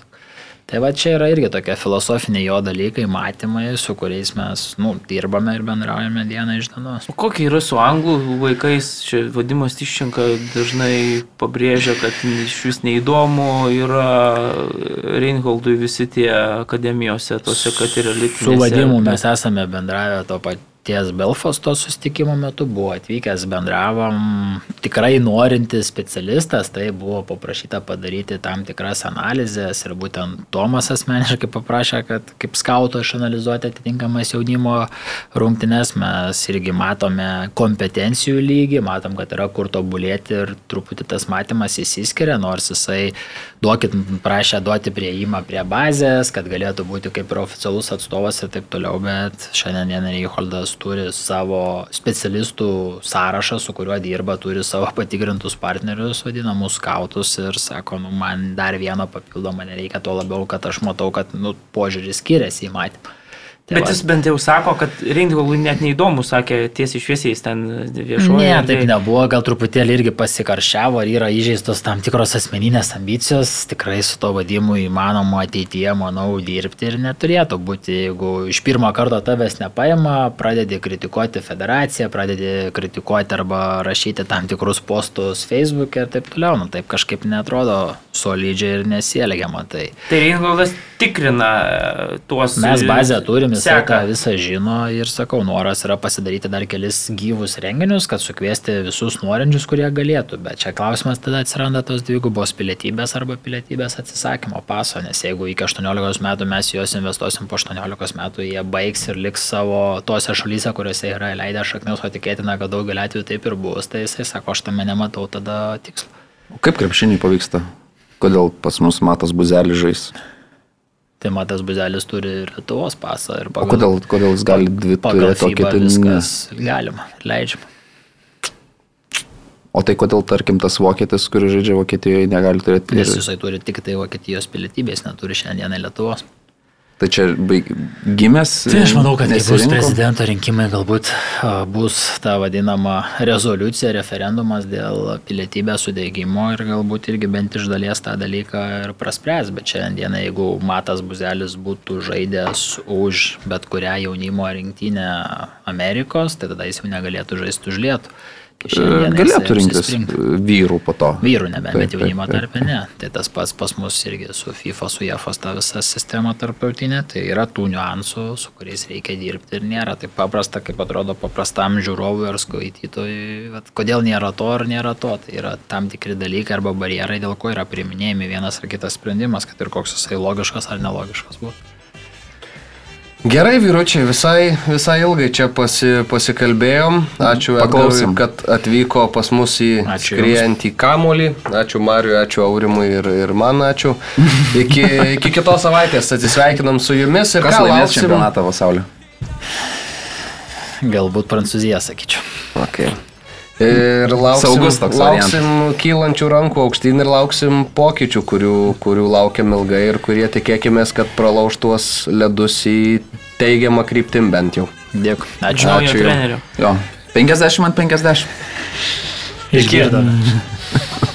Tai va čia yra irgi tokie filosofiniai jo dalykai, matymai, su kuriais mes nu, dirbame ir bendraujame dieną iš dienos. O kokia yra su anglų vaikais? Čia vadimas Tiščenka dažnai pabrėžia, kad iš vis neįdomu yra Reinholdui visi tie akademijose, tose, kad ir elitinėse. Su vadimu mes esame bendravę to pat ties Belfasto sustikimo metu buvo atvykęs bendravom. Tikrai norintis specialistas, tai buvo paprašyta padaryti tam tikras analizės ir būtent Tomas asmeniškai paprašė, kad kaip skauto išanalizuoti atitinkamas jaunimo rungtynes, mes irgi matome kompetencijų lygį, matom, kad yra kur tobulėti ir truputį tas matymas įsiskiria, nors jisai duokit, prašė duoti prieimą prie bazės, kad galėtų būti kaip ir oficialus atstovas ir taip toliau, bet šiandien dienai Reiholdas turi savo specialistų sąrašą, su kuriuo dirba, turi savo patikrintus partnerius, vadinamus skautus ir sako, nu, man dar vieno papildomo nereikia, tuo labiau, kad aš matau, kad nu, požiūris skiriasi į matymą. Tai Bet va. jis bent jau sako, kad Ringvalui net neįdomu, sakė tiesiai šviesiai ten viešoje. Ne, taip nebuvo, gal truputėlį irgi pasikaršiavo, ar yra įžeistos tam tikros asmeninės ambicijos, tikrai su to vadimu įmanoma ateityje, manau, dirbti ir neturėtų būti, jeigu iš pirmo karto tavęs nepaima, pradedi kritikuoti federaciją, pradedi kritikuoti arba rašyti tam tikrus postus Facebook'e ir taip toliau, nu taip kažkaip netrodo solidžiai ir nesielgiama. Tai, tai Ringvaldas tikrina e, tuos. Mes bazę turime jisai tą visą žino ir sakau, noras yra pasidaryti dar kelis gyvus renginius, kad sukviesti visus norinčius, kurie galėtų. Bet čia klausimas tada atsiranda tos dvigubos pilietybės arba pilietybės atsisakymo paso, nes jeigu iki 18 metų mes juos investuosim po 18 metų, jie baigs ir liks savo tose šalyse, kuriuose yra leidę šaknius, o tikėtina, kad daugelį atvejų taip ir bus, tai jisai sako, aš tame nematau tada tikslo. O kaip krepšiniai pavyksta? Kodėl pas mus matas buzelis žais? Tai Matas Buzelis turi ir Lietuvos pasą. Ir pagal, o kodėl, kodėl jis gali dvi turėti, o kiti viskas galima, leidžiama. O tai kodėl, tarkim, tas vokietis, kuris žaidžia Vokietijoje, negali turėti... Nes jisai turi tik tai Vokietijos pilietybės, neturi šiandieną Lietuvos. Tai čia baig... gimęs. Tai aš manau, kad kai bus prezidento rinkimai, galbūt bus ta vadinama rezoliucija, referendumas dėl pilietybės sudėgymo ir galbūt irgi bent iš dalies tą dalyką ir praspręs. Bet šiandieną, jeigu Matas Buzelis būtų žaidęs už bet kurią jaunimo rinktinę Amerikos, tai tada jis jau negalėtų žaisti už Lietuvą. Galėtų rinktis vyrų po to. Vyrų nebe, taip, bet jaunimo tarpe ne. Tai tas pats pas mus irgi su FIFA, su JAFOS ta visa sistema tarptautinė, tai yra tų niuansų, su kuriais reikia dirbti ir nėra taip paprasta, kaip atrodo paprastam žiūrovui ar skaitytojui. Kodėl nėra to ar nėra to, tai yra tam tikri dalykai arba barjerai, dėl ko yra priminėjami vienas ar kitas sprendimas, kad ir koks jisai logiškas ar nelogiškas būtų. Gerai, vyručiai, visai, visai ilgai čia pasi, pasikalbėjom. Ačiū, Edgarui, kad atvyko pas mus į skriejantį kamolį. Ačiū Mariu, ačiū Aurimui ir, ir man ačiū. [LAUGHS] Iki, iki kitos savaitės atsisveikinam su jumis ir kas laimės čempionatą pasaulio. Galbūt Prancūzija, sakyčiau. Okay. Ir lauksim, lauksim kylančių rankų aukštyn ir lauksim pokyčių, kurių, kurių laukiam ilgai ir kurie tikėkime, kad pralauž tuos ledus į teigiamą kryptim bent jau. Dėkui. Ačiū. Ačiū treneriu. Jo. 50 ant 50. Išgirdo. [LAUGHS]